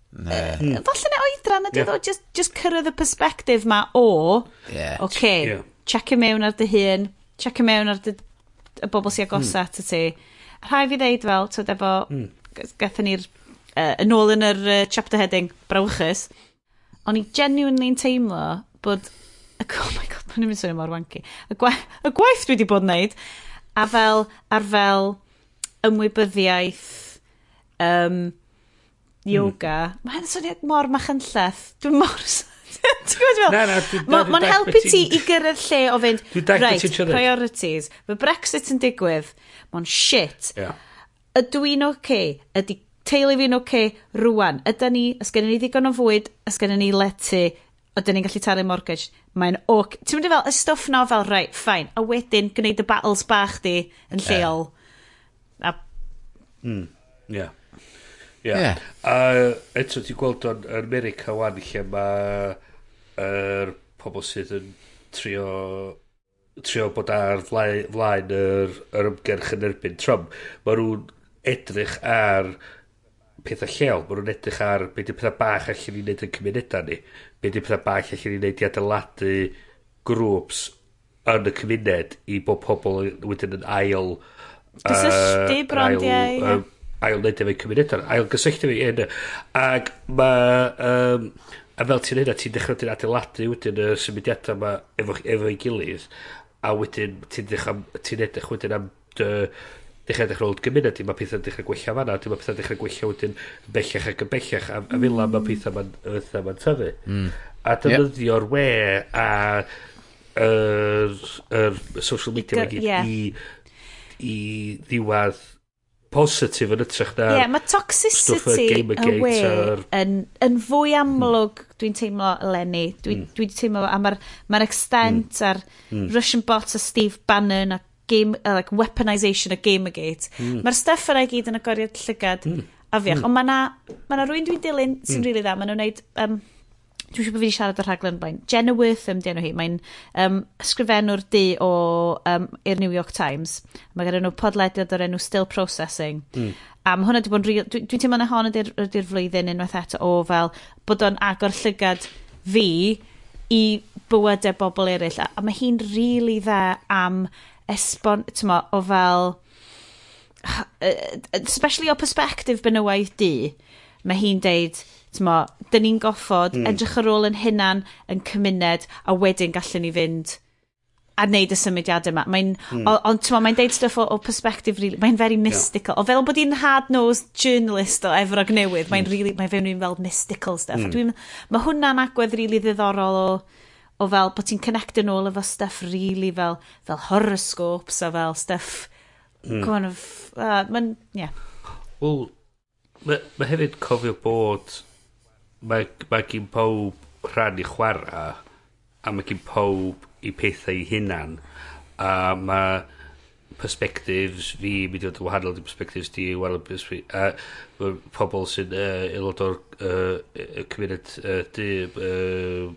Ne. Hmm. Falle na oedran ydy yeah. just, just cyrraedd y perspective ma o, yeah. oce, okay, yeah. check mewn ar dy hun, check mewn ar dy, y bobl sy'n agosa mm. atat ti. Rhai fi ddeud fel, tyd efo, mm. gathon ni'r, uh, yn ôl yn yr uh, chapter heading, brawchus, o'n i genuinely'n teimlo bod, [laughs] oh my god, mae'n mynd swnio mor wanky, y, gwa y gwaith dwi wedi bod yn neud, a fel, ar fel ymwybyddiaeth um, yoga, mm. mae'n swnio mor machynlleth, dwi'n mor [laughs] Ti'n gwybod Na, na, dwi- na, Mae'n ma dwi'n ma'n helpu dallt ti be' i gyrraedd lle o fynd, Dwi'n dallt be' right, ti'n siarad." priorities. Mae Brexit yn digwydd, mae'n shit. Ie. Ydw i'n oce? Okay? Ydy teulu fi'n oce okay? rwan? Ydy ni, os gen ni ddigon o fwyd, os gen ni letu, ydyn ni'n gallu talu mortgage? Mae'n oce. Ti'n mynd i fel, y stwff na fel, right, fine. A wedyn, gwneud y battles bach di yn lleol. A hmm, Ie. Ie. A eto ti'n gweld o'n yn America wan lle mae yr pobl sydd yn trio trio bod ar flaen, flaen yr, yr ymgyrch yn erbyn Trump. Mae nhw'n edrych ar pethau lleol. Mae nhw'n edrych ar beth di pethau bach allan ni wneud yn cymunedau ni. beth di pethau bach allan ni wneud i adeiladu grwps yn y cymuned i bod pobl wedyn yn ail... Cysylltu brondiau. Uh, ail neud efo'i cymunedau, ail gysylltu fi yn ac mae um, a fel ti'n neud ti'n dechrau ti'n adeiladu wedyn y symudiadau yma efo, efo'i gilydd a wedyn ti'n dechrau ti'n edrych wedyn am dy dechrau edrych rôl gymuned, ti'n ma pethau'n dechrau gwella fanna, ti'n ma pethau'n dechrau gwella wedyn bellach ac yn bellach, a, a fel am y pethau ma'n ythaf ma'n tyfu. Mm. A dynyddio'r yep. we a yr, yr social media G yeah. i, i ddiwedd positif yn ytrach na Ie, yeah, mae toxicity y we ar... yn, yn fwy amlwg mm. dwi'n teimlo eleni dwi, mm. teimlo a mae'r ma extent mm. a'r mm. Russian bot a Steve Bannon a game, uh, like weaponisation a Gamergate mm. mae'r stuff yna i gyd yn agoriad llygad mm. afiach mm. ond mae yna ma na rwy'n dwi'n dilyn sy'n mm. rili really dda Mae nhw'n gwneud... um, Dwi'n siŵr bod fi wedi siarad o'r rhaglen blaen. Jenna Wortham di enw hi. Mae'n um, ysgrifennwr di o um, i'r New York Times. Mae gen nhw podlediad o'r enw Still Processing. Mm. A mae hwnna wedi bod yn... Dwi'n dwi, teimlo na hon ydy'r ydy flwyddyn unwaith eto o fel bod o'n agor llygad fi i bywydau bobl eraill. A, a mae hi'n rili really dda am esbon... Tyma, o fel... [sighs] Especially o perspective benywaidd di. Mae hi'n deud t'mo', 'dyn ni'n goffod... mm. ...edrych ar ôl 'yn hunan, 'yn cymuned, a wedyn gallwn ni fynd a wneud y symudiadau yma. Mae'n... mm. Ond t'mo' mae'n deud stuff o o persbectif really. Mae'n very mystical. Yeah. O fel bod 'i'n hard-nosed journalist o Efrog Newydd, mae'n hmm. really, mae fewn i'n fel mystical stuff. Mm. A dwi'n... Ma' hwnna'n agwedd really ddiddorol o o fel bod ti'n connect yn ôl efo stuff really fel, fel horoscopes a fel stuff mm. kind of, uh, mae'n, ie. Yeah. Wel, mae ma hefyd cofio bod mae, mae gen pob rhan i chwarae a mae gen pob i pethau i hunan a mae perspectives fi mynd i fod yn wahanol di perspectives di wahanol perspectives a mae pobl sy'n uh, aelod o'r uh, cymuned uh, di uh,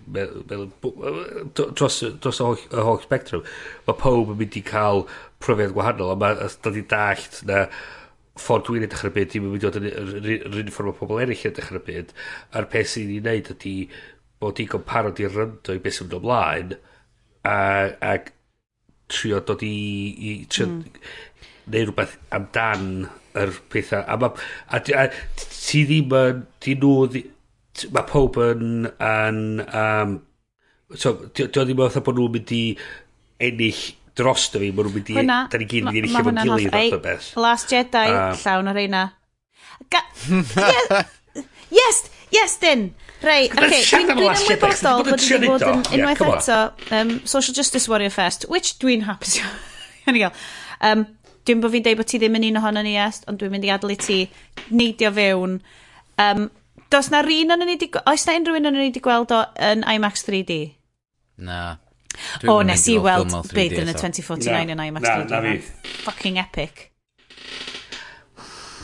dros, dros y holl, y holl spectrum mae pob yn mynd i cael profiad gwahanol a mae dod i dallt na uh, ffordd dwi'n edrych ar y byd, dwi'n mynd i fod yn yr un ffordd o pobl eraill yn edrych ar y byd, a'r peth sydd ei wneud ydy bod digon parod i'r ryndo i beth sy'n mynd ymlaen, a, ac trio dod i, i trio mm. neu rhywbeth amdan yr pethau. A, ma, a, a ti ddim yn, ti nhw, mae pob yn, yn um, so, di, di ddim yn fatha bod nhw'n mynd i ennill dros dy fi, mae nhw'n mynd i, hwnna, da ni gyd yn mynd i ddilio fo'n gilydd fath o beth. Last Jedi, uh, llawn o'r reina. Ga [laughs] yes, yes, dyn. Rei, oce, dwi'n ymwybodol bod wedi bod yn unwaith eto um, Social Justice Warrior Fest, which dwi'n hapus iawn i [laughs] gael. Um, dwi'n bod fi'n deud bod ti ddim yn un ohono ni est, ond dwi'n mynd i adael i ti neidio fewn. Um, dos na rin yn ni di... Oes na unrhyw un yn ni di gweld o yn IMAX 3D? Na. O, nes i weld byd yn y 2049 yna i Max na, Fucking epic.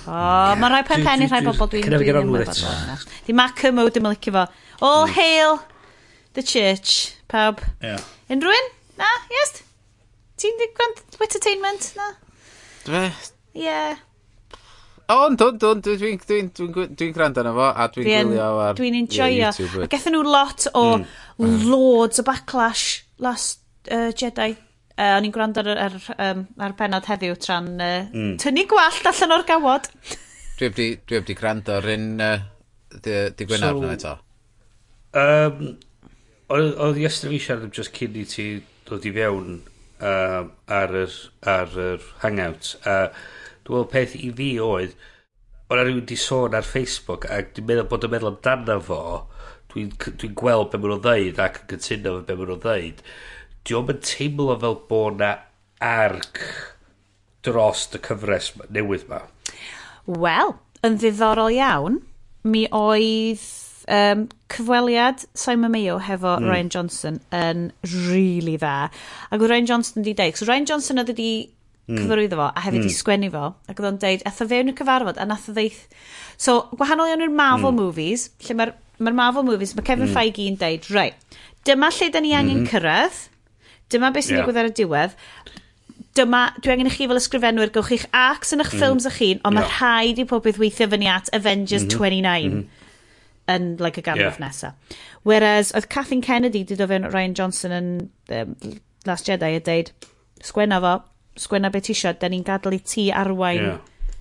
O, mae rhai pen pen i rhai bobl dwi'n dwi'n ymwybod. Di Mac Ymo ddim yn licio fo. All hail the church, pawb. un? Na, yes? Ti'n di gwrand entertainment? Na? Dwi? Ie. Ond, ond, ond, dwi'n dwi, dwi, dwi gwrando arno fo, a dwi'n gwylio ar Dwi'n enjoyo. A gethon nhw lot o mm. loads o backlash Last uh, Jedi. Uh, o'n i'n gwrando ar, ar, um, ar benod heddiw tra'n uh, mm. tynnu gwallt allan o'r gawod. dwi wedi dwi wedi gwrando ar un uh, di, di Gwyn so, arno eto. Um, Oedd Iestyn fi siarad am just cyn i ti dod i fewn um, ar, yr, ar yr hangout. Uh, dwi'n meddwl peth i fi oedd, o'n rhywun di sôn ar Facebook ac dwi'n meddwl bod yn meddwl amdano fo, dwi'n dwi gweld be maen nhw'n ddeud ac yn cytuno fe be maen nhw'n ddeud, diwm yn teimlo fel bod na arc dros y cyfres newydd ma. Wel, yn ddiddorol iawn, mi oedd um, cyfweliad Simon Mayo hefo mm. Ryan Johnson yn really dda. Ac oedd Ryan Johnson wedi deud, so Ryan Johnson oedd wedi hmm. cyfarwyddo fo a hefyd mm. i sgwennu fo ac oedd o'n deud, eithaf fewn y cyfarfod a nath o ddeith so gwahanol iawn i'r Marvel mm. movies lle mae'r mae'r Marvel movies, mae Kevin mm. Feige yn deud, right, dyma lle da ni angen mm. cyrraedd, dyma beth sy'n yeah. digwydd ar y diwedd, dyma, dwi angen i chi fel ysgrifenwyr, gywch eich arcs yn eich mm. ffilms eich hun, ond yeah. mae rhaid i pob beth weithio fyny at Avengers mm -hmm. 29 mm -hmm. yn like, y ganrif yeah. nesaf. Whereas, oedd Kathleen Kennedy, did o fewn Ryan Johnson yn um, Last Jedi, a deud, sgwenna fo, sgwenna beth ti isio, da ni'n gadael i ti arwain yeah.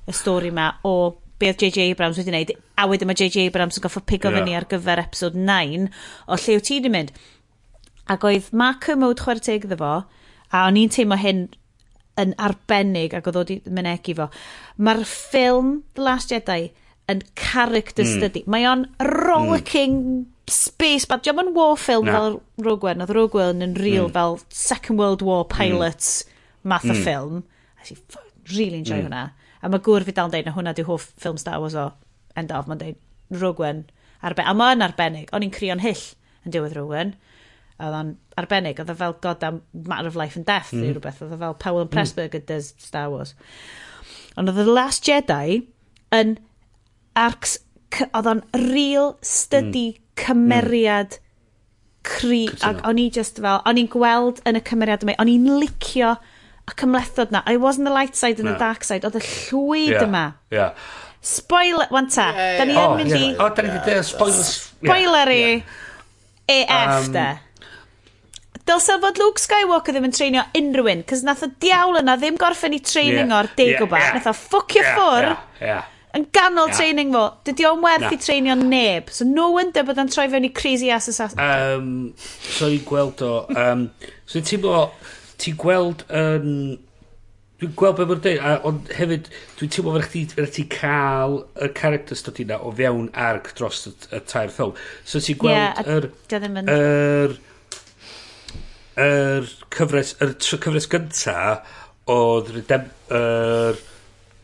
y stori ma o beth J.J. Abrams wedi wneud, a wedyn mae J.J. Abrams yn goffo pigo yeah. fyny ar gyfer episod 9, o lle wyt ti wedi mynd. Ac oedd Mark Kermode chwer teg iddo fo, a o'n i'n teimlo hyn yn arbennig ac oedd o wedi mynegu fo. Mae'r ffilm The Last Jedi yn character mm. study. Mae o'n rollicking mm. space, but diolch yn war film Na. fel Rogue One. Oedd Rogue One yn real mm. fel Second World War hmm. pilots mm. math mm. o hmm. ffilm. I really enjoy mm. hwnna. A mae Gŵr Fidal yn deud na hwnna di hoff ffilm Star Wars o End of, Mae'n deud Rowan arbennig. A mae'n arbennig. O'n i'n crio'n hyll yn diwedd Rowan. A oedd o'n arbennig. Oedd o fel god am Matter of Life and Death mm. neu rhywbeth. Oedd o fel Powell and mm. Pressburger mm. does Star Wars. Ond oedd The Last Jedi yn arcs... Oedd o'n real study mm. mm. cymeriad mm cri, ac o'n i just fel, o'n i'n gweld yn y cymeriad yma, o'n i'n licio y cymlethod na. I wasn't the light side and no. the dark side. Oedd y llwyd yma. Yeah. Spoiler, wan ta. Da ni yn mynd i... Yeah. O, da ni wedi dweud spoilers. Spoilery. Yeah. AF, um, da. Dylse fod Luke Skywalker ddim yn treinio unrhyw un, cos nath o diawl yna ddim gorffen i training yeah. o'r Dagobah. Yeah. Nath o ffwcio yeah. ffwr. Yeah. Yn ganol yeah. training fo. Dydy o'n werth i treinio neb. So no wonder bod o'n troi fewn i crazy ass assassin. Um, so ni'n gweld o. Um, so ni'n bo ti'n gweld yn... Dwi'n gweld beth mae'n dweud, ond hefyd, dwi'n teimlo fel chdi, fel ti cael y character study na o fewn arc dros y, y tair ffilm. So ti'n gweld yeah, yr... Ddim yn... Yr, yr cyfres, yr cyfres gynta oedd Redem, er,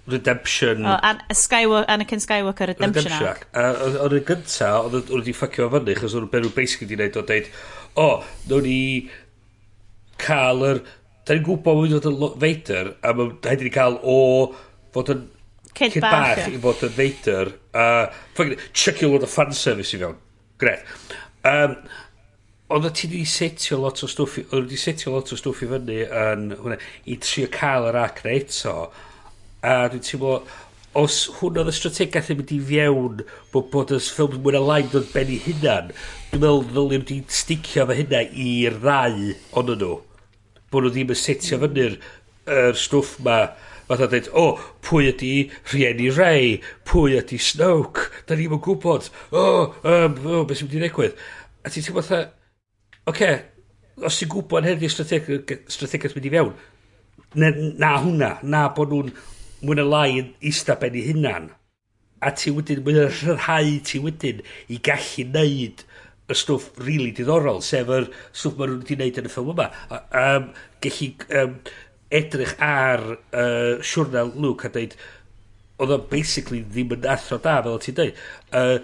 Redemption... O, an, Skywalker, Anakin Skywalker Redemption, Redemption Arc. Arc. Oedd y gynta, oedd wedi ffacio fyny, chos oedd nhw'n basically wedi gwneud o deud, o, oh, nawn ni cael yr... Da ni'n gwbod bod o'n Lo- Vader a ma' rhaid i ni ca'l o fod yn Cid cid bach, bach i fod yn Vader a ffycin chucio load o fanservice i fewn. Gret. Um, ond ti wedi setio lot o stwff, oedd wedi setio lot o stwff i fyny yn hwnna, i trio cael yr ac na eto. A dwi'n teimlo, os hwn oedd y strategaeth yn mynd i fiewn bod, bod y ffilm mwyn alain dod ben i hunan, dwi'n meddwl ddylen wedi sticio fe hynna i'r ddau ond nhw bod nhw ddim yn setio fyny'r er stwff 'ma fatha dweud, o pwy ydi rhieni Ray pwy ydi Snoke? 'da ni'm yn gwbod. O um, o beth sy'n mynd i ddigwydd? A ti'n teimlo fatha oce okay, os ti'n gwybod heddiw strateg- strategaeth mynd i fewn na, na hwnna na bod nhw'n mwy na lai yn ista ben i hunan. A ti wedyn mae o'n rhyddhau ti wedyn i gallu neud y stwff rili really diddorol, sef yr stwff maen nhw wedi wneud yn y ffilm yma. A, um, gellu um, edrych ar uh, siwrna Luke a dweud, oedd o basically ddim yn athro da, fel ti'n dweud. Uh,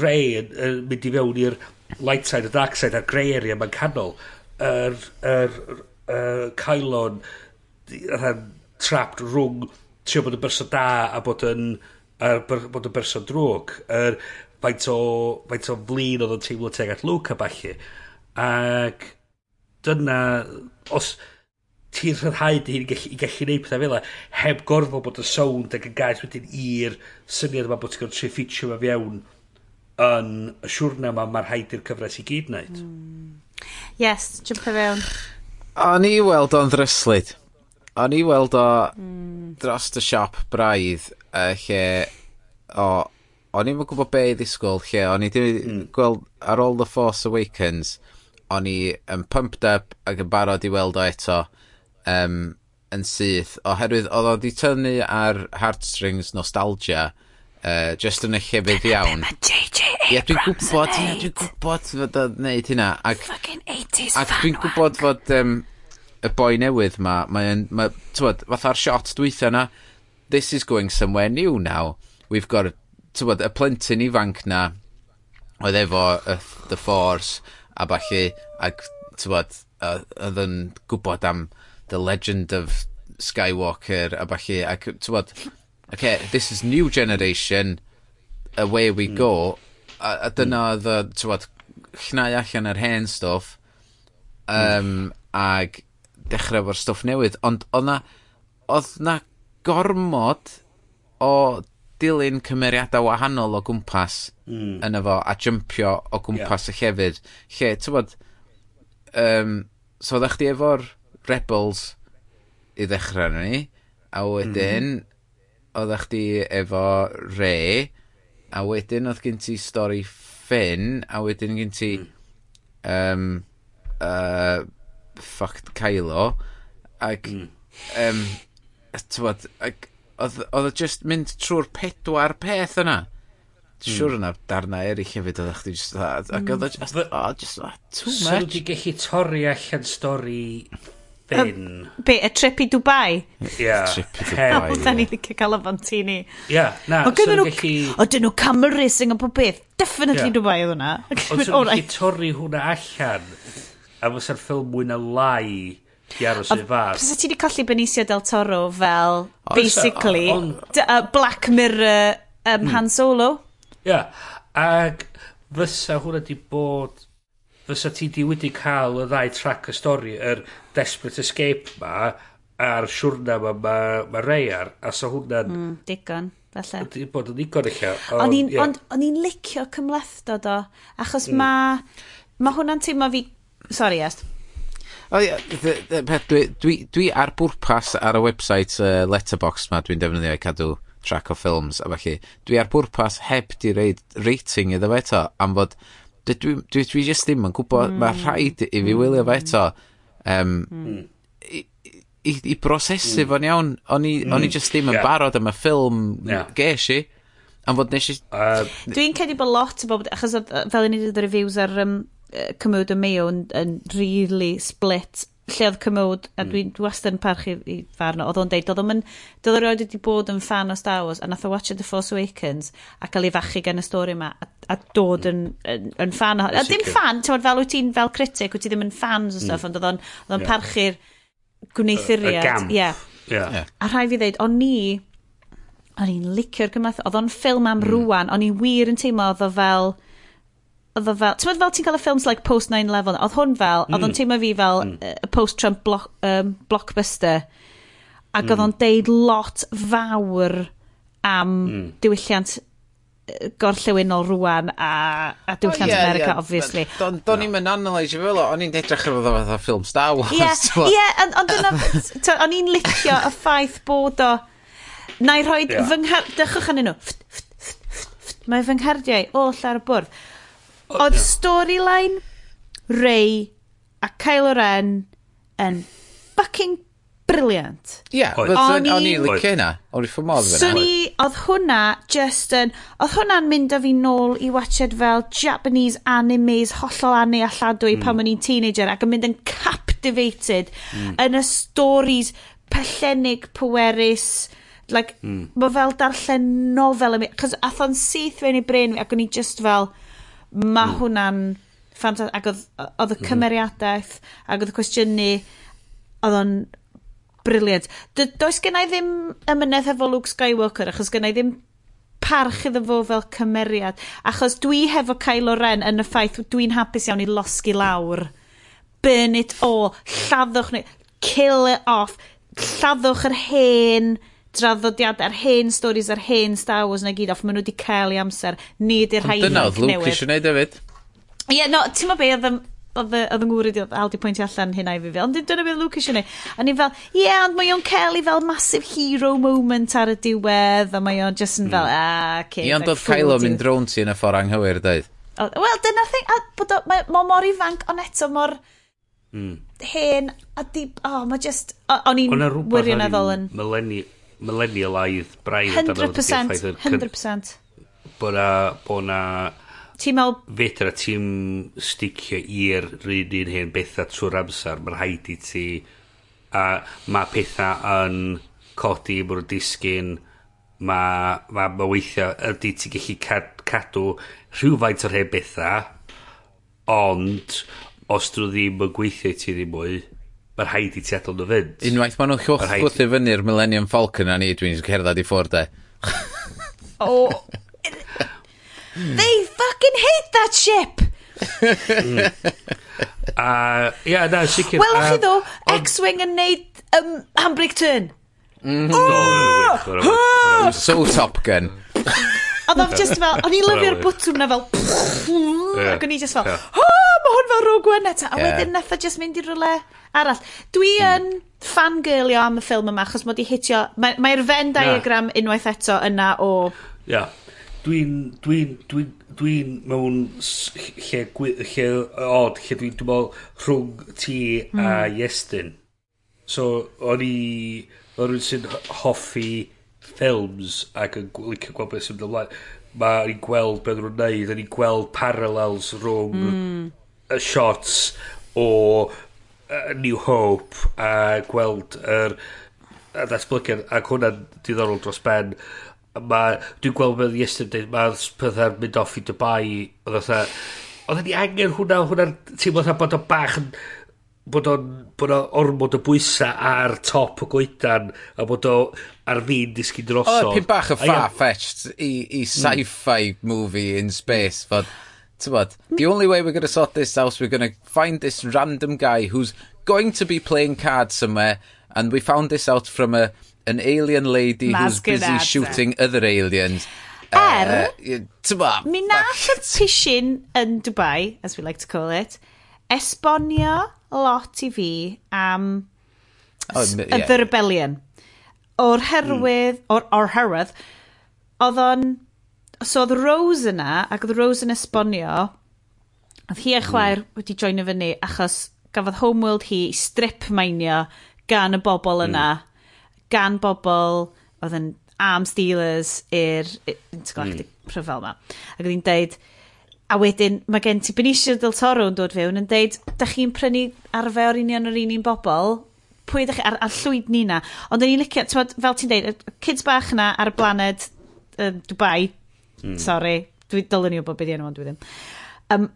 Ray yn uh, mynd i fewn i'r light side a dark side a'r grey area mae'n canol. Yr er, er, er, Cylon rhan trapped rhwng trio bod yn berson da a bod yn a bod yn berson drwg. Yr er, faint o faint o flin oedd o'n teimlo teg at Luke a ballu ac dyna os ti'n rhyddhau dy hun i gallu, i gallu gwneud pethau fel heb gorfod bod y sound ac yn gaeth wedyn i'r syniad yma bod ti'n gwneud tri ffitio yma fiewn yn y siwrna yma mae'r rhaid i'r cyfres i gyd wneud. Mm. Yes, jump around. O'n i weld o'n ddryslyd. O'n i weld o mm. dros y siop braidd uh, lle o o'n i'n gwybod be i ddisgwyl lle o'n i ddim mm. gweld ar ôl The Force Awakens o'n i yn pumped up ac yn barod i weld o eto um, yn syth oherwydd oedd o wedi tynnu ar heartstrings nostalgia uh, just yn y llefydd iawn. Ie, dwi'n gwybod, ie, dwi'n gwybod fod o'n neud hynna. Ac, ac dwi'n gwybod fod um, y boi newydd ma, mae'n, ma, ma tywod, fatha'r shot dweitha yna, this is going somewhere new now. We've got tywod, y plentyn ifanc na oedd efo uh, the force a falle ac tywod, oedd yn gwybod am the legend of Skywalker a falle ac tywod, okay, this is new generation, uh, away we go, a, a dyna hmm. oedd, mm. tywod, llnau allan yr hen stwff, um, mm. ag dechrau efo'r stwff newydd, ond oedd na, oedd na gormod o dilyn cymeriadau wahanol o gwmpas mm. yn efo a jympio o gwmpas yeah. y llefydd. Lle, ti'n bod, um, so ddech chi efo'r Rebels i ddechrau ni, a wedyn mm. oeddech chdi efo re, a wedyn oedd gen ti stori Finn, a wedyn gen ti mm. um, uh, fucked Kylo, ac mm. um, tywod, ac oedd, oedd just mynd trwy'r pedwar peth yna. Mm. Siwr yna darna eraill hefyd oedd chdi just dda. Hmm. Ac oedd just, oh, just oh, too much. Swn wedi gallu torri allan stori Ben. Be, y trip i Dubai? Ia. Trip i Dubai. Oedd ni wedi cael y fanti ni. Ia, na. Oedd gen nhw, oedd nhw camera racing o pob beth. Definitely Dubai oedd hwnna. Oedd nhw wedi torri hwnna allan. A fysa'r ffilm mwy na lai i aros i'r far. Pys ti wedi colli Benicio del Toro fel, o, basically, o, on... uh, Black Mirror um, mm. Han Solo. Ia, yeah. ac fysa hwnna di bod... Fysa ti di wedi cael y ddau track y stori, yr Desperate Escape ma, a'r siwrna ma, ma, ma rei ar, a sa hwnna'n... Mm, digon, falle. Ydy bod yn digon eich O'n i'n licio cymlethdod o, achos mm. ma... ma hwnna'n teimlo fi... Sorry, Est. O ie, dy- dy- peth dwi dwi dwi ar bwrpas ar y website uh, letterbox 'ma dwi'n defnyddio i cadw track o ffilms a felly dwi ar bwrpas heb 'di reid rating iddo fe eto am fod dwi, dwi dwi jyst ddim yn gwybod mm. mae rhaid i fi wylio fe eto um, Hmm. ...i i i brosesu mm. fo'n iawn. O'n i o'n i hmm. jyst ddim yn... yeah. ...barod am y ffilm yeah. ges i. Am fod nes i... uh, Dwi'n cedi bod lot o bobl, achos fel i ni wedi y reviews ar um, Cymryd y Mayo yn, yn really split lle oedd Cymryd, a dwi'n dwi wastad yn parchu i farno, oedd o'n deud, oedd o'n dod o'r oed wedi bod yn fan o Star Wars, a nath o watch The Force Awakens, a cael ei fachu gan y stori yma, a, a dod yn, yn, yn fan o... A dim fan, ti'n fel wyt ti'n fel critic, wyt ti ddim yn fans o stuff, mm. ond oedd o'n, yeah. parchu'r gwneithuriad. Y. Yeah. Yeah. A rhai fi ddeud, o'n ni, o'n i'n licio'r gymath, oedd o'n ffilm am mm. rwan, o'n i wir yn teimlo oedd o fel oedd o fel, t'mod fel ti'n cael y ffilms like post 9/11 oedd hwn fel, mm. odd o'n mm. teimlo fi fel mm. y post Trump block, um, blockbuster ac mm. oedd o'n deud lot fawr am mm. diwylliant gorllewinol rwan a, a diwylliant oh, yeah, America, yeah. obviously. Do'n do no. ni'n mynd analysio fel o, o'n i'n edrych ar fydda fatha ffilm Star Wars. Ie, [laughs] yeah, yeah, ond dyna, o'n i'n licio y ffaith bod o, na i roi, yeah. fy nghar, dychwch anyn nhw, mae fy nghardiau o llar y bwrdd. Oedd yeah. storyline Ray a Kylo Ren yn fucking brilliant. Ie, yeah, o'n i'n licio hynna. O'n i'n ffordd So ni, oedd hwnna just yn... Oedd hwnna'n mynd â fi nôl i watched fel Japanese animes hollol anu a lladwy mm. pan o'n i'n teenager ac yn mynd yn captivated mm. yn y stories pellenig pwerus. Like, mm. mae fel darllen nofel. Cos atho'n syth fewn i brin ac o'n i just fel... Mae mm. hwnna'n ffantastig. Ac oedd, oedd y hmm. cymeriadaeth, ac oedd y cwestiynu, oedd o'n briliant. Does gen i ddim ymynedd efo Luke Skywalker, achos gen i ddim parch iddo fo fel cymeriad. Achos dwi hefo Kylo Ren yn y ffaith, dwi'n hapus iawn i losgi lawr. Burn it all, lladdwch ni, kill it off, lladdwch yr hen draddodiad a'r hen stories a'r hen Star Wars na gyd off, maen nhw wedi cael ei amser. Ni ydy'r rhai Dyna oedd Luke eisiau gwneud hefyd. Ie, yeah, no, ti'n ma be, oedd y, oedd yng Ngwyd Al di pwyntio allan hynna i fi fel, ond dyna beth Luke eisiau gwneud. A ni fel, ie, yeah, ond mae o'n cael Kelly fel massive hero moment ar y diwedd, a mae o'n just yn fel, mm. ah, okay. Ie, ond oedd Kylo mynd drone ti yn y ffordd anghywir, dweud. Wel, dyna thing, a bod o, mae mor ifanc, ond eto mor mm. hen, a di, oh, mae just, o'n i'n wirioneddol yn... Millennial, millennialaidd braidd 100% 100% bo na bo na ti'n meddwl fedra ti'n sticio i'r rhywun un hen bethau trwy'r amser mae'n rhaid i ti a mae pethau yn codi mwyr disgyn mae ma, ma weithiau ydy ti'n gallu cad, cadw rhywfaint o'r hen bethau ond os dyn ddim yn gweithio i ti ddim mwy mae'r rhaid i ti adol nhw fynd. Unwaith maen nhw'n llwch gwrthi fyny'r Millennium Falcon a ni, dwi'n cerdded i ffwrdd e. [laughs] oh. They fucking hate that ship! Mm. [laughs] uh, yeah, na, sicr. Wel, chi ddo, X-Wing yn neud um, handbrake turn. Mm. Oh! So Top Gun. [laughs] Oedd o'n just fel, o'n i'n lyfio'r bwtwm na fel, ac o'n i just fel, yeah. oh, mae hwn fel rhwg gwenna ta. A wedyn nath o just mynd i rhywle arall. Dwi hmm. yn mm. fangirlio am y ffilm yma, achos mod i hitio, mae'r mae Venn diagram unwaith eto yna o... Ia, yeah. dwi'n, dwi'n, dwi'n, dwi'n mewn lle, lle, od, lle dwi'n, dwi'n meddwl rhwng ti mm. a hmm. Iestyn. So, o'n i, o'n rhywun sy'n hoffi ffilms ac yn licio gweld beth sy'n mynd ymlaen, mae ni'n gweld beth oedden nhw'n neud, a ni'n gweld parallels rhwng mm. y shots o uh, New Hope a gweld yr y ddatblygiad ac hwnna'n diddorol dros ben ma, dwi'n gweld beth yesterday mae'r pethau'n mynd off i Dubai oedd oedd oedd ni angen hwnna hwnna'n teimlo oedd bod o bach yn bod o'n bod o ormod o bwysa ar top o goedan a bod o ar fi'n disgu drosodd. Oedd pyn bach o far-fetched i, i hmm. sci-fi mm. movie in space, fod, ti'n bod, the only way we're going to sort this out, we're going to find this random guy who's going to be playing cards somewhere, and we found this out from a, an alien lady Mas who's busy shooting other aliens. Er, uh, mi nath y pishin yn Dubai, as we like to call it, esbonio lot i fi am oh, yeah. the rebellion o'r herwydd, mm. o'r, o'r herwydd, oedd o'n, so oedd Rose yna, ac oedd Rose yn esbonio, oedd hi a hmm. chwaer mm. wedi joinio fyny, achos gafodd Homeworld hi strip mainio gan y bobl yna, mm. gan bobl oedd yn arms dealers i'r intergalactic mm. rhyfel yma. Ac oedd hi'n deud, a wedyn mae gen ti Benicio del Toro yn dod fewn yn deud, da chi'n prynu arfe o'r union o'r un un bobl, pwy ydych chi, a'r, a'r llwyd ni na. Ond o'n i'n licio, t'mod, fel ti'n deud, kids bach na ar y blaned uh, Dubai, mm. sorry, dwi dylen ni bod beth i enw ond dwi ddim. Um,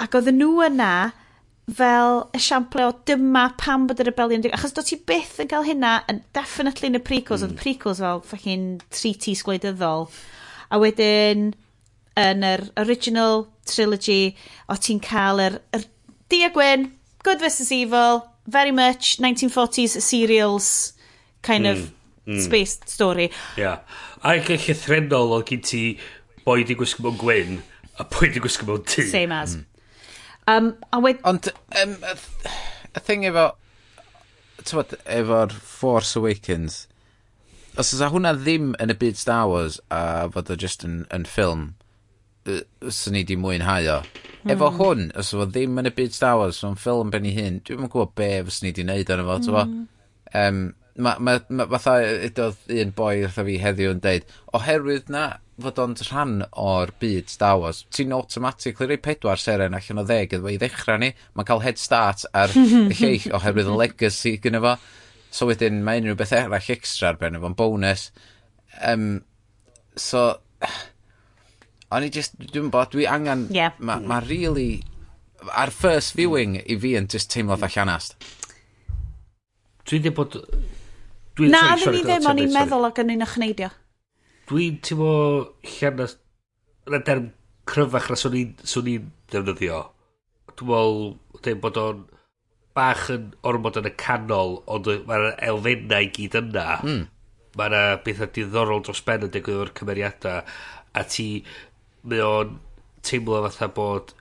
ac oedd nhw yna fel esiample o dyma pam bod y rebelion... Achos do ti byth yn cael hynna, yn definitely yn y prequels, mm. oedd prequels fel fucking treatise sgwleidyddol. A wedyn, yn yr original trilogy, o ti'n cael yr, yr Dia Gwyn, Good vs Evil, very much 1940s serials kind mm. of mm. space story. Yeah. A eich eich threnol oedd gen ti boi di gwisgo mewn gwyn a boi di gwisgo mewn tŷ. Same as. Mm. Um, a wed... Ond, um, y thing efo, tywed, efo'r Force Awakens, os oes hwnna ddim yn y byd Star Wars a fod o just yn, yn ffilm, swn i di mwynhau o. Mm. Efo hmm. hwn, os efo ddim yn y byd Star Wars, so'n ffilm ben i hun, dwi'n yn gwybod be fys ni wedi wneud arno fo, mm. Um, ma, ma, ma, fatha ydodd un boi wrtho fi heddiw yn deud, oherwydd na fod o'n rhan o'r byd Star Wars, ti'n automatically rei pedwar seren allan o ddeg iddo i ddechrau ni, mae'n cael head start ar [laughs] y lleill oherwydd y legacy gyda fo. So wedyn mae unrhyw beth eraill extra ar ben efo'n bonus. Um, so, O'n i just, dwi'n bod, dwi angen... Yeah. Mae ma really... Ar first viewing i fi yn just teimlo dda llanast. Dwi'n dweud bod... Dwi Na, ddim sorry, ddim, o'n i'n meddwl ac yn un o'ch neidio. Dwi'n teimlo llanast... Yn y derm cryfach na swn i'n defnyddio. Dwi'n meddwl bod o'n bach yn ormod yn y canol, ond mae'r elfennau i gyd yna. Mm. Mae bethau diddorol dros ben yn digwydd o'r cymeriadau, a ti mae o'n teimlo fatha bod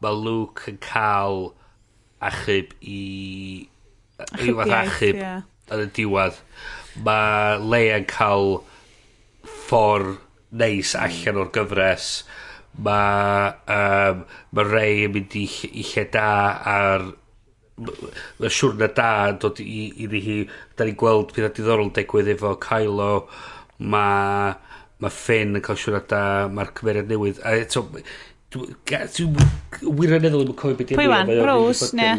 mae Luke yn cael achub i... Achubiaeth, ryw fath o achub ie. yn y diwedd mae Leia yn cael ffordd neis hmm. allan o'r gyfres. mae um, ma Rey yn mynd i, ll- i lle da ar mae siwrna da yn dod i, iddi hi da ni'n gweld pethau diddorol digwydd efo Kylo ma' mae Finn yn cael siwrada, mae'r cymeriad newydd. A eto, dwi'n wirioneddol ddim yn cofio beth i'n Pwy e, wan? Rose, ne?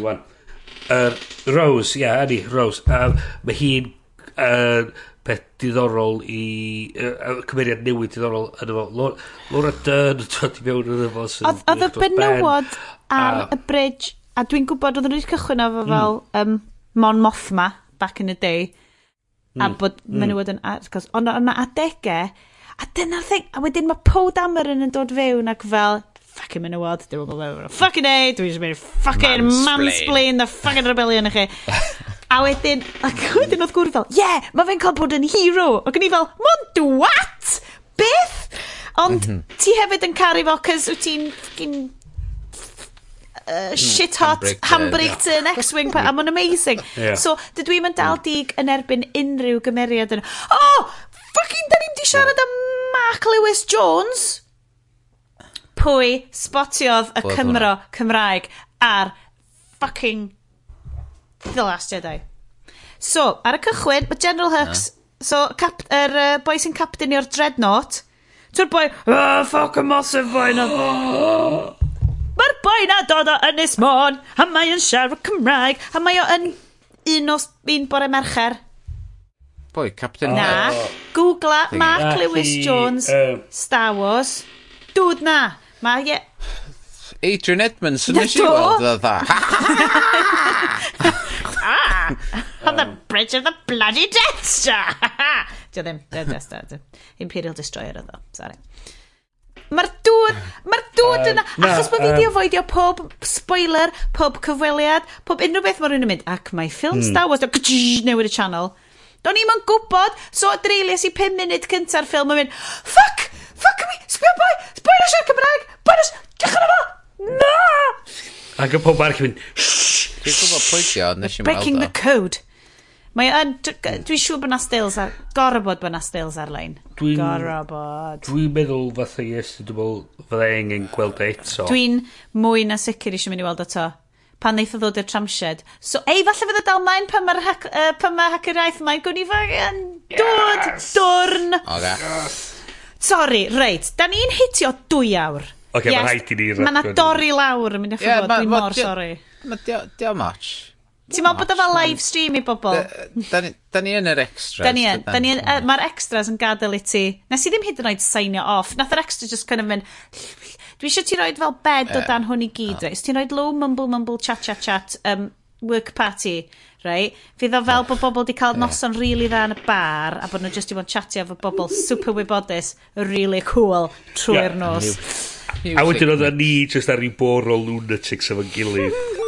Uh, Rose, ia, yeah, Annie, Rose. Um, mae hi'n uh, peth diddorol i... Uh, cymeriad newid diddorol yn efo. Laura Dern yn dod i mewn yn efo. Oedd y benywod ar y bridge, a dwi'n gwybod oedd yn rhywbeth cychwyn efo fel um, Mon Mothma, back in the day, a hmm. bod hmm. menywod yn... Ond yna adegau A dyna'r thing. A wedyn mae Poe Dameron yn dod fewn ac fel, fucking menywod, dwi'n meddwl fewn. fucking A, dwi'n just mynd fucking mansplain mansplain the fucking rebellion i chi. a wedyn, ac [laughs] wedyn oedd gwrdd fel, yeah, mae fe'n cael bod yn hero. Ac o'n i fel, mon dwat? Beth? Ond mm -hmm. ti hefyd yn caru fo, cys wyt ti'n fucking uh, hmm, shit hot handbrake turn X-Wing a mae'n amazing. Yeah. So, dydw i'n dal hmm. dig yn erbyn unrhyw gymeriad yn, oh, Fucking, da ni'n di siarad am Mark Lewis Jones. Pwy spotiodd y Clywed Cymro Cymraeg ar fucking The Last Jedi. So, ar y cychwyn, mae General Hux... So, cap, er, uh, boi sy'n captain i'r Dreadnought... Tw'r boi... Oh, fuck a massive boi na... [gasps] Mae'r boi na dod o Ynys Môn, a mae yn siarad Cymraeg, a mae o yn un o un bore mercher. Pwy, Captain Na. Googla Mark Lewis Jones, Star Wars. Dwyd na. Mae ie... Adrian Edmonds yn eisiau weld y dda. [laughs] Ah! On the bridge of the bloody Death Star! [laughs] Dio ddim, Death uh, Star. Imperial Destroyer oedd o, sorry. Mae'r dŵr, mae'r dŵr yna, uh, achos bod fi wedi ofoidio pob spoiler, pob cyfweliad, pob unrhyw beth mae rhywun yn mynd, ac mae ffilm Star Wars, newid y channel, Do'n i'm yn gwybod. So, dreulies i 5 munud cynta'r ffilm yn mynd, Fuck! Fuck me, sbio boi, boi na siarad Cymraeg, boi na siarad, diolch yn efo, na! Ac y pob arall yn mynd, shh, Dwi'n gwybod pwy di o, nes i'n Breaking the code. Mae yn, dwi'n siŵr bod na stills ar, gorau bod bod na stills ar-lein. Dwi'n... Gorau bod. Dwi'n meddwl fatha yes, dwi'n meddwl fydda i angen gweld e eto. Dwi'n mwy na sicr eisiau mynd i weld eto pan wnaeth o ddod i'r tramshed. So, ei, falle fydd y dal mlaen pan mae'r hac, uh, pan mae hacker iaith mae'n Gunifa yn dod yes! dwrn. Okay. Yes. Sorry, reit, da ni'n hitio dwy awr. Oce, okay, yes, mae rhaid i ni... Mae na dorri lawr yn mynd i'ch yeah, dwi'n mor sorry. sori. Dio much. Ti'n meddwl bod efo live stream i bobl? Da, da, da ni yn yr extras. Da ni yn. Da ni yn uh, Mae'r extras yn gadael i ti. Nes i ddim hyd yn oed signio off. Nath yr extra just kind of mynd... Dwi eisiau ti roed fel bed o dan hwn i gyd, reit? So ti'n roed low mumble mumble chat chat chat um, work party, right? Fydd o fel bod bobl wedi cael noson rili really dda yn y bar a bod nhw just i fod chatio efo bobl super wybodus, really cool, trwy'r yeah. nos. A wedyn oedd ni just ar i bor o lunatics efo'n gilydd. [laughs]